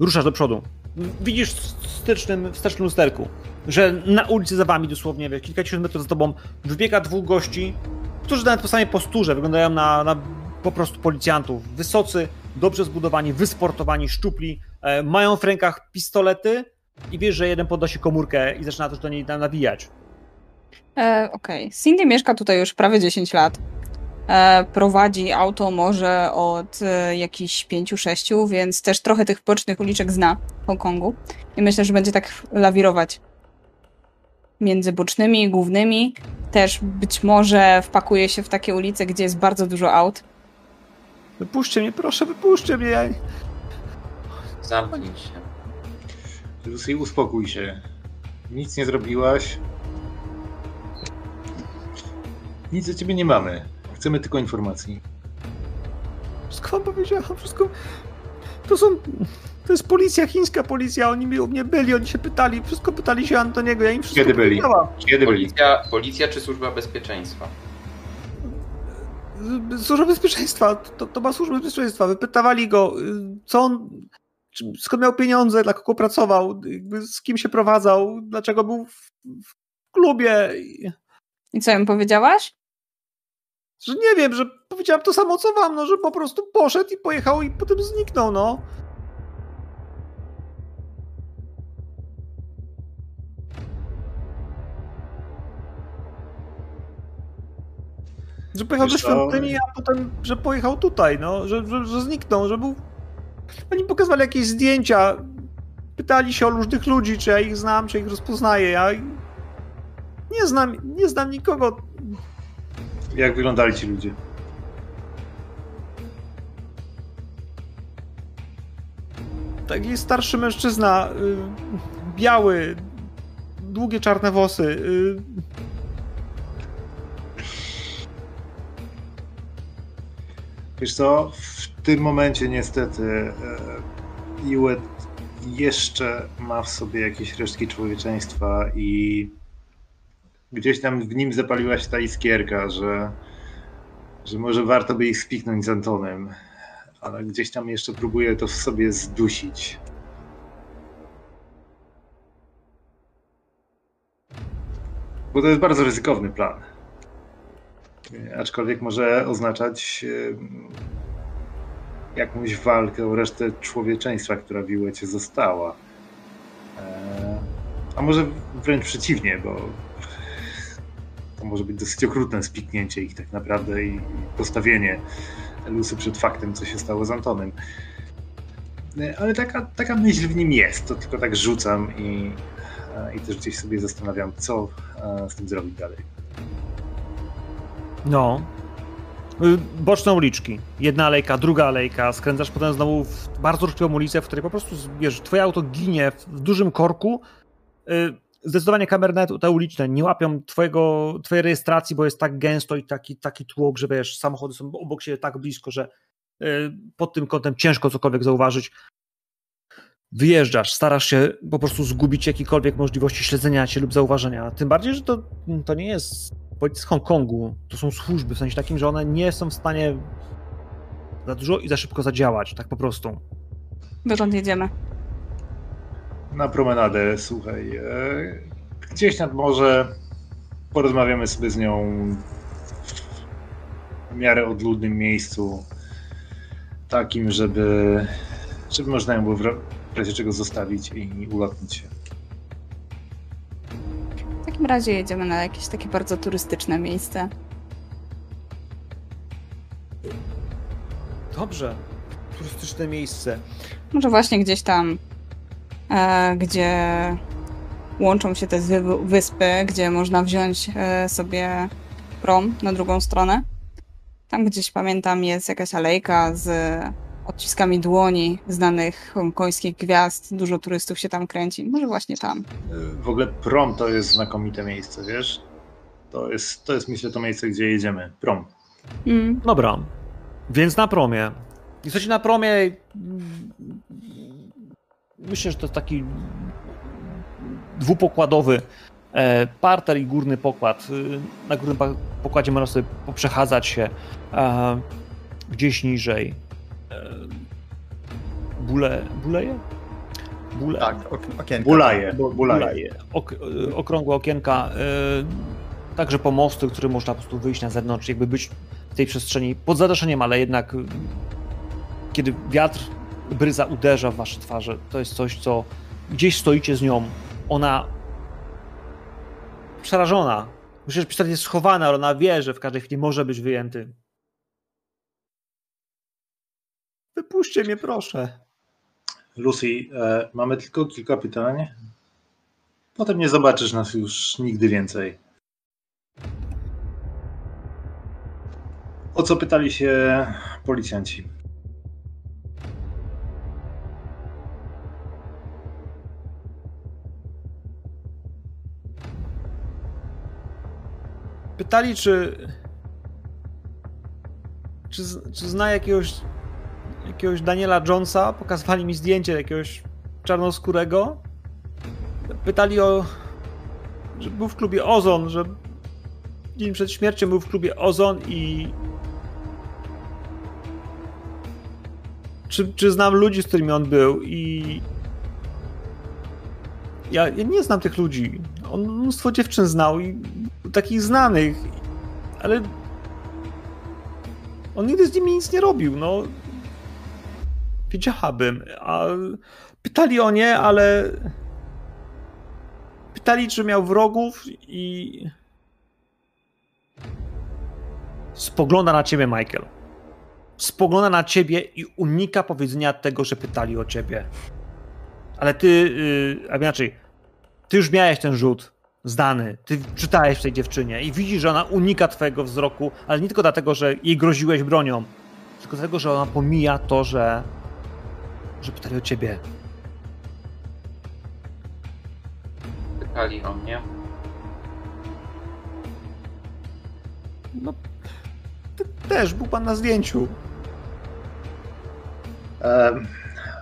[SPEAKER 1] Ruszasz do przodu. Widzisz w stycznym, wstecznym lusterku, że na ulicy za wami dosłownie, wiesz, kilkadziesiąt metrów za tobą wybiega dwóch gości, którzy nawet po samej posturze wyglądają na, na po prostu policjantów. Wysocy, dobrze zbudowani, wysportowani, szczupli, e, mają w rękach pistolety i wiesz, że jeden podnosi komórkę i zaczyna też do niej tam nawijać.
[SPEAKER 4] E, Okej. Cindy mieszka tutaj już prawie 10 lat. E, prowadzi auto może od e, jakichś 5-6, więc też trochę tych bocznych uliczek zna w Hongkongu. I myślę, że będzie tak lawirować między bocznymi i głównymi. Też być może wpakuje się w takie ulice, gdzie jest bardzo dużo aut.
[SPEAKER 1] Wypuśćcie mnie, proszę, wypuśćcie mnie. Ja...
[SPEAKER 3] Zamknij się.
[SPEAKER 2] Lucy, uspokój się. Nic nie zrobiłaś. Nic za ciebie nie mamy. Chcemy tylko informacji.
[SPEAKER 1] Wszystko wam powiedziałam, wszystko... To są... To jest policja, chińska policja, oni mi u mnie byli, oni się pytali, wszystko pytali się Antoniego, ja im wszystko
[SPEAKER 2] Kiedy byli?
[SPEAKER 1] powiedziałam.
[SPEAKER 2] Kiedy byli?
[SPEAKER 3] Policja, policja czy służba bezpieczeństwa?
[SPEAKER 1] Z- Służba Bezpieczeństwa, to, to ma Służba Bezpieczeństwa, wypytawali go, y, co on, skąd miał pieniądze, dla kogo pracował, z kim się prowadzał, dlaczego był w, w klubie, i-
[SPEAKER 4] I co im powiedziałaś?
[SPEAKER 1] Że nie wiem, że powiedziałem to samo co wam, no, że po prostu poszedł i pojechał i potem zniknął, no. Że pojechał
[SPEAKER 2] Wiesz
[SPEAKER 1] do świątyni, a potem, że pojechał tutaj, no, że, że, że zniknął, że był... Oni pokazywali jakieś zdjęcia, pytali się o różnych ludzi, czy ja ich znam, czy ich rozpoznaję, ja nie znam, nie znam nikogo,
[SPEAKER 2] Jak wyglądali ci ludzie?
[SPEAKER 1] taki starszy mężczyzna, y, biały, długie czarne włosy. Y,
[SPEAKER 2] Wiesz co, w tym momencie niestety e, Iwet jeszcze ma w sobie jakieś resztki człowieczeństwa i gdzieś tam w nim zapaliła się ta iskierka, że, że może warto by ich spiknąć z Antonem, ale gdzieś tam jeszcze próbuję to w sobie zdusić. Bo to jest bardzo ryzykowny plan. Aczkolwiek może oznaczać jakąś walkę o resztę człowieczeństwa, która w Iłecie została. E, a może wręcz przeciwnie, bo to może być dosyć okrutne spiknięcie ich tak naprawdę i postawienie Lusy przed faktem, co się stało z Antonem. E, ale taka, taka myśl w nim jest, to tylko tak rzucam i, e, i też gdzieś sobie zastanawiam, co z tym zrobić dalej.
[SPEAKER 1] No, Y, boczne uliczki. Jedna alejka, druga alejka, skręcasz potem znowu w bardzo ruchliwą ulicę, w której po prostu, wiesz, twoje auto ginie w dużym korku. Y, zdecydowanie kamery te uliczne nie łapią twojego, twojej rejestracji, bo jest tak gęsto i taki, taki tłok, że wiesz, samochody są obok siebie tak blisko, że y, pod tym kątem ciężko cokolwiek zauważyć. Wyjeżdżasz, starasz się po prostu zgubić jakiekolwiek możliwości śledzenia cię lub zauważenia. Tym bardziej, że to, to nie jest policji z Hongkongu to są służby, w sensie takim, że one nie są w stanie za dużo i za szybko zadziałać, tak po prostu.
[SPEAKER 4] Dokąd jedziemy?
[SPEAKER 2] Na promenadę, słuchaj. E, gdzieś nad morze porozmawiamy sobie z nią w miarę odludnym miejscu, takim, żeby, żeby można ją było w razie czego zostawić i ulotnić się
[SPEAKER 4] takim razie jedziemy na jakieś takie bardzo turystyczne miejsce.
[SPEAKER 1] Dobrze. Turystyczne miejsce.
[SPEAKER 4] Może właśnie gdzieś tam, gdzie łączą się te wyspy, gdzie można wziąć e, sobie prom na drugą stronę. Tam gdzieś pamiętam jest jakaś alejka z odciskami dłoni znanych hongkońskich gwiazd. Dużo turystów się tam kręci. Może właśnie tam.
[SPEAKER 2] W ogóle prom to jest znakomite miejsce, wiesz? To jest, to jest myślę to miejsce, gdzie jedziemy. Prom.
[SPEAKER 1] Mm. Dobra. Więc na promie. Jesteście na promie. Myślę, że to jest taki dwupokładowy e, parter i górny pokład. Na górnym pokładzie można sobie poprzechadzać się e, gdzieś niżej bule, buleje?
[SPEAKER 5] Bule. Tak, okienka.
[SPEAKER 2] Bulaje.
[SPEAKER 1] Bulaje. Ok, okrągłe okienka, także pomosty, które można po prostu wyjść na zewnątrz, jakby być w tej przestrzeni pod zadaszeniem, ale jednak kiedy wiatr bryza uderza w wasze twarze, to jest coś, co gdzieś stoicie z nią, ona przerażona. Myślę, że pistolet jest schowany, ale ona wie, że w każdej chwili może być wyjęty. Wypuśćcie mnie, proszę.
[SPEAKER 2] Lucy, e, mamy tylko kilka pytań. Potem nie zobaczysz nas już nigdy więcej. O co pytali się policjanci?
[SPEAKER 1] Pytali, czy. Czy, czy zna jakiegoś jakiegoś Daniela Jonesa, pokazywali mi zdjęcie jakiegoś czarnoskórego. Pytali o. że był w klubie Ozon, że dzień przed śmiercią był w klubie Ozon i. Czy, czy znam ludzi, z którymi on był i. Ja, ja nie znam tych ludzi. On mnóstwo dziewczyn znał i takich znanych, ale on nigdy z nimi nic nie robił. No, Wiedziałabym. A pytali o nie, ale. Pytali, czy miał wrogów i. Spogląda na ciebie, Michael. Spogląda na ciebie i unika powiedzenia tego, że pytali o ciebie. Ale ty, yy, a inaczej, ty już miałeś ten rzut zdany. Ty czytałeś w tej dziewczynie i widzisz, że ona unika twojego wzroku, ale nie tylko dlatego, że jej groziłeś bronią, tylko dlatego, że ona pomija to, że że pytali o ciebie.
[SPEAKER 3] Pytali o mnie.
[SPEAKER 1] No, ty też, był pan na zdjęciu.
[SPEAKER 2] E,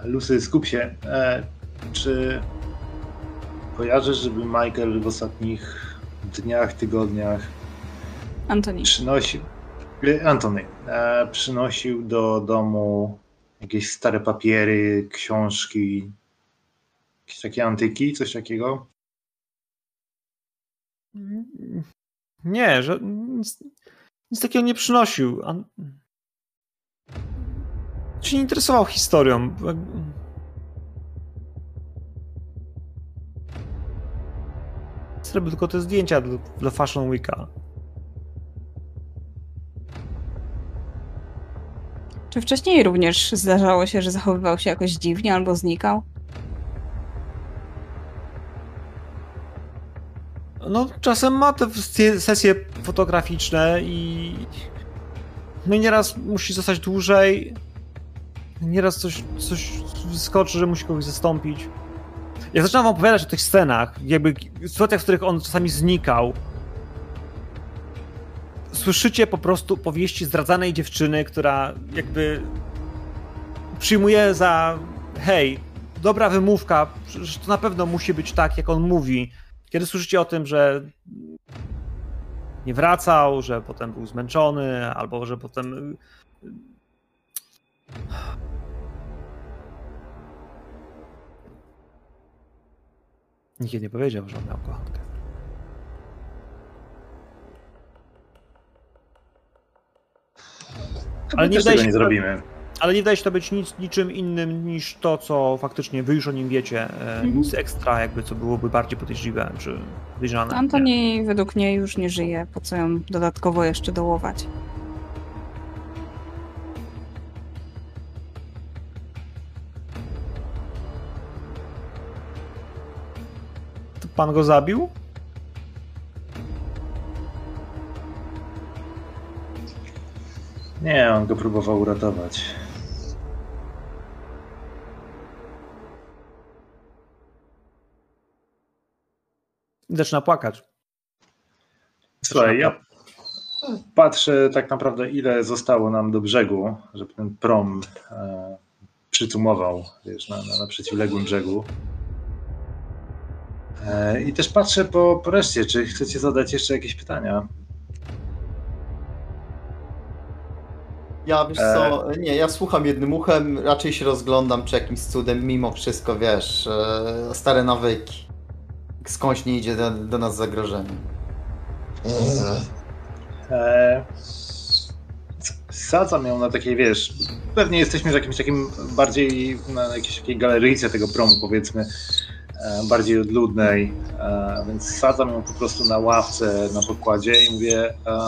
[SPEAKER 2] Lucy, skup się. E, czy kojarzysz, żeby Michael w ostatnich dniach, tygodniach
[SPEAKER 4] Antoni.
[SPEAKER 2] przynosił. e, Antony e, przynosił do domu jakieś stare papiery, książki, jakieś takie antyki, coś takiego.
[SPEAKER 1] Nie, że nic, nic takiego nie przynosił. Się nie interesował historią. Zrobił tylko te zdjęcia dla, dla Fashion Weeka.
[SPEAKER 4] Czy wcześniej również zdarzało się, że zachowywał się jakoś dziwnie albo znikał?
[SPEAKER 1] No, czasem ma te sesje fotograficzne i. No i nieraz musi zostać dłużej. Nieraz coś, coś wyskoczy, że musi kogoś zastąpić. Jak zaczynam wam opowiadać o tych scenach, jakby sytuacjach, w których on czasami znikał, słyszycie po prostu powieści zdradzanej dziewczyny, która jakby przyjmuje za hej, dobra wymówka, że to na pewno musi być tak, jak on mówi. Kiedy słyszycie o tym, że nie wracał, że potem był zmęczony, albo że potem. Nikt nie powiedział, że on miał kochankę.
[SPEAKER 2] Ale nie, tego nie zrobimy.
[SPEAKER 1] Ale nie wydaje się to być nic, niczym innym niż to, co faktycznie wy już o nim wiecie. Mhm. Nic ekstra, jakby co byłoby bardziej podejrzliwe czy podejrzane.
[SPEAKER 4] Antoni według mnie już nie żyje. Po co ją dodatkowo jeszcze dołować?
[SPEAKER 1] Pan go zabił?
[SPEAKER 2] Nie, on go próbował uratować.
[SPEAKER 1] Zaczyna płakać.
[SPEAKER 2] Słuchaj, ja patrzę tak naprawdę, ile zostało nam do brzegu, żeby ten prom e, przycumował wiesz, na, na, na przeciwległym brzegu. E, I też patrzę po, po reszcie, czy chcecie zadać jeszcze jakieś pytania.
[SPEAKER 5] Ja wiesz co, nie, ja słucham jednym uchem, raczej się rozglądam, czy jakimś cudem mimo wszystko, wiesz, e, stare nawyki. Skądś nie idzie do, do nas zagrożenie.
[SPEAKER 2] E, sadzam ją na takiej, wiesz, pewnie jesteśmy w jakimś takim bardziej, na jakiejś takiej galeryjce tego promu, powiedzmy, e, bardziej odludnej, e, więc sadzam ją po prostu na ławce na pokładzie i mówię, e,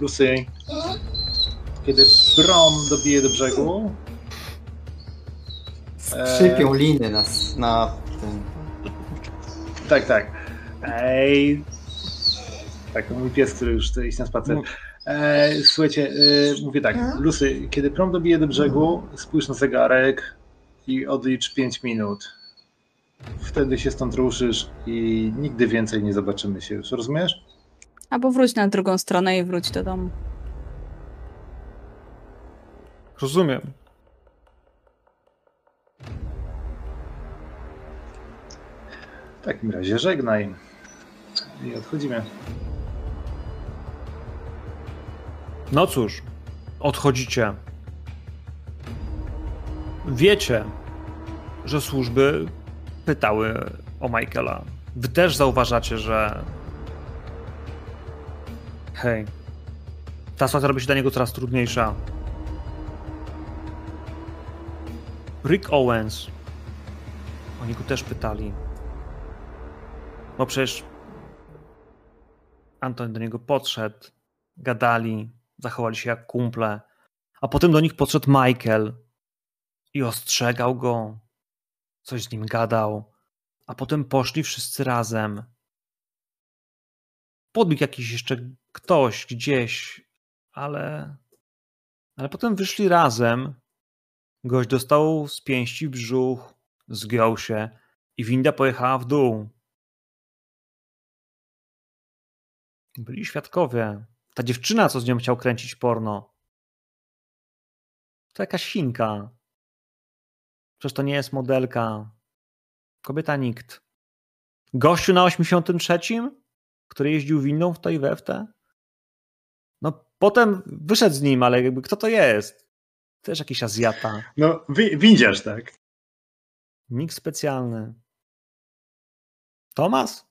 [SPEAKER 2] Lucy, kiedy prom dobije do brzegu.
[SPEAKER 5] Skrzypią e... liny na, na tym.
[SPEAKER 2] Tak, tak. Ej. Tak, to mój pies, który już chce iść na spacer. E, słuchajcie, e, mówię tak, Lucy, kiedy prom dobije do brzegu, spójrz na zegarek i odlicz 5 minut. Wtedy się stąd ruszysz i nigdy więcej nie zobaczymy się już, rozumiesz?
[SPEAKER 4] Albo wróć na drugą stronę i wróć do domu.
[SPEAKER 1] Rozumiem.
[SPEAKER 2] W takim razie żegnaj. I odchodzimy.
[SPEAKER 1] No cóż, odchodzicie. Wiecie, że służby pytały o Michaela. Wy też zauważacie, że. Hej. Ta sytuacja robi się dla niego coraz trudniejsza. Rick Owens. Oni go też pytali. Bo przecież Anton do niego podszedł, gadali, zachowali się jak kumple, a potem do nich podszedł Michael i ostrzegał go, coś z nim gadał, a potem poszli wszyscy razem. Podbiegł jakiś jeszcze ktoś gdzieś, ale ale potem wyszli razem Gość dostał z pięści brzuch, zgiął się i winda pojechała w dół. Byli świadkowie. Ta dziewczyna, co z nią chciał kręcić porno. To jakaś Chinka. Przecież to nie jest modelka. Kobieta nikt. Gościu na 83? który jeździł windą w to i we w te? No potem wyszedł z nim, ale jakby kto to jest? Też jakiś Azjata.
[SPEAKER 2] No, wi- windziarz, tak.
[SPEAKER 1] Nikt specjalny. Tomas?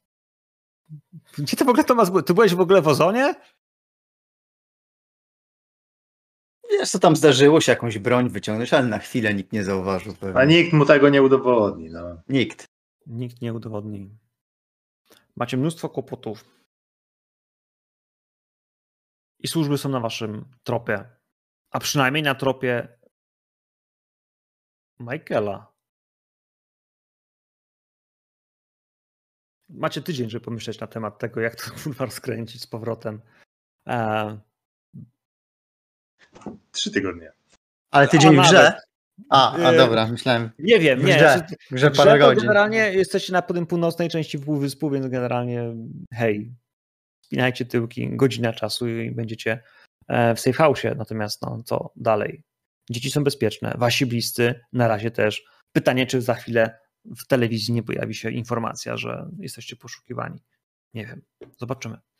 [SPEAKER 1] Gdzie ty w ogóle Tomas był? Ty byłeś w ogóle w Ozonie?
[SPEAKER 5] Wiesz, co tam zdarzyło się jakąś broń wyciągnąć, ale na chwilę nikt nie zauważył. pewnie.
[SPEAKER 2] A nikt mu tego nie udowodni. No.
[SPEAKER 5] Nikt.
[SPEAKER 1] Nikt nie udowodni. Macie mnóstwo kłopotów. I służby są na waszym tropie. A przynajmniej na tropie Michaela. Macie tydzień, żeby pomyśleć na temat tego, jak to kurwa rozkręcić z powrotem. E,
[SPEAKER 2] Trzy tygodnie.
[SPEAKER 5] Ale tydzień
[SPEAKER 1] A,
[SPEAKER 5] w grze?
[SPEAKER 1] nawet.
[SPEAKER 5] A, a
[SPEAKER 1] E,
[SPEAKER 5] dobra, myślałem.
[SPEAKER 1] nie wiem, nie.
[SPEAKER 5] grze.
[SPEAKER 1] znaczy,
[SPEAKER 5] grze
[SPEAKER 1] Grze
[SPEAKER 5] parę
[SPEAKER 1] to
[SPEAKER 5] godzin.
[SPEAKER 1] generalnie jesteście na tym północnej części półwyspu, więc generalnie hej, spinajcie tyłki, godzina czasu i będziecie e, w safe house'ie. Natomiast no, co dalej? Dzieci są bezpieczne, wasi bliscy na razie też. Pytanie, czy za chwilę w telewizji nie pojawi się informacja, że jesteście poszukiwani. Nie wiem, zobaczymy.